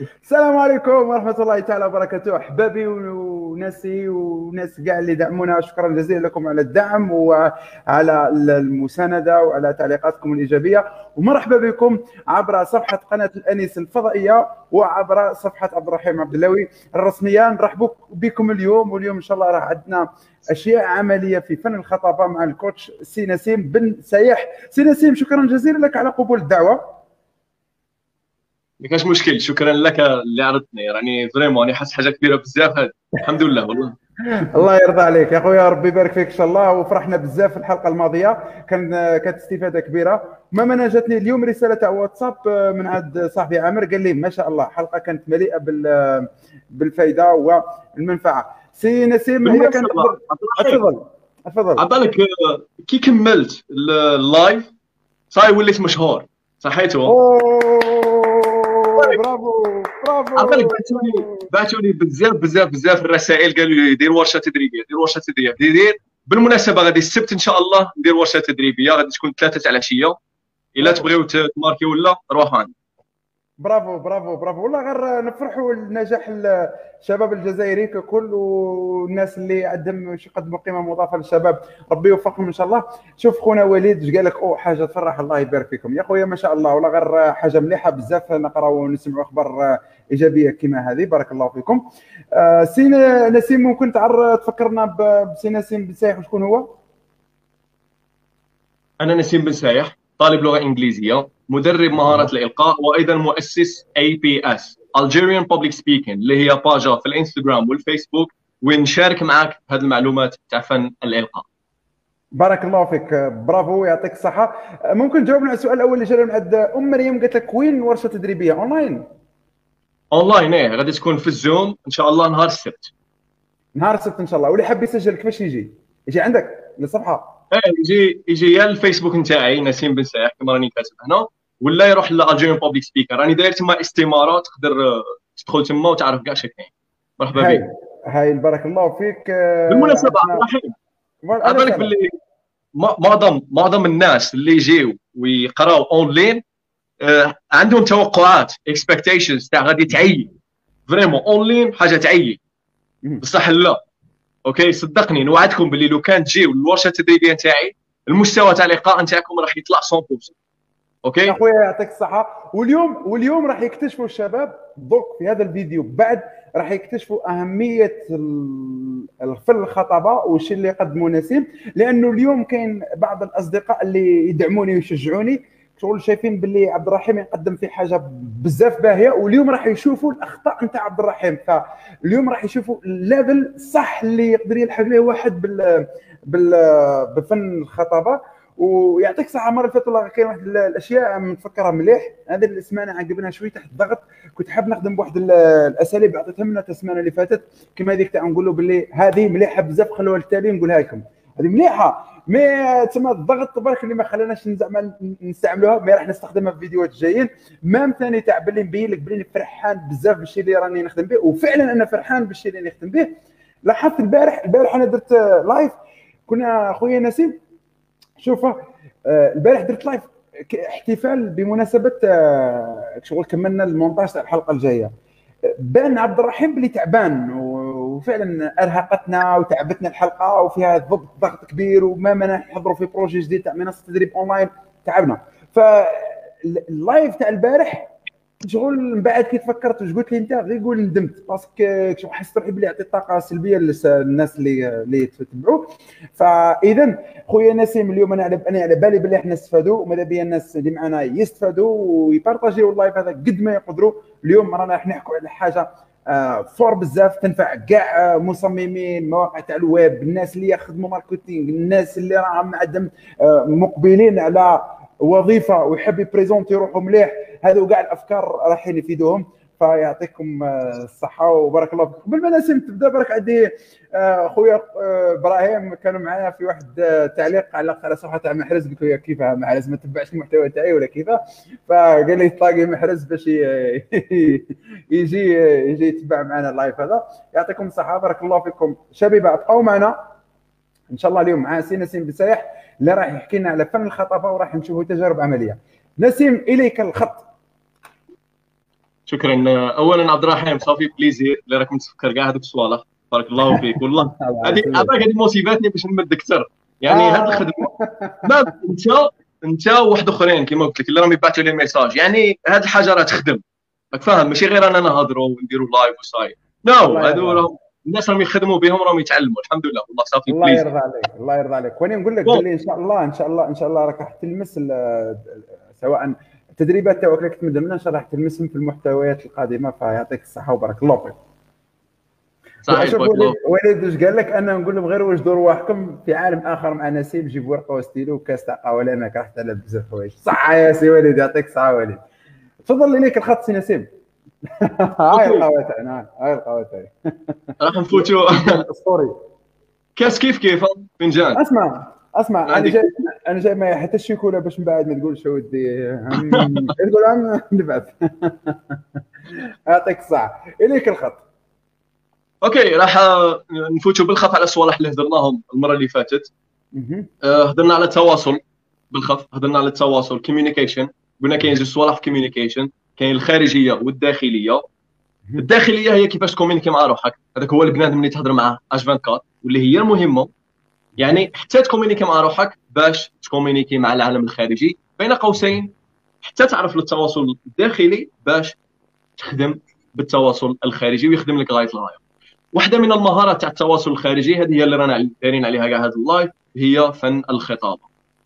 السلام عليكم ورحمة الله تعالى وبركاته. أحبابي وناسي وناس كاع اللي دعمونا شكرا جزيلا لكم على الدعم وعلى المساندة وعلى تعليقاتكم الإيجابية. ومرحبا بكم عبر صفحة قناة الأنيس الفضائية وعبر صفحة عبد الرحيم عبد اللوي الرسمية نرحب بكم اليوم واليوم إن شاء الله راح عندنا أشياء عملية في فن الخطابة مع ال coach سي نسيم بن سايح سي نسيم شكرا جزيلا لك على قبول الدعوة. ما كانش مشكل. شكرا لك اللي عرضتني. يعني vraiment راني حاسس حاجة كبيرة بزاف. هذه الحمد لله والله. الله يرضى عليك. يا خويا ربي يبارك فيك إن شاء الله. وفرحنا بزاف في الحلقة الماضية. كان كانت استفادة كبيرة. ما أنا جاتني اليوم رسالة تاع واتساب من عند صاحبي عامر. قال لي ما شاء الله حلقة كانت مليئة بال بالفائده والمنفعة. سي نسيم هي كانت تفضل تفضل عبالك كي كملت ال live صاي وليت مشهور. صحيتو bravo bravo. عقلك بعثوني بعثوني بزاف بزاف بزاف الرسائل قالوا لي دير ورشة تدريبية دير ورشة تدريبية. دير بالمناسبة غادي السبت إن شاء الله ندير ورشة تدريبية غادي تكون ثلاثة تاع العشيه إلا تبغيو تماركي ولا روحوا عندي bravo bravo bravo. والله غير نفرحوا لنجاح الشباب الجزائري ككل والناس اللي عندهم يقدموا قيمة مضافة للشباب. ربي يوفقهم إن شاء الله. شوف خونا وليد اش قال لك أو حاجة تفرح الله يبارك فيكم. يا خويا ما شاء الله. والله غير حاجة مليحة بزاف. نقراو ونسمعوا أخبار إيجابية كما هذه. بارك الله فيكم. آه سي نسيم ممكن تعر تفكرنا بسي نسيم بن سايح وشكون هو؟ أنا نسيم بن سايح طالب لغة إنجليزية. مدرب مهارات الإلقاء وأيضا مؤسس APS Algerian Public Speaking اللي هي باجا في الإنستغرام والفيسبوك ونشارك معك هذه المعلومات تاع فن الإلقاء. بارك الله فيك. برافو يعطيك الصحة. ممكن تجاوبنا على السؤال الأول اللي جانا من عند أم مريم قالت لك وين ورشة تدريبية؟ online. online إيه غادي تكون في الزوم. إن شاء الله نهار السبت. نهار السبت إن شاء الله. واللي حاب يسجل كيفاش يجي؟ يجي عندك للصفحه يجي يجي يا الفيسبوك نتاعي نسيم بن سايح كما راني كاتب هنا ولا يروح ل Algerian Public Speaker راني داير تما استماره تقدر تدخل تما وتعرف كاع شكاين مرحبا بك. هاي بارك الله فيك بالمناسبة عبد الرحيم بالك باللي معظم معظم الناس اللي يجيو ويقراو اونلاين آه عندهم توقعات expectations تاع غادي تعيي. vraiment online حاجة تعيي. بصح لا. okay؟ صدقني نوعدكم باللي لو كان تجيو الورشه التدريبيه نتاعي المستوى تاع اللقاء نتاعكم راح يطلع 100% okay؟ يا خويا يعطيك الصحة. واليوم واليوم راح يكتشفوا الشباب دوك في هذا الفيديو بعد راح يكتشفوا أهمية الفن الخطبه والشيء اللي يقدمه نسيم لأنه اليوم كاين بعض الأصدقاء اللي يدعموني ويشجعوني. شغل شايفين باللي عبد الرحيم يقدم في حاجة بزاف باهية واليوم راح يشوفوا الأخطاء نتاع عبد الرحيم. فاليوم راح يشوفوا ال level صح اللي يقدر يلحق له واحد بال بال بفن الخطابة. ويعطيك المره اللي فاتت والله كاين واحد الأشياء متفكرها مليح. هذه السمانه عقبنا شوية تحت الضغط. كنت حاب نخدم بواحد الأساليب عطيتها لنا السمانه اللي فاتت. كما هذيك تاع نقول له باللي هذه مليحة بزاف خلوها للتالي نقولها لكم. هذه مليحة. مي تسمى الضغط تبارك اللي ما خلاناش زعما نستعملوها مي راح نستخدمها في فيديوهات الجايين مام ثاني تاع باللي نبين لك باللي فرحان بزاف بالشيء اللي راني نخدم به وفعلا أنا فرحان بالشيء اللي نخدم به. لاحظت البارح البارح أنا درت live كنا خويا نسيم شوف آه، البارح درت live احتفال بمناسبة آه، شغل كملنا المونتاج تاع الحلقة الجاية. بان عبد الرحيم بلي تعبان وفعلا أرهقتنا وتعبتنا الحلقة وفيها ضغط ضغط كبير وما منا نحضروا في projet جديد تاع منصة تدريب اونلاين تعبنا. فال live تاع البارح شغل من بعد كي تفكرت واش قلت لي أنت؟ غير قول ندمت parce que حسيت روحي بلي عطيت طاقة سلبية للناس اللي اللي تتبعوا فاذا خويا نسيم اليوم أنا على أنا على بالي بلي إحنا نستفادوا وماذا بيا الناس اللي معنا يستفادوا وي partagiw ال live هذا قد ما يقدروا. اليوم رانا راح نحكوا على حاجة fort بزاف تنفع كاع مصممين مواقع تاع الويب الناس اللي يخدموا marketing الناس اللي راهم عندهم آه، مقبلين على وظيفة ويحب ي présenter روحه مليح. هذو كاع الأفكار رايحين يفيدوهم فيعطيكم الصحة وبارك الله فيكم. بالمناسبة تبدأ برك عندي خويا إبراهيم. كانوا معايا في واحد تعليق على على صفحة تاع محرز. قلت له كيف محرز؟ ما تبعش المحتوى تاعي ولا كيف فقال لي taguer محرز باش يجي يجي يتبع معنا ال live هذا. يعطيكم الصحة بارك الله فيكم. شبيبة ابقوا معنا. إن شاء الله اليوم مع سي نسيم بسايح اللي راح يحكي لنا على فن الخطابة وراح نشوفوا تجارب عملية. نسيم إليك الخط. شكرا. اولا عبد الرحيم ça fait plaisir اللي راك متفكر كاع هذوك الصوالح بارك الله فيك. والله هذه عطاك هذه motivatني باش نمد أكثر. يعني آه. هذه الخدمة. ما انت أنت وواحد آخرين كما قلت لك اللي راهم يبعثوا لي message يعني هذه الحاجة راه تخدم راك فاهم؟ ماشي غير اننا نهضروا ونديروا live وصاي. non هذو. راهم الناس راهم يخدموا بهم راهم يتعلموا. الحمد لله. والله صافي الله يرضى عليك. الله يرضى عليك. وأنا نقول لك إن شاء الله إن شاء الله إن شاء الله راك راح تلمس سواء التدريبات تاعك ان شاء الله راح تلمسهم في المحتويات القادمه فيعطيك الصحة وبارك الله فيك. صحيح وليد واش قال لك؟ أنا نقول لهم غير واش دور واحكم في عالم آخر مع نسيم جيب ورقة وستيلو وكاس تاع قهوه لانك راح تعلم بزاف حوايج. صح يا سي وليد يعطيك الصحة وليد. تفضل ليك الخط سي نسيم هاي القهوة تاعنا هاي القهوة تاعي. راح نفوتوا اسطوري كاس كيف كيف؟ فنجان أسمع. اسمع أنا. جاي أنا جاي معي حتى الشيكولا باش من بعد ما تقولش ودي. تقول عم نبعث. يعطيك الصحة. إليك الخط. OK راح نفوتوا بالخف على الصوالح اللي هضرناهم المرة اللي فاتت. هضرنا على التواصل بالخف هضرنا على التواصل communication قلنا كاين زوج صوالح في communication كاين الخارجية والداخلية. الداخلية هي كيفاش ت communiquer مع روحك. هذاك هو البنادم اللي تهضر معاه اش 24 واللي هي المهمة. يعني حتى ت communiquer مع روحك باش ت communiquer مع العالم الخارجي بين قوسين حتى تعرف التواصل الداخلي باش تخدم بالتواصل الخارجي ويخدم لك غاية الغاية. واحدة من المهارات تاع التواصل الخارجي هذه هي اللي رانا دايرين عليها كاع هذا ال live هي فن الخطابة.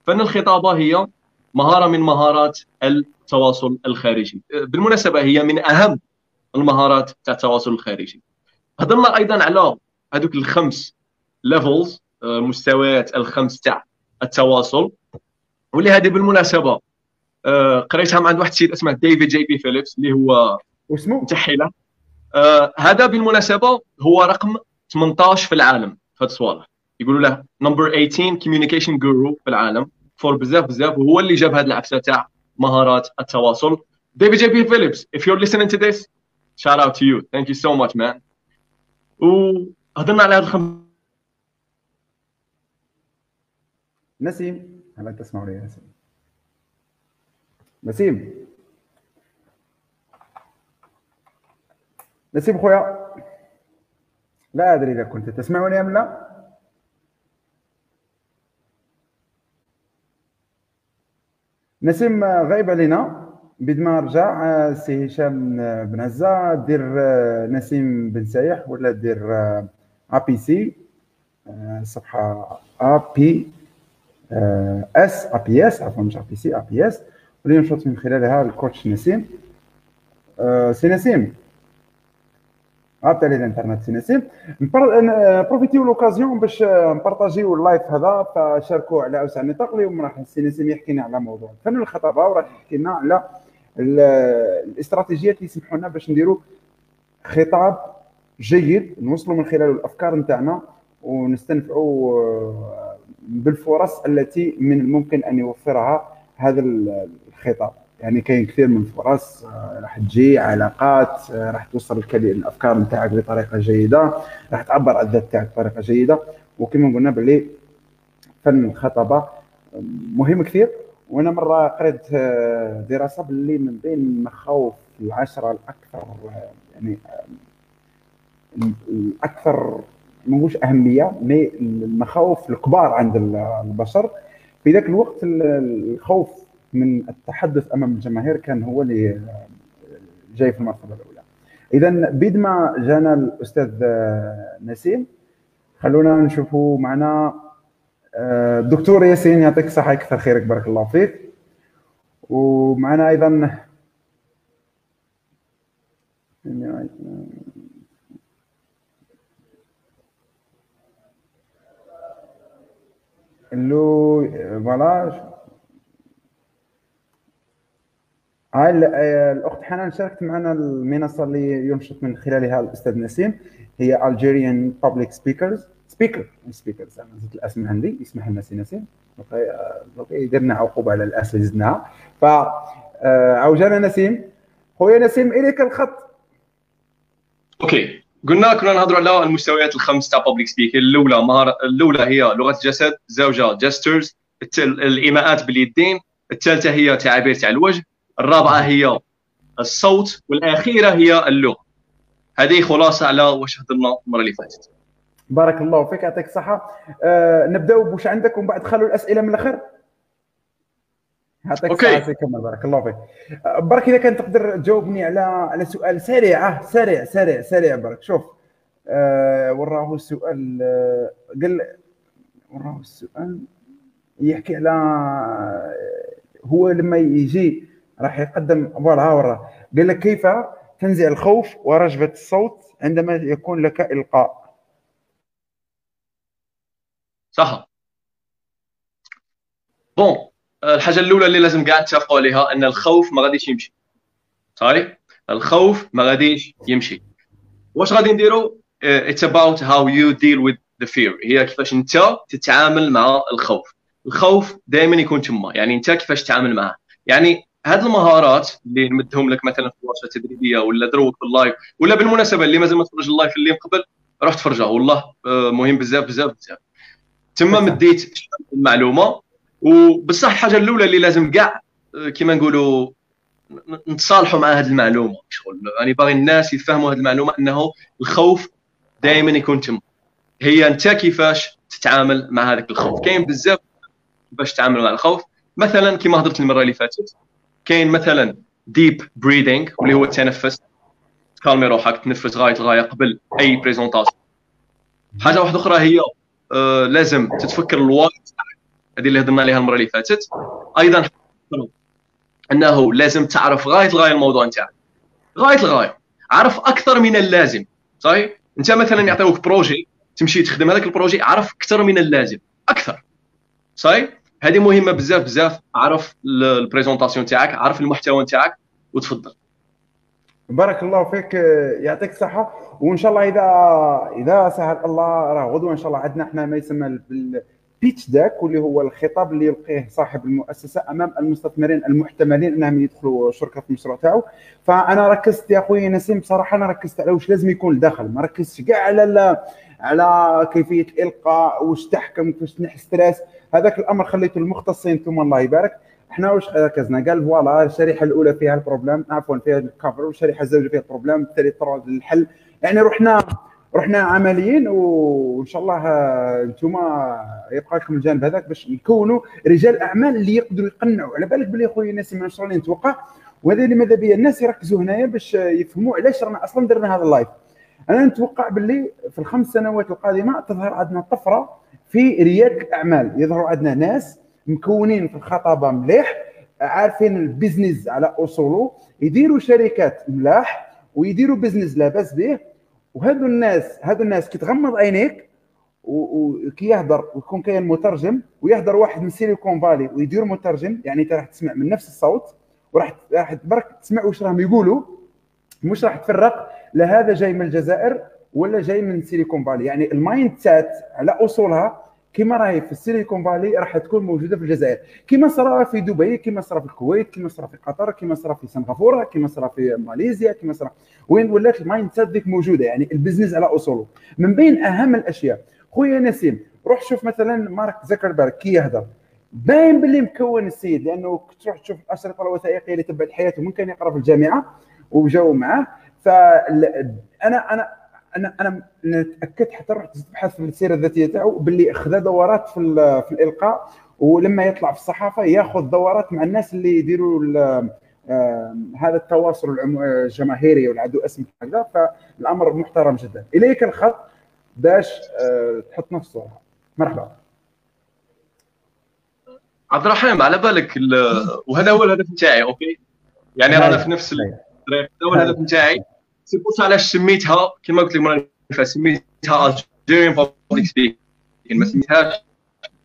فن الخطابة هي مهارة من مهارات التواصل الخارجي. بالمناسبة هي من أهم المهارات تاع التواصل الخارجي. هضرنا أيضا على هذوك الخمس levels مستويات الخمس تاع التواصل. واللي هذه بالمناسبة آه، قريتها عند واحد السيد اسمه ديفيد جي بي فيليبس اللي هو واسمه؟ نتحي له آه هذا بالمناسبة هو رقم 18 في العالم في هذا الصوالح يقولوا له number 18 communication guru في العالم fort بزاف بزاف وهو اللي جاب هذه العفسه تاع مهارات التواصل. ديفيد جي بي فيليبس if you're listening to this shout out to you. Thank you so much man. وهضرنا على هذا الخم نسيم هلا تسمعوا لي يا نسيم نسيم نسيم خويا لا ادري اذا كنت تسمعني ام لا نسيم آه، غايب علينا بيد ما رجع آه، سي هشام آه، بن عزه دير آه، نسيم بن سايح ولا دير ا بي سي الصفحه ا بي اس ا بي اس عفوا مش ا بي سي ا بي اس واللي نشوط من خلالها الكوتش نسيم. آه، سي نسيم على الإنترنت سي نسيم ن- بروفيتيو لوكازيون باش آه، نبارطاجيو اللايف هذا فشاركوه على اوسع النطاق اليوم راح السي نسيم يحكي لنا على موضوع. فن الخطابه وراح يحكي لنا على ال- الاستراتيجيات اللي يسمحوا لنا باش نديروا خطاب جيد نوصلوا من خلاله الأفكار نتاعنا ونستنفعوا آه، بالفرص التي من الممكن أن يوفرها هذا ال- الخطاب. يعني كاين كثير من الفرص آه، راح تجي علاقات آه، راح توصل الكلي- الأفكار نتاعك بطريقة جيدة راح تعبر عن الذات تاعك بطريقة جيدة. وكما قلنا باللي فن الخطبه مهم كثير. وأنا مرة قريت آه، دراسة باللي من بين المخاوف العشرة الأكثر آه، يعني آه، الأكثر ما نقولش أهمية مي المخاوف الكبار عند ال- البشر. في ذاك الوقت ال- الخوف من التحدث أمام الجماهير كان هو اللي آه، جاي في المرتبة الأولى. اذا بيد ما جانا الأستاذ آه، نسيم خلونا نشوفوا معنا آه، الدكتور ياسين يعطيك الصحه يكثر خيرك بارك الله فيك. ومعنا أيضا le voilà هاي ال- آه، الأخت حنان شاركت معنا المنصة اللي ينشط من خلالها الأستاذ نسيم. هي Algerian Public Speakers. Speaker Speakers أنا زدت الأسم عندي. يسمح لنا سي نسيم. آه، درنا عقوبة على الأسم اللي زدناها. ف آه، عوجانا نسيم. خويا نسيم إليك الخط. OK. قلنا كنا نهضروا على المستويات الخمس تاع public speaker الأولى مهاره الأولى هي لغة الجسد زوجها gestures الإيماءات باليدين. الثالثة هي تعابير تاع الوجه. الرابعة هي الصوت. والأخيرة هي اللغة. هذه خلاصة على واش هضرنا المرة اللي فاتت. بارك الله فيك يعطيك الصحة. آه نبداو بواش عندك ومن بعد خلوا الأسئلة من الآخر يعطيك الصحة كمل بارك الله فيك. برك إذا كان تقدر تجاوبني على على سؤال سريع آه، سريع سريع سريع برك شوف آه وراه السؤال آه قال وراه السؤال يحكي على هو لما يجي راح يقدم فوالا وراه. قال لك كيف تنزع الخوف ورجفة الصوت عندما يكون لك إلقاء؟ صح. bon الحاجة الأولى اللي لازم كاع نتفقوا عليها إن الخوف ما غاديش يمشي. صحيح؟ الخوف ما غاديش يمشي. واش غادي نديروا؟ it's about how you deal with the fear هي كيفاش أنت تتعامل مع الخوف. الخوف دائما يكون تما. يعني أنت كيفاش تتعامل معه يعني هذه المهارات اللي نمدهم لك مثلا في ورشه تدريبيه ولا دروك في ال live ولا بالمناسبة اللي مازال ما تفرج ال live اللي قبل روح تفرجها. والله آه، مهم بزاف بزاف بزاف. تما مديت المعلومة. وبصح الحاجة الأولى اللي لازم كاع آه، كما نقولوا نتصالحوا مع هذه المعلومة. شغل يعني باغي الناس يفهموا هذه المعلومة أنه الخوف دائما يكون تم هي أنت كيفاش تتعامل مع هذاك الخوف؟ كاين بزاف كيفاش تتعامل مع الخوف. مثلا كما هضرت المرة اللي فاتت كاين مثلا deep breathing واللي هو التنفس ت calmer روحك تنفس غاية الغايه قبل أي présentation حاجة واحدة أخرى هي آه لازم تتفكر ال why هذه اللي هضرنا عليها المرة اللي فاتت. أيضا أنه لازم تعرف غاية الغاية الموضوع نتاعك. غاية الغاية. عرف أكثر من اللازم. صحيح؟ أنت مثلا يعطيوك projet تمشي تخدم هذاك ال projet عرف أكثر من اللازم. أكثر. صحيح؟ هذه مهمة بزاف بزاف. عرف ال présentation تاعك عرف المحتوى تاعك وتفضل. بارك الله فيك يعطيك الصحة. وإن شاء الله اذا إذا سهل الله راه غدوة إن شاء الله عندنا إحنا ما يسمى بال pitch deck واللي هو الخطاب اللي يلقيه صاحب المؤسسة أمام المستثمرين المحتملين إنهم يدخلوا شركة في المشروع تاعو. فأنا ركزت يا أخوي نسيم بصراحة أنا ركزت على واش لازم يكون الداخل ما ركزتش كاع على على كيفية الالقاء واش تحكم كيفاش تنحي stress. هذاك الأمر خليته المختصين ثم الله يبارك. إحنا واش ركزنا؟ قال voilà الشريحة الأولى فيها ال problème عفوا فيها ال cover والشريحة الزوجة فيها ال problème بالتالي طرق للحل يعني رحنا رحنا عمليين وإن شاء الله أنتم يبقى لكم الجانب هذاك باش نكونوا رجال أعمال اللي يقدروا يقنعوا. على بالك بلي خويا الناس من شغل نتوقع وهذا اللي ماذا بيا الناس يركزوا هنايا باش يفهموا علاش رانا أصلا درنا هذا ال live. أنا نتوقع باللي في الخمس سنوات القادمة تظهر عندنا طفرة في رياده الأعمال. يظهروا عندنا ناس مكونين في الخطابة مليح عارفين ال business على أصوله يديروا شركات ملاح ويديروا business لاباس به وهذو الناس هذو الناس كي تغمض عينيك وكي يهضر ويكون كاين مترجم ويهضر واحد من Silicon Valley ويدير مترجم يعني انت راح تسمع من نفس الصوت وراح راح برك تسمع واش راهم يقولوا مش راح تفرق لا هذا جاي من الجزائر ولا جاي من Silicon Valley يعني ال mindset على أصولها كما راهي في ال Silicon Valley راح تكون موجودة في الجزائر. كما صرا في دبي كما صرا في الكويت كما صرا في قطر كما صرا في سنغافورة كما صرا في ماليزيا كما صرا وين ولات ال mindset ديك موجودة. يعني ال business على أصوله. من بين أهم الأشياء خويا نسيم روح شوف مثلا Mark Zuckerberg كي يهضر. باين باللي مكون السيد لأنه تروح تشوف الاشرطه الوثائقية اللي تبعت حياته من كان يقرأ في الجامعة وجاوا معاه. فانا أنا أنا أنا تاكدت حتى رحت تبحث في السيرة الذاتية تاعو باللي خذا دورات في, في الإلقاء ولما يطلع في الصحافة ياخذ دورات مع الناس اللي يديروا هذا التواصل الجماهيري عنده اسم هكذا فالأمر محترم جدا. إليك الخط باش آه، تحط نفسه مرحبا. عبد الرحيم على بالك وهذا هو الهدف نتاعي okay؟ يعني رانا في نفس الطريق هذا هو الهدف نتاعي. c'est pour علاش سميتها كما قلت لك المره اللي سميتها Algerian Public Speaking ما سميتهاش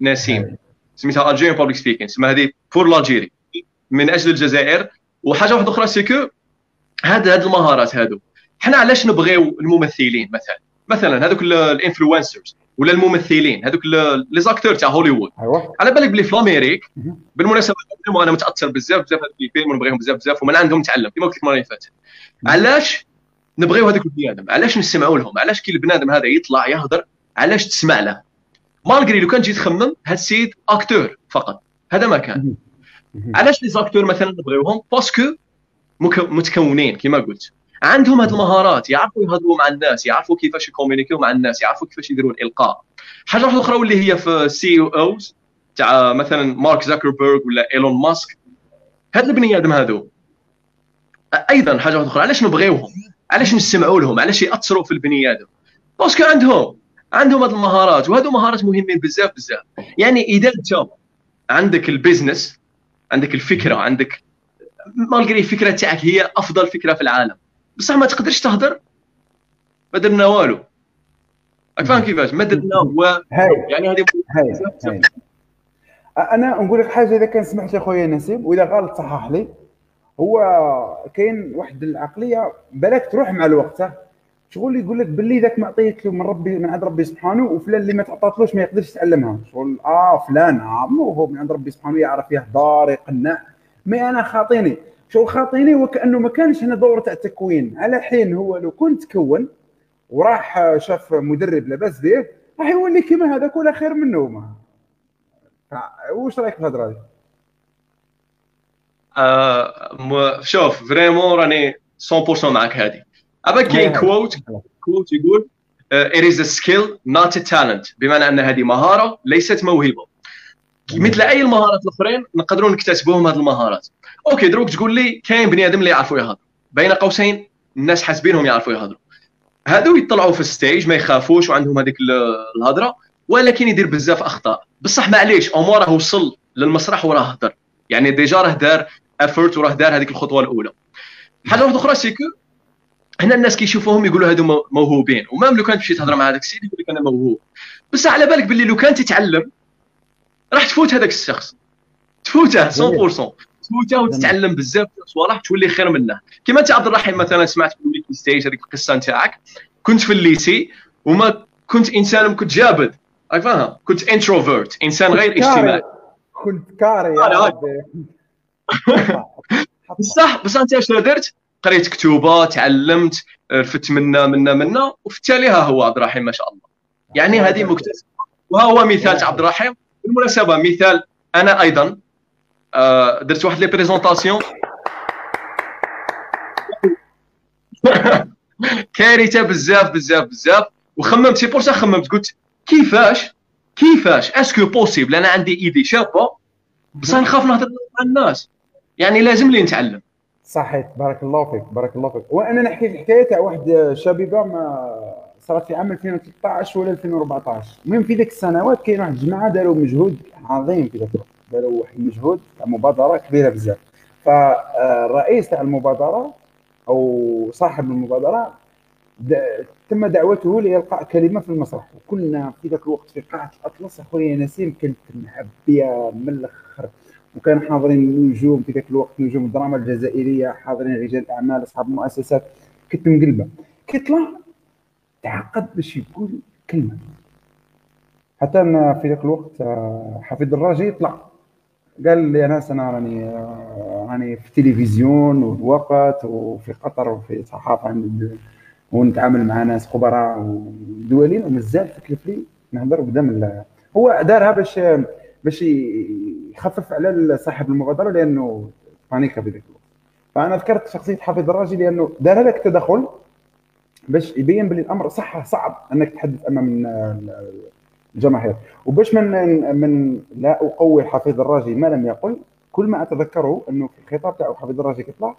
نسيم سميتها Algerian Public Speaking سما هذه pour l'Algérie من أجل الجزائر. وحاجة واحدة أخرى c'est que هاد هاد المهارات هادو حنا علاش نبغيو الممثلين مثلا؟ مثلا هذوك ال influencers ولا الممثلين هذوك les acteurs تاع هوليوود أيوة. على بالك بلي في l'Amérique بالمناسبة أنا متأثر بزاف بزاف هذوك الفيلم ونبغيهم بزاف بزاف ومن عندهم نتعلم كما قلت لك المره اللي فاتت. علاش نبغيو هذاك البني علاش نسمعوا لهم؟ علاش كي البنادم هذا يطلع يهضر علاش تسمع له؟ malgré لو كان تجي تخمم هاد السيد acteur فقط. هذا ما كان. علاش les acteurs مثلا نبغيوهم؟ parce que متكونين كما قلت. عندهم هذه المهارات يعرفوا يهضروا مع الناس يعرفوا كيفاش ي communiquer مع الناس يعرفوا كيفاش يديروا الالقاء حاجة واحدة أخرى واللي هي les CEOs تاع مثلا Mark Zuckerberg ولا Elon Musk هاد البني آدم هذو أيضا حاجة واحدة أخرى علاش نبغيوهم؟ علاش نسمعوا لهم؟ علاش يأثروا في البني آدم؟ parce que عندهم عندهم هاد المهارات وهادو مهارات مهمين بزاف بزاف. يعني إذا أنت عندك ال business عندك الفكرة عندك malgré الفكرة تاعك هي أفضل فكرة في العالم. بصح ما تقدرش تهضر ما درنا والو. راك فاهم كيفاش؟ ما درنا والو يعني هذه أنا نقول لك حاجة إذا كان سمحت لي خويا نسيم وإذا غلط صحح لي. هو كاين واحد العقلية بالك تروح مع الوقت شغل يقول لك باللي ذاك معطيت له من ربي من عند ربي سبحانه وفلان اللي ما تعطاتلوش ما يقدرش يتعلمها. شغل آه فلان آه هو من عند ربي سبحانه يعرف يهضر يقنع. مي أنا خاطيني. شغل خاطيني وكانه ما كانش هنا دورة تاع التكوين. على حين هو لو كنت كون وراح شاف مدرب لاباس به راح يولي كيما هذاك ولا خير منه ما واش رأيك في الهضره هذه؟ آه شوف vraiment راني 100% معك هذه ابا كاين quote quote يقول it is a skill not a talent. بمعنى أن هذه مهارة ليست موهبة. مثل أي المهارات الأخرين نقدروا نكتسبوهم هذه المهارات. okay دروك تقول لي كاين بني آدم اللي يعرفوا يهضروا. بين قوسين الناس حاسبينهم يعرفوا يهضروا. هادو يطلعوا في ال stage ما يخافوش وعندهم هذيك الهضرة ولكن يدير بزاف أخطاء. بصح معليش أو راه وصل للمسرح وراه هضر يعني déjà راه دار effort وراه دار هذيك الخطوة الأولى. حاجة واحدة أخرى c'est que هنا الناس كيشوفوهم يقولوا هادو موهوبين. و même لو كان تمشي تهضر مع هذاك السيد يقول لك أنا موهوب. بصح على بالك باللي لو كان تتعلم راح تفوت هذاك الشخص. تفوته 100% تفوته وتتعلم بزاف صوالح تولي خير منه. كما أنت عبد الرحيم مثلا سمعت في stage هذيك القصة نتاعك. كنت في ال lycée وما كنت إنسان كنت جابد. راك فاهم؟ كنت introvert إنسان غير اجتماعي. كنت كاري بصح بصح أنت اش درت؟ قريت كتوبة تعلمت رفت منا منا منا وفي التالي ها هو عبد الرحيم ما شاء الله. يعني هذه مكتسبة. وها هو مثال عبد الرحيم. بالمناسبة مثال أنا أيضا آه، درت واحد les présentations كارثة بزاف بزاف بزاف. وخممت c'est pour ça خممت. قلت كيفاش؟ كيفاش؟ est-ce que possible أنا عندي إيدي شابة. بصح نخاف نهضر مع الناس. يعني لازم لي نتعلم. صحيح بارك الله فيك بارك الله فيك. وأنا نحكي في حكايه تاع واحد شبيبة ما صارت في عام 2013 ولا 2014 المهم في ذيك السنوات كاين واحد الجماعة داروا مجهود عظيم في ذاك الوقت. داروا واحد المجهود تاع مبادرة كبيرة بزاف. فالرئيس تاع المبادرة أو صاحب المبادرة تم دعوته لإلقاء كلمة في المسرح. وكنا في ذاك الوقت في قاعة الأطلس. أخويا نسيم كنت محبية من الآخر. وكان حاضرين نجوم في ذاك الوقت نجوم الدراما الجزائرية حاضرين رجال أعمال أصحاب مؤسسات كنت مقلبة كيطلع تعقد باش يقول كلمة. حتى أنا في ذاك الوقت آه، حفيظ الراجي يطلع. قال لي ناس أنا راني آه، راني في التلفزيون وفي وقت وفي قطر وفي صحافة ونتعامل مع ناس خبراء ودولين ومازال تكلف لي نهضر قدام هو دارها باش باش يخفف على صاحب المبادره لأنه بانيكا في ذاك الوقت. فأنا ذكرت شخصية حافظ الراجي لأنه دار هذاك التدخل باش يبين باللي الأمر صح صعب أنك تحدث أمام الجماهير. وباش من من لا أقوي حفيظ الراجي ما لم يقل كل ما أتذكره أنه في الخطاب تاعو حفيظ الراجي كيطلع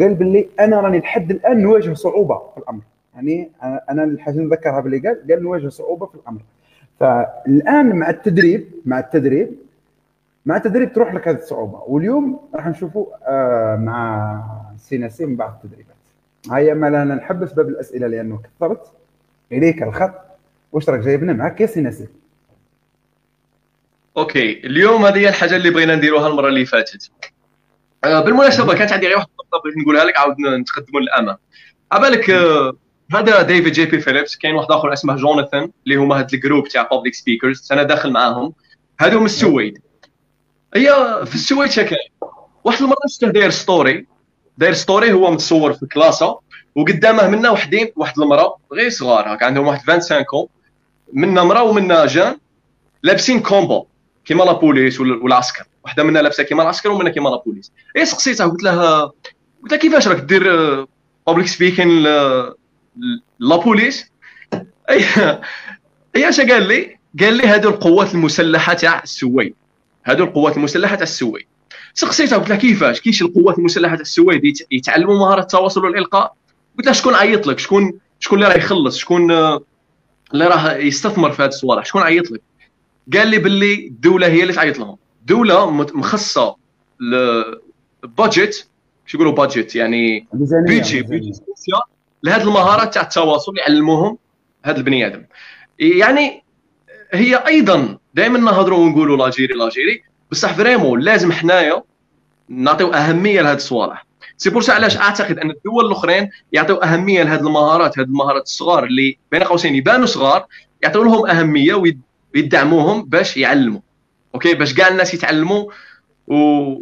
قال باللي أنا راني لحد الآن نواجه صعوبة في الأمر. يعني أنا الحاجة نذكرها باللي قال قال نواجه صعوبة في الأمر. فالآن مع التدريب مع التدريب مع التدريب تروح لك هذه الصعوبة. واليوم راح نشوفوا آه مع سي نسيم بعض التدريبات. هيا ما لنا نحبس باب الأسئلة لأنه كثرت. إليك الخط. واش راك جايبنا معك يا سي نسيم okay. اليوم هذه هي الحاجة اللي بغينا نديروها المرة اللي فاتت. آه بالمناسبة كانت عندي غير واحد النقطة بغيت نقولها لك. عاود نتقدموا للامام عبالك آه هذا ديفيد جي بي فيليبس. كاين واحد آخر اسمه جوناثان اللي هما هاد ال group تاع public speakers أنا داخل معاهم. هادو من السويد. هي في السويد كاين واحد المره شفته داير story. داير story هو متصور في كلاسة وقدامه منا وحدين واحد المرأة غير صغار. هكا عندهم واحد 25 كون منا مرأة ومنا jeune. لابسين combat. كيما la police والعسكر وحده منا لابسة كيما العسكر ومنا كيما la police. اي سقسيتها؟ قلت لها قلت له كيفاش راك دير public speaking la police؟ اي اي اش قال لي؟ قال لي هادو القوات المسلحة تاع السويد. هادو القوات المسلحة تاع السويد سقسيته قلت له كيفاش؟ كيش القوات المسلحة تاع السويد يتعلموا مهارة التواصل والإلقاء؟ قلت له شكون عيط لك؟ شكون شكون اللي راه يخلص؟ شكون اللي راه يستثمر في هذه الصوالح؟ شكون عيط لك؟ قال لي باللي الدولة هي اللي تعيط لهم. دولة مخصصة budget شو يقولوا budget يعني بيجي بيجي لهذه المهارات تاع التواصل يعلموهم هذا البني آدم. يعني هي أيضا دائما نهضروا ونقولوا l'Algérie l'Algérie. بصح vraiment لازم حنايا نعطيو أهمية لهذه الصوالح. c'est pour علاش أعتقد أن الدول الأخرين يعطيو أهمية لهذه المهارات هذه المهارات الصغار اللي بين قوسين يبانوا صغار يعطيو لهم أهمية ويدعموهم باش يعلموا. okay؟ باش كاع الناس يتعلموا و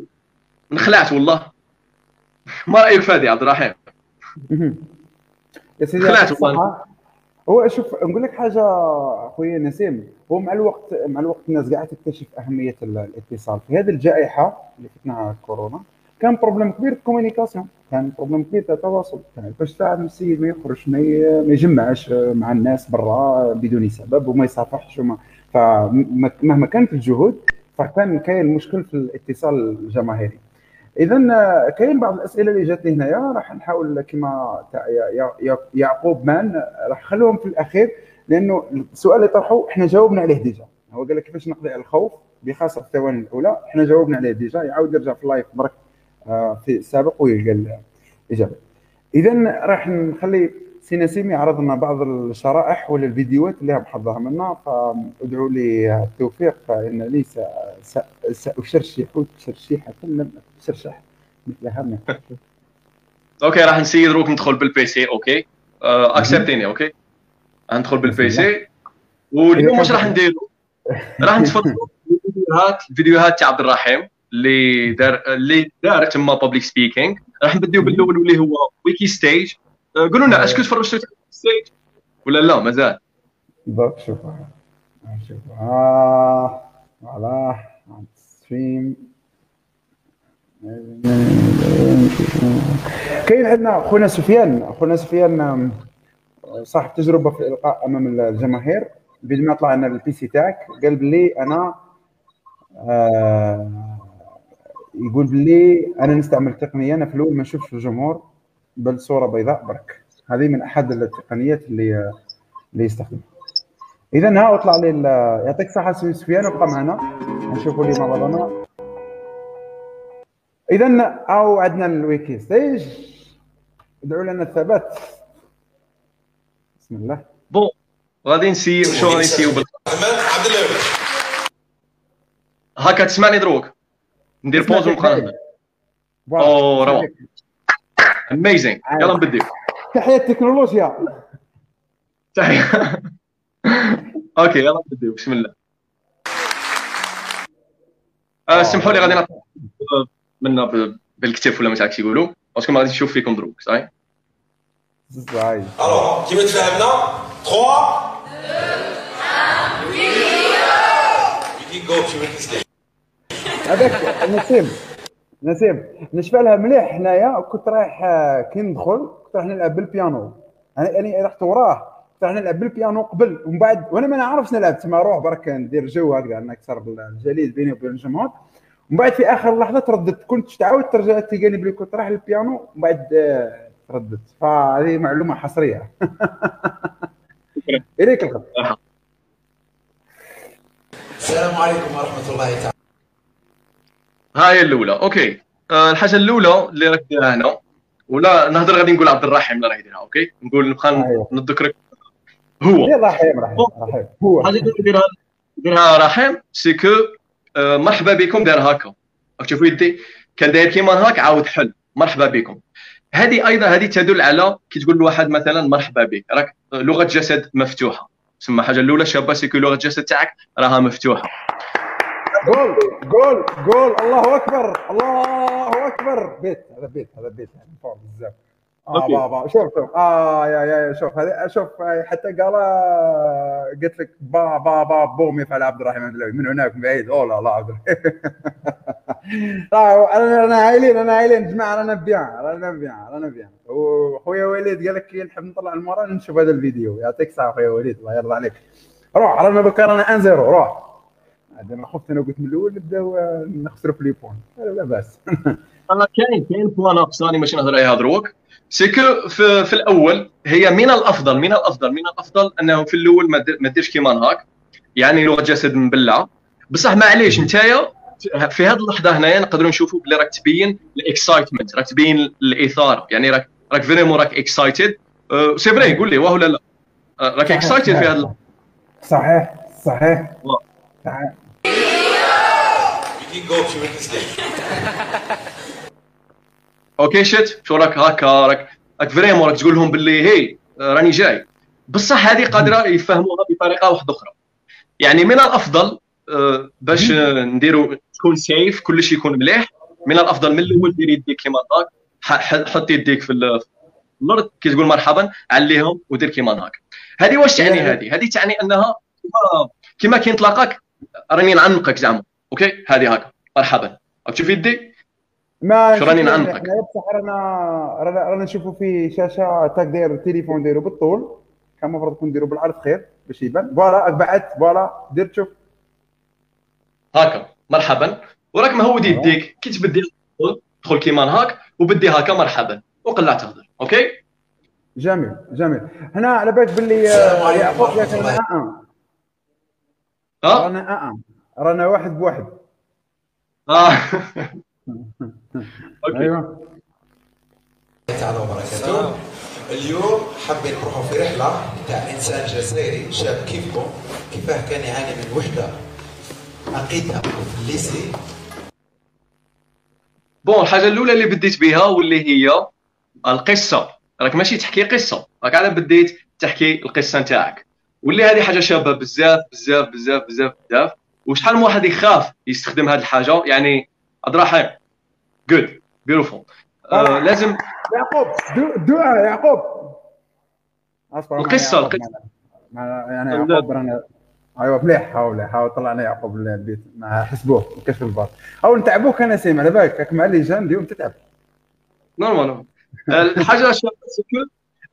نخلعت والله. ما رأيك هذه عبد الرحيم؟ يا سيدي خلعت والله. هو شوف نقول لك حاجة اخويا نسيم هو مع الوقت مع الوقت الناس قاعدة تكتشف أهمية الاتصال. في هذه الجائحة اللي فتناها كورونا كان problème كبير ال communication كان problème كبير تاع التواصل. كان باش تساعد السيد ما يخرج ما يجمعش مع الناس برا بدون سبب وما يصافحش وما فمهما كانت الجهود فكان كاين مشكل في الاتصال الجماهيري. اذا كاين بعض الأسئلة اللي جات لي هنايا راح نحاول كما تاع يعقوب مان راح نخلوهم في الأخير لأنه السؤال اللي طرحوه إحنا جاوبنا عليه déjà. هو قال لك كيفاش نقضي على الخوف؟ بخاصه الثواني الأولى إحنا جاوبنا عليه déjà يعاود يرجع في ال live برك آه، في السابق ويلقى الإجابة. اذا راح نخلي سي نسيم يعرض لنا بعض الشرائح ولا الفيديوهات اللي محضرها منا فادعوا لي التوفيق فان لي ساشرشح تشرشيحه لم تشرشح مثلها okay راح نسير دروك ندخل بال PC okay accepte يني okay ندخل بال PC واليوم واش راح نديروا راح نتفرجوا الفيديوهات الفيديوهات تاع عبد الرحيم اللي دار اللي دار تما public speaking راح نبداو بالاول واللي هو WikiStage قولوا لنا est-ce que تفرجتوا stage ولا لا مازال دوك شوف. شوف. آه voilà stream. كاين عندنا خونا سفيان؟ خونا سفيان صاحب تجربة في الإلقاء أمام الجماهير. بعد ما طلع لنا بال PC تاعك قال بلي أنا آه يقول بلي أنا نستعمل تقنيه أنا في الأول ما نشوفش الجمهور. بل صوره بيضاء برك. هذه من أحد التقنيات اللي اللي يستخدمها. إذا ها أطلع لي يعطيك الصحه سفيان ابقى معنا نشوفوا لي مع بعضنا إذا أو عندنا ال WikiStage ادعوا لنا الثبات. بسم الله. bon. غادي نسيو شو غادي نسيو هاكا تسمعني دروك. ندير pause ونبقى أو روعة. amazing يلا نبديو تحية التكنولوجيا. تحية. okay يلا نبديو بسم الله. آه، سمحوا لي غادي نطلع منا بالكتف ولا ما تعرفش يقولوا. parce que ما غاديش نشوف فيكم دروك صحيح؟ صحيح. alors كيما تفاهمنا 3 2 1 هذاك نسيم نسيم نشفى لها مليح هنايا كنت رايح كي ندخل كنت رايح نلعب بالبيانو. أنا يعني رحت وراه كنت رايح نلعب بالبيانو قبل. ومن بعد وأنا ما نعرفش نلعب تما روح برك ندير جو هكذا نكسر الجليد بيني وبين الجمهور. ومن بعد في آخر لحظة ترددت كنت تعاود ترجع تلقاني بلي كنت رايح للبيانو ومن بعد آه، ترددت. فهذه معلومة حصرية. إليك الخط السلام عليكم ورحمة الله تعالى. Hi الاولى okay. آه الحاجة الاولى اللي راك ديرها هنا ولا نهضر غادي نقول عبد الرحيم اللي راه يديرها okay؟ نقول نبقى أيوه. نذكرك. هو. رحيم رحيم هو. حاجة يديرها يديرها رحيم c'est que آه مرحبا بكم. دار هكا. راك تشوفوا يدي. كان داير كيما هاك عاود حل. مرحبا بكم. هذه أيضا هذه تدل على كي تقول لواحد مثلا مرحبا بك. راك لغة جسد مفتوحة. تسمى الحاجة الاولى شابة c'est que لغة الجسد تاعك راها مفتوحة. Goal goal goal الله أكبر الله أكبر. بيت هذا بيت هذا بيت. يعني فوق بزاف آه بابا شوف شوف. آه يا يا شوف. هذا شوف حتى قال قلت لك با با با boom يفعل عبد الرحيم من هناك من بعيد. أوه لا لا عبد أنا أنا عايلين أنا عايلين جماعة رانا بيان رانا بيان رانا بيان وخويا وليد قال لك نحب نطلع المورا نشوف هذا الفيديو. يعطيك الصحة خويا وليد. الله يرضى عليك. روح رانا بكا رانا 1 0 روح. أنا خفت أنا قلت من الأول نبداو نخسروا في لي بوان لا بأس. أنا كاين كاين بوان ناقص راني ماشي نهضر عليها دروك. سيكو في, في الأول هي من الأفضل من الأفضل من الأفضل أنه في الأول ما ديرش كيما هاك يعني لغه جسد مبلعه بصح معليش نتايا في هذه اللحظة هنايا نقدروا نشوفوا بلي راك تبين ال excitement راك تبين الإثارة. يعني راك راك vraiment راك excited. c'est vrai قول لي واه ولا لا؟ راك excited في هذا صحيح صحيح. صحيح. okay شت شو راك؟ هكا راك. راك vraiment راك تقول لهم باللي هي راني جاي. بصح هذه قادرة يفهموها بطريقة واحدة أخرى. يعني من الأفضل آه، باش نديروا تكون safe كل شيء يكون مليح. من الأفضل من الأول دير يديك كيما هكاك حط يديك في الأرض كي تقول مرحبا عليهم ودير كيما هكا هذه واش تعني هذه؟ هذه تعني أنها كيما كي نطلقك راني نعنقك زعما. okay؟ هذه هكا مرحبا. تشوف يدي ما شو راني نعنقك بصح رانا رانا نشوفوا في شاشة. تاك داير التليفون دايرو بالطول. كان المفروض نكون نديرو بالعرض. خير. باش يبان voilà بعدت voilà. دير تشوف هكا مرحبا. وراك مهود يديك كي تبدي تدخل كيما هاك. وبدي هكا مرحبا. وقلع تهضر okay؟ جميل. جميل. هنا على بالك باللي يعقوب لنا آه آه. رانا آه. رانا واحد بواحد. آه. أيوه. تعالى وبركاته. اليوم حابين نروحوا في رحلة تاع إنسان جزائري شاب كيفكم؟ كيفاه كان يعاني من وحدة عقيدها في الليسي بون الحاجة الأولى اللي بديت بها واللي هي القصة. راك ماشي تحكي قصة. راك على بديت تحكي القصة نتاعك. واللي هذه حاجة شابة بزاف بزاف بزاف بزاف بزاف. وشحال من واحد يخاف يستخدم هذه الحاجة؟ يعني عبد الرحيم جود بيوتيفول لازم يعقوب دعاء يعقوب. القصة القصة. يعني يعقوب رانا ايوا مليح حاول حاول طلعنا يعقوب البيت. مع حسبوه كشف الباط. أو نتعبوك أنا سيما على بالك راك مع اللي جان اليوم تتعب. نورمال الحاجة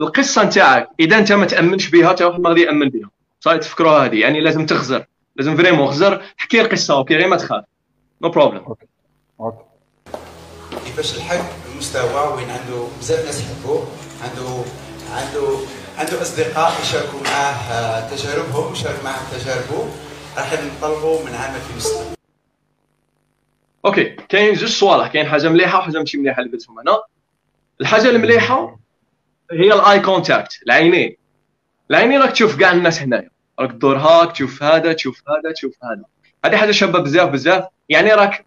القصة نتاعك إذا أنت ما تأمنش بها حتى واحد ما غادي يأمن بها. صاي تفكروها هذه يعني لازم تخزر. لازم vraiment خزر حكي القصة okay غير ما تخاف. no problem كيفاش لحق المستوى وين عنده بزاف ناس يحبوه عنده عنده عنده أصدقاء يشاركوا معاه تجاربهم يشارك معاه تجاربه راح نطلبوا من في المستقبل okay كاين جوج صوالح كاين حاجة مليحة وحاجة ماشي مليحة اللي قلتهم أنا الحاجة المليحة هي ال eye contact العينين. العينين راك تشوف كاع الناس هنايا. راك تدور هاك تشوف هذا تشوف هذا تشوف هذا. هذه حاجة شابة بزاف بزاف. يعني راك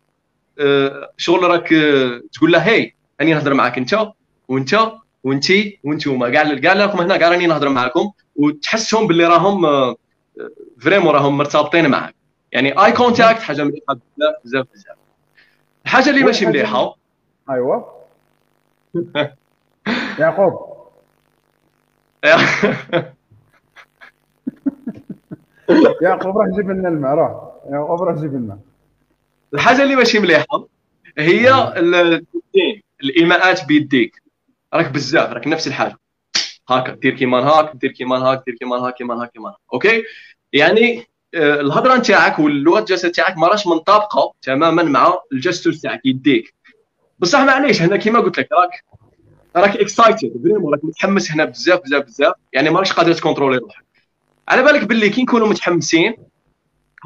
آه شغل راك آه تقول له هي راني نهضر معاك انت وانت وانتي وانتوما. كاع كاع راكم هنا كاع راني نهضر معاكم. وتحسهم باللي راهم vraiment آه، راهم مرتبطين معاك. يعني eye contact حاجة مليحة بزاف بزاف بزاف. الحاجة اللي ماشي مليحة. ايوا يعقوب. يعقوب روح جيب لنا الماء روح. يعقوب روح جيب الماء. الحاجة اللي ماشي مليحة هي الإيماءات بيديك. راك بزاف راك نفس الحاجة. هاكا دير كيما هاك دير كيما هاك دير كيما هاك كيما هاك كيما okay؟ يعني آه، الهضرة نتاعك واللغة الجسد تاعك ما راهاش متطابقة تماما مع ال gesture تاعك يديك. بصح معليش هنا كيما قلت لك راك راك excited vraiment راك متحمس هنا بزاف بزاف بزاف. يعني ما راكش قادر تcontrôler روحك. على بالك باللي كي نكونوا متحمسين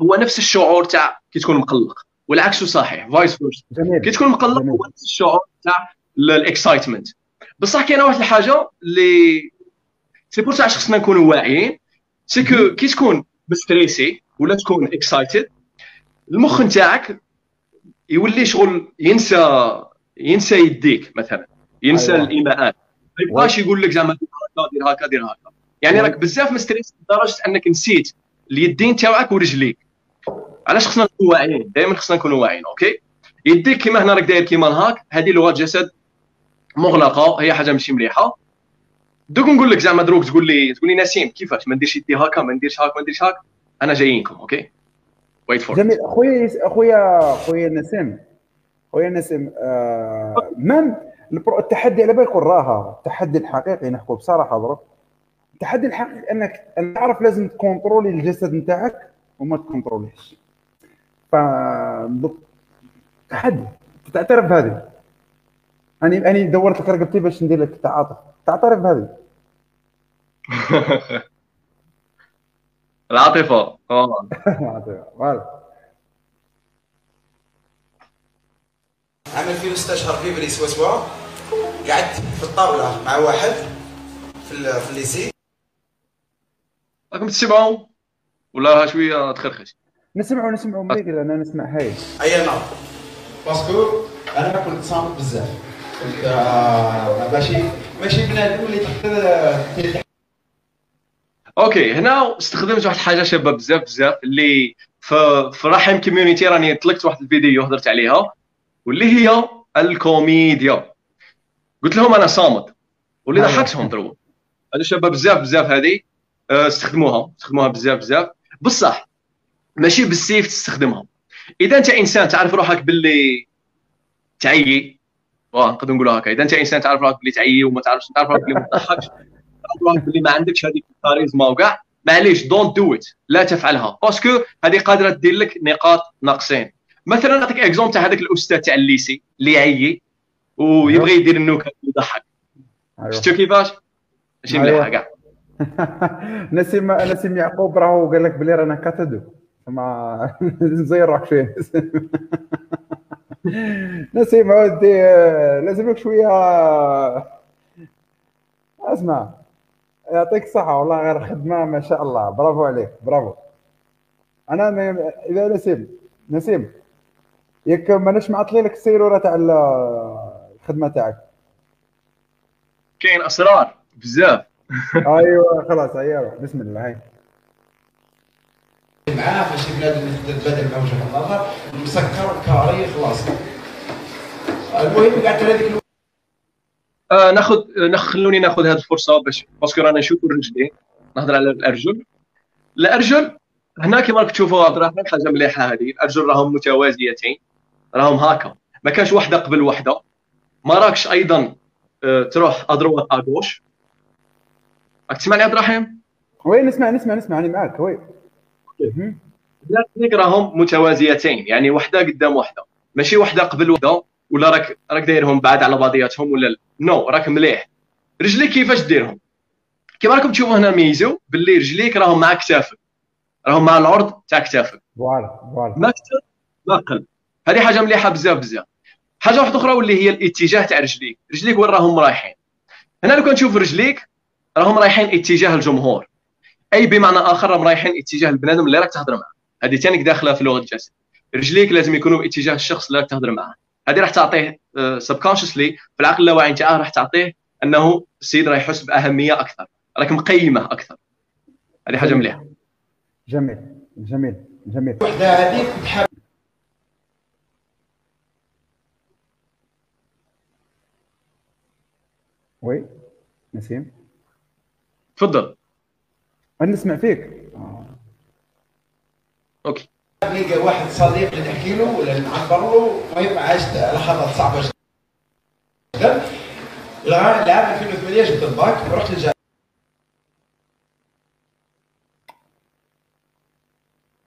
هو نفس الشعور تاع كي تكون مقلق والعكس صحيح vice versa كي تكون مقلق هو نفس الشعور تاع ال excitement بصح كاينة واحد الحاجة اللي c'est pour علاش خصنا نكونوا واعيين c'est que كي تكون مstressé ولا تكون excited المخ نتاعك يولي شغل ينسى ينسى يديك مثلا. ينسى أيوة. الإيماءات. ما يبقاش يقول لك زعما دير هكا دير هكا. يعني راك بزاف مستريس لدرجة أنك نسيت اليدين تاعك ورجليك. علاش خصنا نكونوا واعيين؟ دائما خصنا نكونوا واعيين OK؟ يديك كيما هنا راك داير كيما هاك هذه لغة جسد مغلقة هي حاجة ماشي مليحة. دوك نقول لك زعما دروك تقول لي تقول لي نسيم كيفاش؟ ما نديرش يدي هكا ما نديرش هاك ما نديرش هاك. أنا جايينكم OK؟ wait فور جميل. اخويا اخويا أخويا نسيم. خويا نسيم آه مام التحدي على بالك راها التحدي الحقيقي نحكوا بصراحة ضرب التحدي الحقيقي أنك تعرف لازم تكونترولي الجسد نتاعك وما تكونتروليش. ف تحدي. تعترف بهذه. اني أني دورت لك رقبتي باش ندير لك التعاطف. تعترف بهذه. العاطفة. آه. عمل فيه ست اشهر في بليس وسوا قعدت في الطاولة مع واحد في في الليسي راكم تسمعوا؟ ولا شوية تخرخش. نسمعوا نسمعوا مليك أنا نسمع. هاي. اي نعم. باسكو أنا كنت صامت بزاف. كنت آه، ماشي ماشي بنادم اللي تقدر OK هنا استخدمت واحد الحاجة شابة بزاف بزاف اللي في, رحم community راني طلقت واحد الفيديو هضرت عليها واللي هي الكوميديا. قلت لهم أنا صامت. واللي ضحكتهم ضربوا هذا شابة بزاف بزاف هذه. استخدموها استخدموها بزاف بزاف. بصح ماشي بالسيف تستخدمها. إذا أنت إنسان تعرف روحك باللي تعيي واه نقدر نقولها هكا. إذا أنت إنسان تعرف روحك باللي تعيي وما تعرفش تعرف روحك باللي ما تضحكش تعرف روحك باللي ما عندكش هذيك الكاريزما وكاع معليش don't do it لا تفعلها. parce que هذه قادرة دير لك نقاط ناقصين. مثلا نعطيك exemple تاع هذاك الأستاذ تاع ال lycée اللي يعيي ويبغي يدير النكت ويضحك. أيوه. شفتوا كيفاش؟ ماشي مليحة كاع نسيم نسيم يعقوب راهو قال لك بلي رانا كاتدو ما زير روح شوية. نسيم ودي لازم لك شوية. اسمع يعطيك الصحة والله غير خدمة ما شاء الله. برافو عليك برافو. أنا إذا نسيم نسيم ياك ماناش معطلي لك السيرورة تاع الخدمة تاعك؟ كاين أسرار بزاف. أيوه خلاص أيوه. بسم الله هاي. معاه فاش بنادم تبادل مع وجهه النظر مسكر carré خلاص. المهم قعدت هذيك آه ناخذ خلوني ناخذ هذه الفرصة باش parce que رانا نشوف الرجلين نهضر على الأرجل. الأرجل هنا كما راك تشوفوا عبد الرحمن حاجة مليحة هذه. الأرجل راهم متوازيتين راهم هكا. ما كانش واحدة قبل واحدة ما راكش أيضا آه، تروح à droite à gauche. راك تسمعني عبد الرحيم؟ oui نسمع نسمع نسمع أنا معاك oui راهم متوازيتين يعني وحدة قدام وحدة. ماشي وحدة قبل وحدة ولا راك راك دايرهم بعاد على بعضياتهم ولا لا؟ non راك مليح. رجليك كيفاش ديرهم؟ كيما راكم تشوفوا هنا ميزو باللي رجليك راهم مع كتافك. راهم مع العرض تاع كتافك. voilà voilà. ما كتر ما قل هذه حاجة مليحة بزاف بزاف. حاجة واحدة أخرى واللي هي الاتجاه تاع رجليك. رجليك وين راهم رايحين؟ هنا لو كنشوف رجليك راهم رايحين اتجاه الجمهور. أي بمعنى آخر راهم رايحين اتجاه البنادم اللي راك تهضر معاه. هذه ثاني داخلة في لغة الجسد. رجليك لازم يكونوا باتجاه الشخص اللي راك تهضر معاه. هذه راح تعطيه سبكونشسلي آه، في العقل اللاواعي نتاعه راح تعطيه أنه السيد راح يحس بأهمية أكثر راك مقيمه أكثر. هذه حاجة مليحة. جميل جميل جميل. وحدة هذيك وي نسيم. تفضل أنا نسمع فيك. أوكي. نلقى واحد صديق نحكي له ولا نعبر له المهم عشت لحظات صعبة جدا. العام 2008 جبت الباك ورحت الجامعة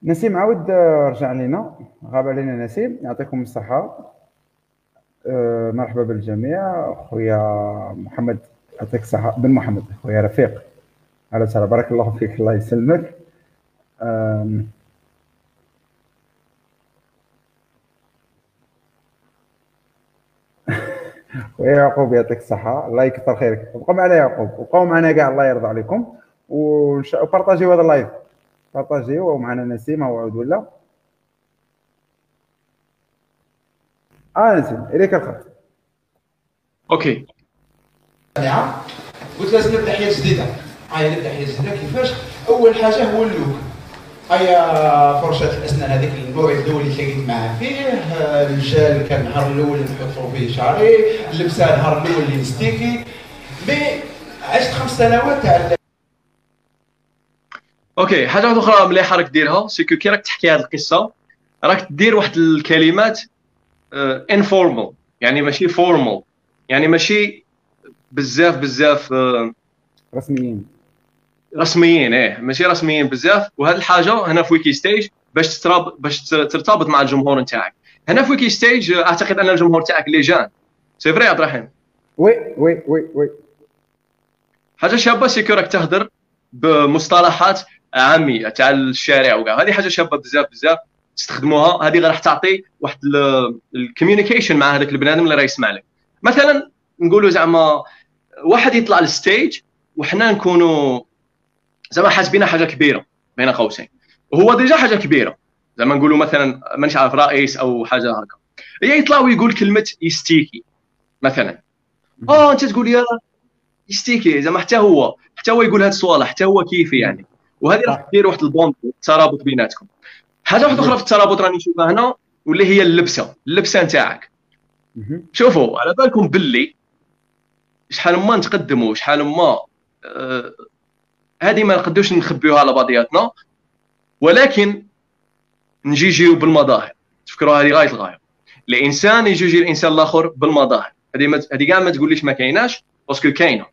نسيم عاود رجع لنا. غاب علينا نسيم. يعطيكم الصحة. أه مرحبا بالجميع. خويا محمد يعطيك الصحة. بن محمد خويا رفيق. أهلا وسهلا بارك الله فيك. الله يسلمك. ويا يعقوب يعطيك الصحة. الله يكثر خيرك. ابقى معنا يا يعقوب. وبقوا معنا كاع الله يرضى عليكم. وبارطاجيو هذا ال live. بارطاجيو. ومعنا نسيم أو عود ولا. آه نسيم. إليك الخط OK. نعم. قلت لازم نبدأ حياه جديدة. هاي نبدا جديده كيفاش؟ أول حاجة هو ال look. هيا فرشة الأسنان هذيك الموعد الأول اللي تلاقيت معاه فيه الجال كان النهار الأول نحطو فيه شعري اللبسة النهار الأول اللي نستيكي mais عشت خمس سنوات تاع OK حاجة واحدة أخرى مليحة راك ديرها. c'est que كي راك تحكي هذه القصة راك دير واحد الكلمات informal يعني ماشي formal يعني ماشي بزاف بزاف آه، رسميين. رسميين إيه. ماشي رسميين بزاف. وهذه الحاجة هنا في Wiki Stage باش ترابط باش ترتبط مع الجمهور نتاعك. هنا في Wiki Stage أعتقد أن الجمهور تاعك les jeunes. c'est vrai عبد الرحيم؟ oui oui oui oui. حاجة شابة c'est que راك تهدر بمصطلحات عامية تاع الشارع وكاع. هذه حاجة شابة بزاف بزاف. تستخدموها هذه راح تعطي واحد ال communication مع هذاك البنادم اللي راه يسمع لك. مثلا نقولوا زعما واحد يطلع لل stage وحنا نكونوا زعما حاسبينها حاجة كبيرة بين قوسين. وهو déjà حاجة كبيرة. زعما نقولوا مثلا مانيش عارف رئيس أو حاجة هكا. هي يطلع ويقول كلمة يستيكي مثلا. آه أنت تقول يا يستيكي. زعما حتى هو حتى هو يقول هاد الصوالح حتى هو كيفي يعني. وهذه راح دير واحد ال bond ترابط بيناتكم. حاجة واحدة أخرى في الترابط راني نشوفها هنا واللي هي اللبسة. اللبسة نتاعك. شوفوا على بالكم باللي شحال ما نتقدموا شحال ما آه هذه ما نقدوش نخبيوها على بعضياتنا ولكن نجوجيو بالمظاهر. تفكروا هذه غاية الغاية. الإنسان يجوجي الإنسان الآخر بالمظاهر. هذه هذه كاع ما تقوليش ما كايناش parce que كاينة.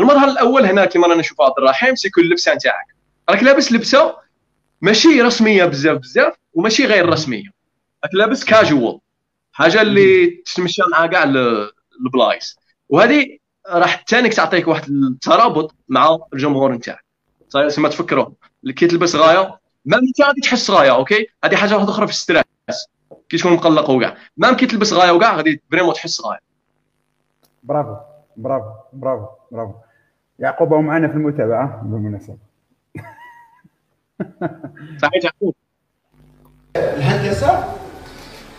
المظهر الأول هنا كما رانا نشوفوا عبد الرحيم سيكون اللبسه نتاعك راك لابس لبسة ماشي رسمية بزاف بزاف وماشي غير رسمية. راك لابس كاجوال حاجة اللي تتمشى مع كاع البلايص. وهذه راح تانيك تعطيك واحد الترابط مع الجمهور نتاعك. ما تفكروا كي تلبس غاية ما انت غادي تحس غاية OK؟ هذه حاجة واحدة أخرى في ال stress. كي تكون مقلق وكاع ما كي تلبس غاية وكاع غادي vraiment تحس غاية. برافو. برافو. برافو. برافو. يعقوب هو معنا في المتابعة؟ بالمناسبة. صحيح يعقوب. الهندسة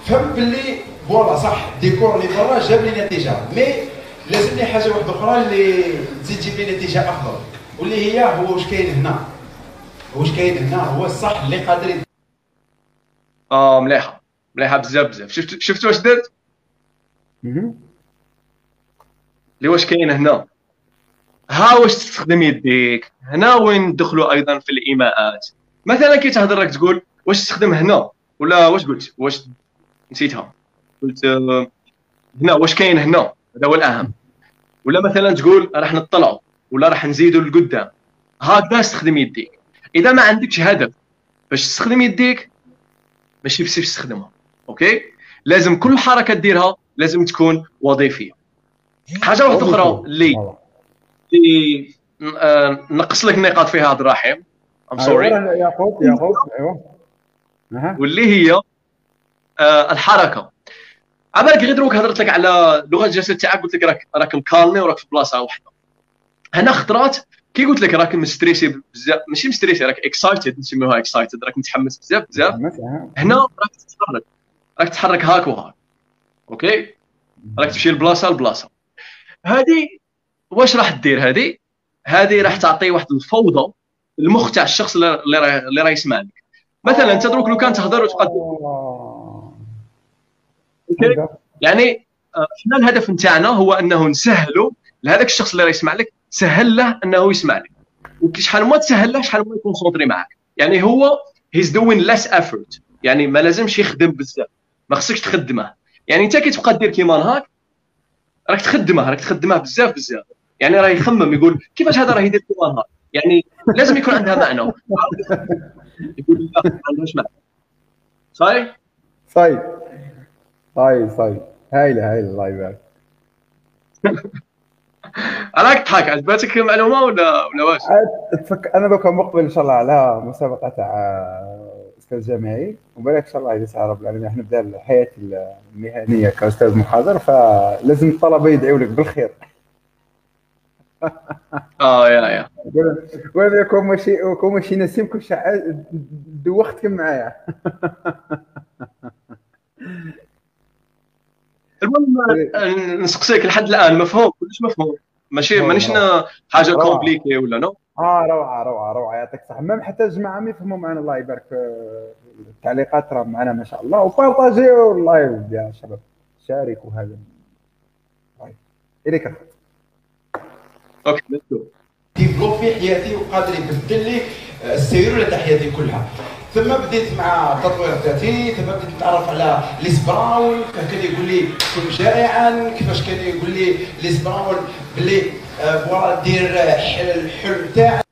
فهم باللي voilà صح. ديكور اللي برا جاب لي نتيجة. mais لازمني حاجة واحدة أخرى اللي تزيد تجيب لي نتيجه أفضل واللي هي هو واش كاين هنا. واش كاين هنا؟ هو الصح اللي قادر آه مليحة. مليحة بزاف بزاف. شفت شفت واش درت؟ اللي واش كاين هنا. ها واش تستخدم يديك. هنا وين ندخلوا أيضا في الإيماءات. مثلا كي تهضر راك تقول واش تستخدم هنا؟ ولا واش قلت؟ واش نسيتها. قلت آه، هنا واش كاين هنا؟ هذا هو الاهم ولا مثلا تقول راح نطلعوا ولا راح نزيدوا لقدام. هكذا استخدم يديك. إذا ما عندكش هدف باش تستخدم يديك ماشي بسيف تستخدمها أوكي؟ لازم كل حركة ديرها لازم تكون وظيفية. حاجة واحدة أخرى اللي اللي آه، نقص لك النقاط فيها عبد الرحيم I'm sorry يعقوب يعقوب أيوه. واللي هي آه الحركة. عبالك غير دروك هضرت لك على لغة الجسد تاعك قلت لك راك راك مكالمي وراك في بلاصة واحدة. هنا خطرات كي قلت لك راك مستريسي بزاف ماشي مستريسي راك excited نسميوها excited راك متحمس بزاف بزاف. هنا راك تتحرك راك تتحرك هاك وهاك. OK؟ راك تمشي لبلاصه لبلاصة. هذه واش راح دير هذه؟ هذه راح تعطي واحد الفوضى المخ تاع الشخص اللي راه اللي راه يسمع لك مثلا أنت دروك لو كان تهضر وتقدم. يعني إحنا آه، الهدف نتاعنا؟ هو أنه نسهلوا لهذاك الشخص اللي راه يسمع لك سهل له أنه يسمع لك. وشحال ما تسهل له شحال ما يكون concentré معك يعني هو he's doing less effort يعني ما لازمش يخدم بزاف. ما خصكش تخدمه. يعني أنت كي تبقى دير كيما هاك راك تخدمه راك تخدمه بزاف بزاف. يعني راه يخمم يقول كيفاش هذا راه يدير كيما هاك يعني لازم يكون عندها معنى. يقول لا ما عندهاش معنى. صحيح؟ صحيح. صحيح صحيح هايلة هايلة. الله يبارك. راك تضحك عجبتك المعلومه ولا ولا واش؟ تفك أنا دوكا مقبل إن شاء الله على مسابقة تاع أستاذ جامعي. وبالك إن شاء الله يسعى رب العالمين إحنا نبدأ حياتي المهنيه كأستاذ محاضر فلازم الطلبة يدعوا لك بالخير. آه يا يا. وأنا كون ماشي كون ماشي نسيم كل دوختكم معايا. المهم إيه. نسقسيك لحد الآن. مفهوم؟ كلش مفهوم. ماشي؟ مانيش حاجة compliqué ولا no آه روعة روعة روعة. يعطيك الصحة. même حتى الجماعة ما يفهموا معنا الله يبارك في التعليقات. راه معنا ما شاء الله. وبارطاجيو ال live يا شباب. شاركوا هذا. إليك OK develop في حياتي وقادر يبدل لي السيرورة تاع حياتي كلها؟ ثم بديت مع تطوير الذاتي ثم بديت نتعرف على ليس براون كان يقول لي كن جائعا كيفاش كان يقول لي ليس براون باللي بغا دير الحلم تاعك.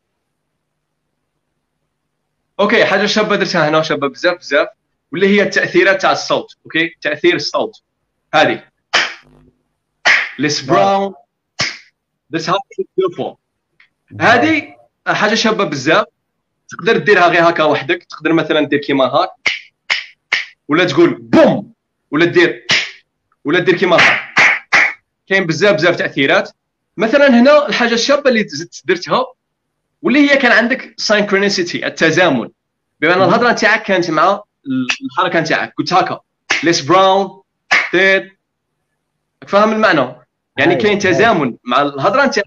OK حاجة شابة درتها هنا شابه بزاف بزاف واللي هي التأثيرات تاع الصوت OK؟ تأثير الصوت. هذه. ليس براون درتها deux fois هذه حاجة شابة بزاف. تقدر ديرها غير هكا وحدك تقدر مثلا دير كيما هاك ولا تقول بوم ولا دير ولا دير كيما هاك كاين بزاف بزاف تأثيرات. مثلا هنا الحاجة الشابة اللي زدت درتها واللي هي كان عندك synchronicity التزامن. بمعنى الهضرة نتاعك كانت مع الحركة نتاعك. قلت هكا ليس براون دير فاهم المعنى؟ يعني كاين تزامن مع الهضرة نتاعك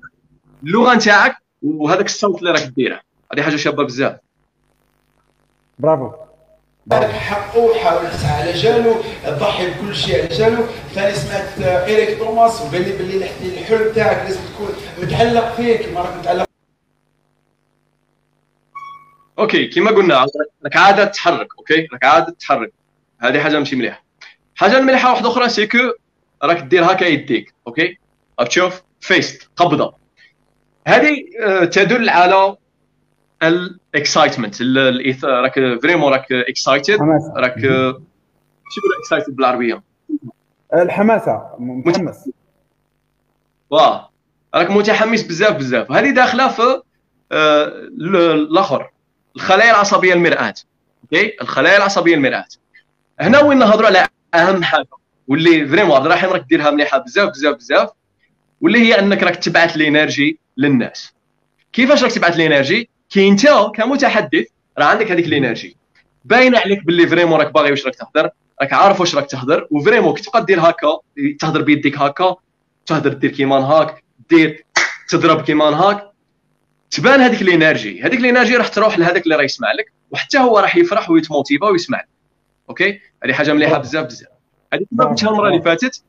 اللغة نتاعك وهذاك الصوت اللي راك ديره. هذه حاجة شابة بزاف. برافو. حقه حاول تسعى على جالو ضحي بكل شيء على جالو. ثاني سمعت إيريك توماس وقال لي باللي الحلم تاعك لازم تكون متعلق فيك ما راك متعلق. OK كما قلنا راك عادة تتحرك OK؟ راك عادة تتحرك هذه حاجة ماشي مليحة. حاجة مليحة واحدة أخرى c'est que راك دير هكا يديك OK؟ راك تشوف fist قبضة. هذه آه، تدل على ال excitement راك vraiment راك excited راك شو يقول excited بالعربية؟ الحماسة متحمس. واه راك متحمس بزاف بزاف. هذه داخلة في آه، الآخر الخلايا العصبية المرآة OK؟ الخلايا العصبية المرآة هنا وين نهضروا على أهم حاجة واللي vraiment عبد الرحيم راك ديرها مليحة بزاف بزاف بزاف واللي هي أنك راك تبعث ال energy للناس. كيفاش راك تبعث ال energy كي انت كمتحدث راه عندك هذيك ال energy. باين عليك باللي vraiment راك باغي واش راك تهضر راك عارف واش راك تهضر و vraiment كي تبقى دير هكا تهضر بيديك هكا تهضر دير كيما هاك دير تضرب كيما هاك تبان هذيك ال energy. هذيك ال energy راح تروح لهذاك اللي راه يسمع لك وحتى هو راح يفرح ويتموتيفا ويسمع لك. OK؟ هذه حاجة مليحة بزاف بزاف. هذه كما قلتها المره اللي فاتت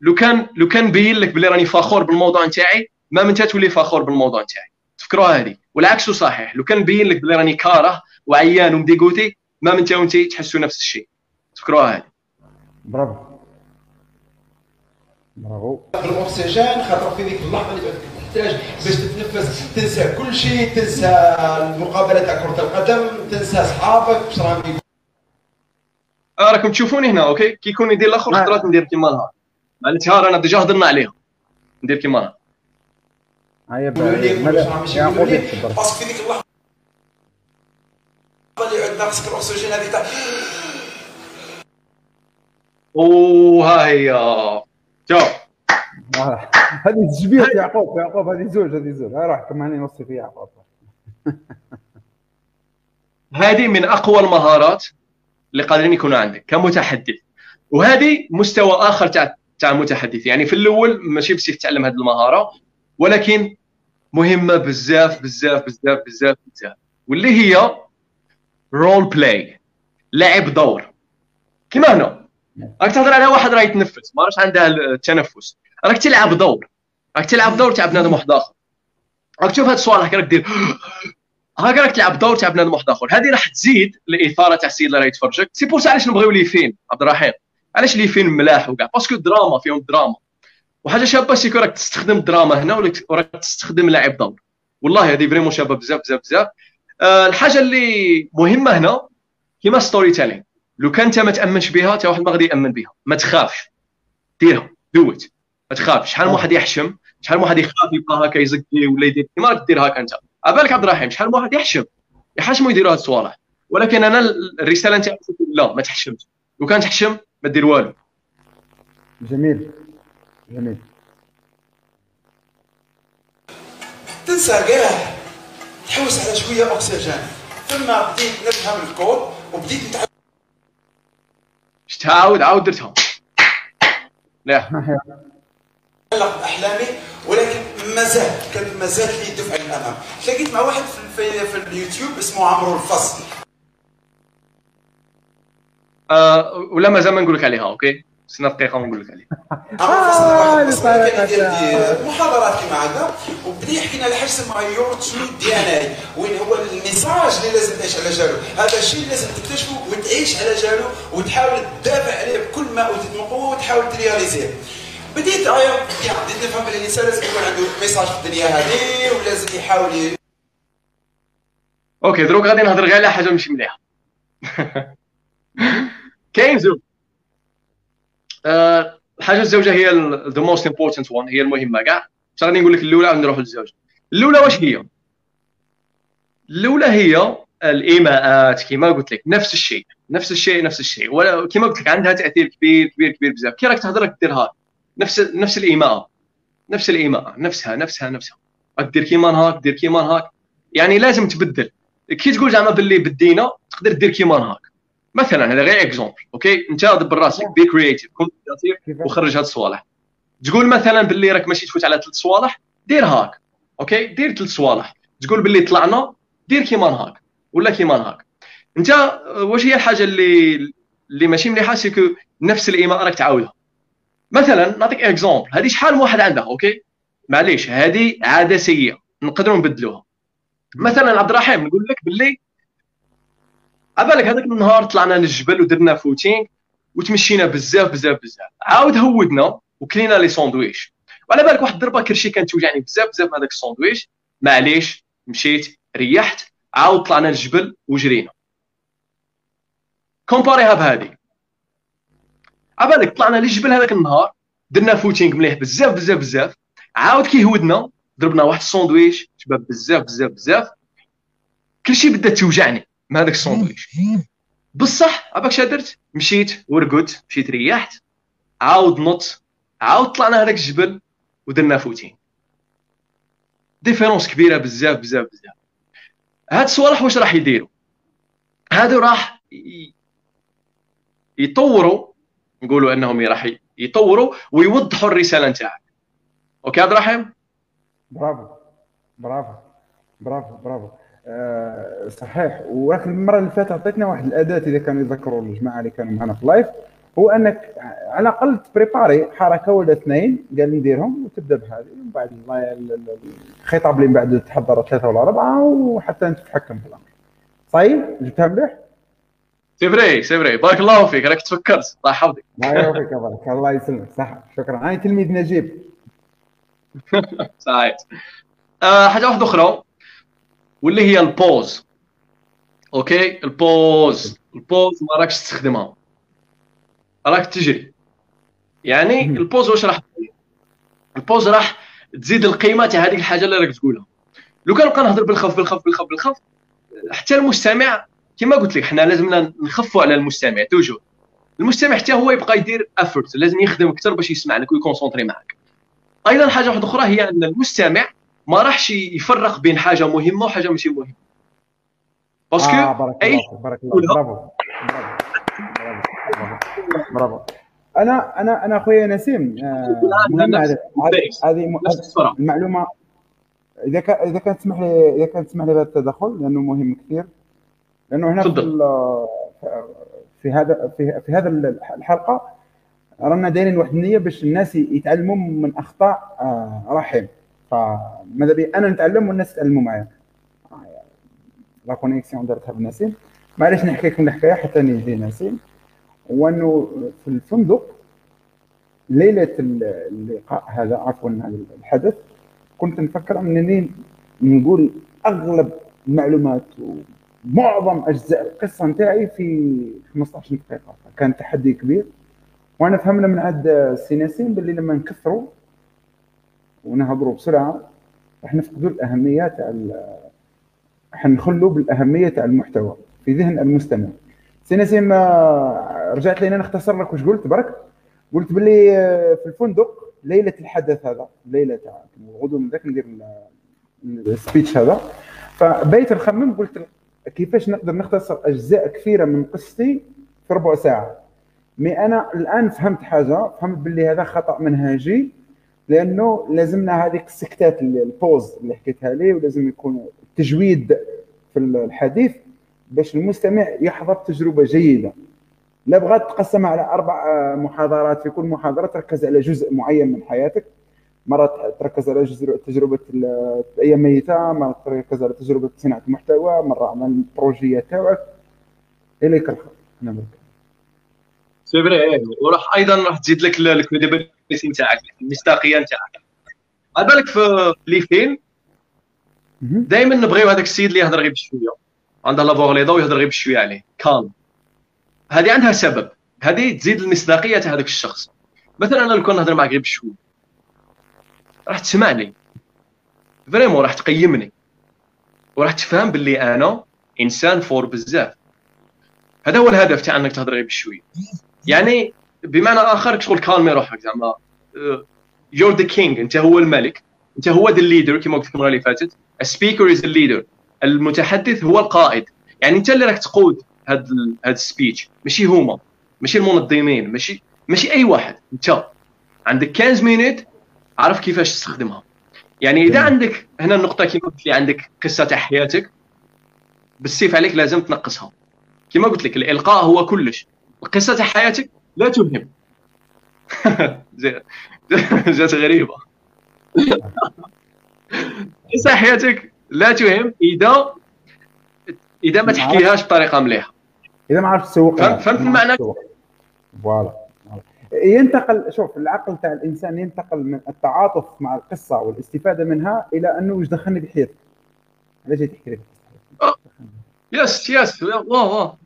لو كان لو كان بين لك بلي راني فخور بالموضوع نتاعي même انت تولي فخور بالموضوع نتاعي. تفكروها هذه. والعكس صحيح. لو كان بين لك بلي راني كاره وعيان ومديغوتي même انت تحسوا نفس الشيء. تفكروها هذه. برافو. برافو. الأكسجين خاطر في ذيك اللحظة اللي تحتاج باش تتنفس. تنسى كل شيء تنسى المقابله تاع كرة القدم تنسى أصحابك واش راهم آه راكم تشوفوني هنا okay؟ كي يكون يدير الأخر خطرات ندير كيما نهار معناتها أنا déjà هضرنا عليهم. ندير كيما نهار هيا parce que في ديك اللحظة. اللي عندنا خصك الأكسجين هذيك تاع أوه ها هي. شوف هذه تشبيه يعقوب يعقوب هذه زوج هذه زوج. هاي راح كمان نوصي فيها يعقوب. هذه من أقوى المهارات اللي قادرين يكونوا عندك كمتحدث. وهذه مستوى آخر تاع تاع المتحدث يعني في الأول ماشي بس تتعلم هذه المهارة ولكن مهمة بزاف بزاف بزاف بزاف بزاف واللي هي role play لعب دور. كيما هنا. راك تهضر على واحد راه يتنفس ما راش عنده التنفس راك تلعب دور. راك تلعب دور تاع بنادم واحد آخر. راك تشوف السؤال هكا راك دير هكا راك تلعب دور تاع بنادم واحد آخر. هذه راح تزيد الإثارة تاع السيد اللي راه يتفرجك. c'est pour علاش نبغيو لي فين عبد الرحيم؟ علاش لي فين ملاح وكاع؟ parce que دراما فيهم دراما وحاجه شابه c'est que راك تستخدم الدراما هنا وراك تستخدم لعب دور والله هذه vraiment شابة بزاف بزاف بزاف. أه الحاجة اللي مهمة هنا كيما storytelling لو كان انت ما تأمنش بها حتى واحد ما غادي يأمن بها. ما تخافش. ديرها. دوت ما تخافش. شحال من واحد يحشم؟ شحال من واحد يخاف يبقى هكا يزكي ولا يدير؟ كيما راك دير هكا انت. عبالك عبد الرحيم شحال من واحد يحشم؟ يحشموا يديروا هاد الصوالح. ولكن أنا الرسالة نتاعي لا ما تحشمش. لو كان تحشم ما دير والو. جميل. جميل تنسى كاع تحوس على شوية أكسجين. ثم بديت نفهم الكود وبديت نتعلم. تعاود؟ عاود درتها لا. تعلق باحلامي ولكن مازال كان مازال لي دفعه للأمام. تلاقيت مع واحد في, في اليوتيوب اسمه عمرو الفصل. آه ولا مازال ما نقول لك عليها okay؟ استنى دقيقة ونقول لك عليه. آه، محاضرات كيما هكا وبدا يحكي لنا الحاج سمايور شنو الديانه وين هو ال message اللي لازم تعيش على جالو؟ هذا الشيء لازم تكتشفه وتعيش على جالو وتحاول تدافع عليه بكل ما اوتيت من قوه وتحاول ت réaliser ه. بديت ايا بديت نفهم بلي الإنسان لازم يكون عنده message في الدنيا هذه ولازم يحاول. okay دروك غادي نهضر غير على حاجة ماشي مليحة. كاين زوج. الحاجة الزوجة هي the most important one هي المهمة. كاع باش غادي نقول لك الأولى عاد نروح للزوج الأولى واش هي؟ الأولى هي الإيماءات كما قلت لك نفس الشيء. نفس الشيء نفس الشيء. كما قلت لك عندها تأثير كبير كبير كبير بزاف. كي راك تهضر راك ديرها. نفس نفس الإيماء. نفس الإيماء. نفسها نفسها نفسها. دير كيما نهاك دير كيما نهاك. يعني لازم تبدل. كي تقول زعما باللي بدينا تقدر دير كيما نهاك. مثلا هذا غير exemple okay؟ أنت دبر راسك be creative كون كرييتيف وخرج هاد الصوالح. تقول مثلا باللي راك ماشي تفوت على ثلاث صوالح دير هاك أوكي؟ دير ثلاث صوالح. تقول باللي طلعنا دير كيما نهاك ولا كيما نهاك أنت واش هي الحاجة اللي اللي ماشي مليحة؟ c'est que نفس الإيماء راك تعاودها. مثلا نعطيك exemple هذه شحال من واحد عندها okay؟ معليش هذه عادة سيئة نقدروا نبدلوها. مثلا عبد الرحيم نقول لك باللي عبالك هذاك النهار طلعنا للجبل ودرنا footing وتمشينا بزاف بزاف بزاف. عاود هودنا وكلينا les sandwichs. وعلى بالك واحد الضربة كرشي كانت توجعني بزاف بزاف هذاك الساندويش. معليش مشيت ريحت عاود طلعنا للجبل وجرينا. comparer ها بهذه. عبالك طلعنا للجبل هذاك النهار درنا footing مليح بزاف بزاف بزاف. عاود كي هودنا ضربنا واحد الساندويش شباب بزاف بزاف بزاف. كرشي بدا توجعني. مع هذاك الساندويتش بصح عبالك درت؟ مشيت ورقدت مشيت ريحت. عاود نط عاود طلعنا هذاك الجبل ودرنا footing. différence كبيرة بزاف بزاف بزاف. هاد الصوالح واش راح يديروا؟ هادو راح يطوروا نقولوا أنهم راح يطوروا ويوضحوا الرسالة نتاعك. okay عبد الرحيم؟ برافو برافو برافو برافو. آه صحيح. ولكن المرة اللي فاتت عطيتنا واحد الأداة إذا كانوا يذكروا الجماعة اللي كانوا معنا في ال live هو أنك على الأقل ت préparer حركة ولا اثنين قال نديرهم وتبدأ بهذه. ومن بعد الخطاب اللي من بعد تحضر ثلاثة ولا أربعة وحتى أنت تتحكم في الأمر. صحيح جبتها مليح؟ c'est vrai c'est vrai بارك الله فيك. راك تفكرت. الله يحفظك. الله يوفقك بارك. الله يسلمك. صح. شكرا. أنا تلميذ نجيب. صحيح. آه حاجة واحدة أخرى. واللي هي ال pause. okay؟ ال pause. ال pause ما راكش تستخدمها. راك تجري. يعني ال pause واش راح ال pause راح تزيد القيمة تاع هذيك الحاجة اللي راك تقولها. لو كان نبقى نهضر بالخف بالخف بالخف بالخف حتى المستمع كما قلت لك حنا لازمنا نخفوا على المستمع toujours. المستمع حتى هو يبقى يدير effort لازم يخدم أكثر باش يسمع لك وي concentrer معك. أيضا حاجة واحدة أخرى هي أن المستمع ما راحش يفرق بين حاجة مهمة وحاجة ماشي مهمه parce que آه بارك اي الله بارك الله برافو. برافو. برافو. أنا أنا أنا أخويا نسيم آه هذه المعلومة. إذا كان إذا كان تسمح لي إذا كان تسمح لي هذا التدخل لأنه مهم كثير. لأنه هنا في في هذا في, في هذا الحلقة رانا دايرين واحد النية باش الناس يتعلموا من أخطاء آه رحيم فماذا بي؟ أنا نتعلم والناس يتعلموا معايا. la connexion درتها بنسيم. معليش نحكي لكم الحكاية حتى نجي نسيم. وأنه في الفندق ليلة اللقاء هذا عفوا الحدث كنت نفكر أنني نقول أغلب المعلومات ومعظم أجزاء القصة نتاعي في 15 دقيقة. كان تحدي كبير. وأنا فهمنا من عند السيناسين باللي لما نكثروا ونهضروا بسرعة راح نفقدوا الاهميه تاع حنخلوا بالأهمية تاع المحتوى في ذهن المستمع. سيناسين رجعت لينا نختصر لك واش قلت؟ برك؟ قلت باللي في الفندق ليلة الحدث هذا ليلة تاع غدو من ذاك ندير ال speech هذا. فبيت نخمم قلت كيفاش نقدر نختصر أجزاء كثيرة من قصتي في ربع ساعة؟ mais أنا الآن فهمت حاجة فهمت باللي هذا خطأ منهجي لأنه لازمنا هذيك السكتات ال pause اللي حكيتها لي ولازم يكون التجويد في الحديث باش المستمع يحضر تجربة جيدة. لا بغات تقسمها على أربع آه، محاضرات. في كل محاضرة تركز على جزء معين من حياتك. مرة تركز على جزء تجربة الأيام ميتة مرة تركز على تجربة صناعة المحتوى مرة على ال projet تاعك. إليك الخير. c'est vrai وراح أيضا راح تزيد لك ال credibility نتاعك المصداقية نتاعك. على بالك في les films دائما نبغيو هذاك السيد اللي يهضر غير بشوية. عنده la force ليضا ويهضر غير بشوية عليه. calme. هذه عندها سبب. هذه تزيد المصداقية تاع هذاك الشخص. مثلا أنا لو كان نهضر معك غير بشوية راح تسمعني. vraiment راح تقيمني. وراح تفهم باللي أنا إنسان fort بزاف. هذا هو الهدف تاع إنك تهضر غير بشوية. يعني بمعنى آخر شغل calmer روحك زعما؟ you're the king انت هو الملك انت هو the leader كما قلت المره اللي فاتت. ال speaker is ال leader المتحدث هو القائد. يعني انت اللي راك تقود هذا هذا ال speech ماشي هما ماشي المنظمين ماشي ماشي أي واحد. انت عندك 15 minutes عرف كيفاش تستخدمها. يعني إذا عندك هنا النقطة كما قلت لي عندك قصة تاع حياتك بالسيف عليك لازم تنقصها. كما قلت لك الإلقاء هو كلش. القصة تاع حياتك لا تهم جات غريبة. قصه حياتك. لا تهم. اذا إذا ما تحكيهاش بطريقة مليحة. إذا ما عرفت تسوق فهمت المعنى فوالا. ينتقل شوف العقل تاع الإنسان ينتقل من التعاطف مع القصة والاستفادة منها إلى أنه واش دخلني بحياتك علاش تحكي لي؟ يس يس. واه واه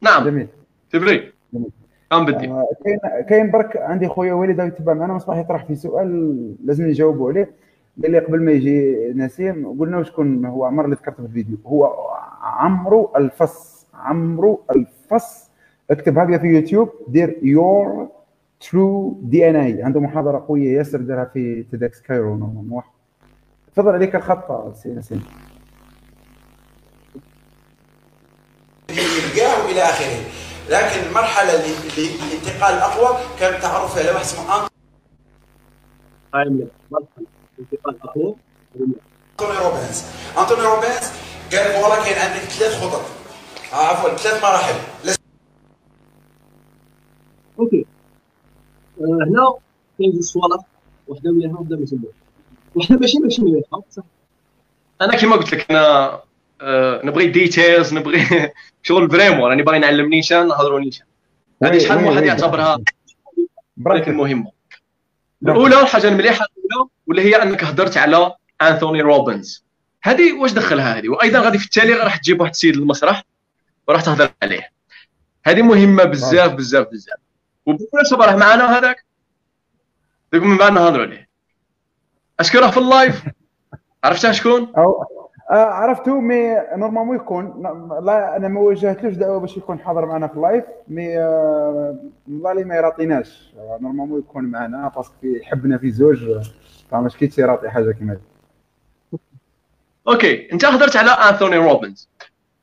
نعم. جميل. تبري. أم بدي. آه، كاين كاين برك عندي خويا وليد يتبع معنا مصباح يطرح في سؤال لازم نجاوبوا عليه. قال لي قبل ما يجي نسيم قلنا شكون هو عمر اللي ذكرته في الفيديو. هو عمرو الفص عمرو الفص اكتب هكذا في يوتيوب دير يور ترو دي ان اي عنده محاضرة قوية ياسر دارها في تيدكس كايرو تفضل عليك الخط سي نسيم إلى آخره. لكن المرحلة الانتقال الأقوى كان تعرف على واحد اسمه انتوني الانتقال الأقوى. انتوني روبنز انتوني روبنز قال والله كاين عندك ثلاث خطط. آه، عفوا ثلاث مراحل. okay. آه، هنا كاين جوج صوالح وحدة مليحه وحدة ما وحدة ماشي ماشي مليحه صح؟ أنا كما قلت لك أنا آه، نبغي details نبغي شغل vraiment راني باغي نعلم نيشان نهضروا نيشان هذه شحال من واحد يعتبرها برك المهمه الأولى الحاجة المليحة الأولى واللي هي أنك هضرت على أنثوني روبنز. هذه واش دخلها هذه؟ وأيضا غادي في التالي راح تجيب واحد السيد للمسرح وراح تهضر عليه. هذه مهمة بزاف بزاف بزاف. وبالمناسبة راه معنا هذاك؟ من بعد نهضروا عليه. اشكو راه في ال live. عرفتها شكون؟ آه عرفتو مي normalement يكون لا أنا ما واجهتلوش دعوة باش يكون حاضر معنا في ال live mais آه والله ما يراطيناش. normalement يكون معنا parce que يحبنا في زوج فما كيتش يراطي حاجة كيما هذه. okay أنت هضرت على انثوني روبنز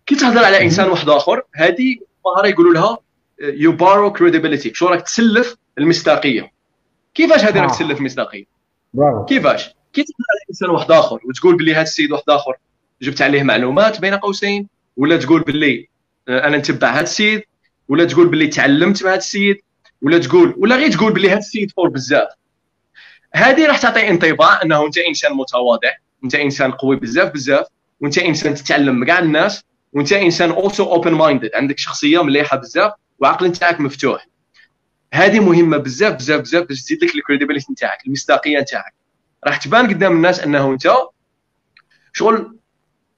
كي تهضر على إنسان واحد آخر هذه مهارة يقولوا لها you borrow credibility شو راك تسلف المصداقية. كيفاش هذه راك آه. تسلف المصداقية؟ كيفاش؟ كي تهضر على إنسان واحد آخر وتقول باللي هذا السيد واحد آخر جبت عليه معلومات بين قوسين ولا تقول باللي آه، أنا نتبع هذا السيد ولا تقول باللي تعلمت مع هذا السيد ولا تقول ولا غير تقول باللي هذا السيد fort بزاف. هذه راح تعطي انطباع أنه أنت إنسان متواضع أنت إنسان قوي بزاف بزاف وأنت إنسان تتعلم مع الناس وأنت إنسان also open minded عندك شخصية مليحة بزاف وعقل نتاعك مفتوح. هذه مهمة بزاف بزاف بزاف باش تزيد لك ال credibility نتاعك المصداقية نتاعك. راح تبان قدام الناس أنه أنت شغل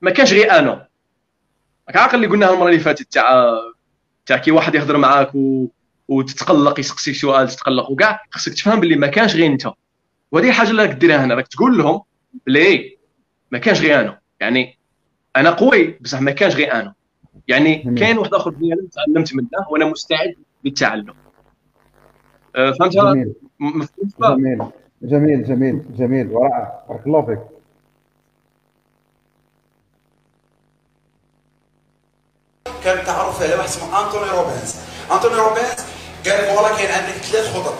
ما كانش غير أنا. راك عاقل اللي قلناها المرة اللي فاتت تاع تاع كي واحد يهضر معاك و... وتتقلق يسقسيك سؤال تتقلق وكاع خصك تفهم باللي ما كانش غير أنت. وهذه الحاجة اللي راك ديرها هنا راك تقول لهم بلي ما كانش غير أنا. يعني أنا قوي بصح ما كانش غير أنا. يعني كاين واحد آخر بني تعلمت منه وأنا مستعد للتعلم. أه، فهمتها؟ جميل. جميل جميل. جميل جميل. ورائع بارك الله فيك. كان تعرف على واحد اسمه أنتوني روبنز أنتوني روبنز قال والله كاين عندك ثلاث خطط.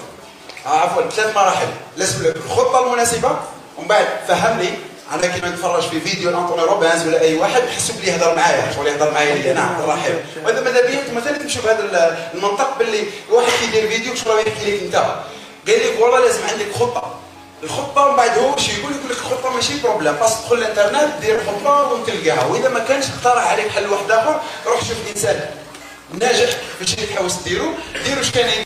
آه، عفوا ثلاث مراحل. لازم الخطة المناسبة ومن بعد فهمني أنا كيما نتفرج في فيديو لانطوني روبينز ولا أي واحد نحس بلي يهضر معايا. شغل يهضر معايا. اللي أنا الرحيم وهذا ماذا بيا أنتم مثلا تمشوا بهذا المنطق باللي واحد كيدير فيديو شغل يحكي لك أنت؟ قال لك والله لازم عندك خطة. الخطة من بعد هو شي يقول يقول لك الخطة ماشي problème خاص تدخل الإنترنت دير خطة وتلقاها. وإذا ما كانش اقترح عليك حل واحد آخر روح شوف انسان ناجح اللي تحوس ديرو. ديرو اش كان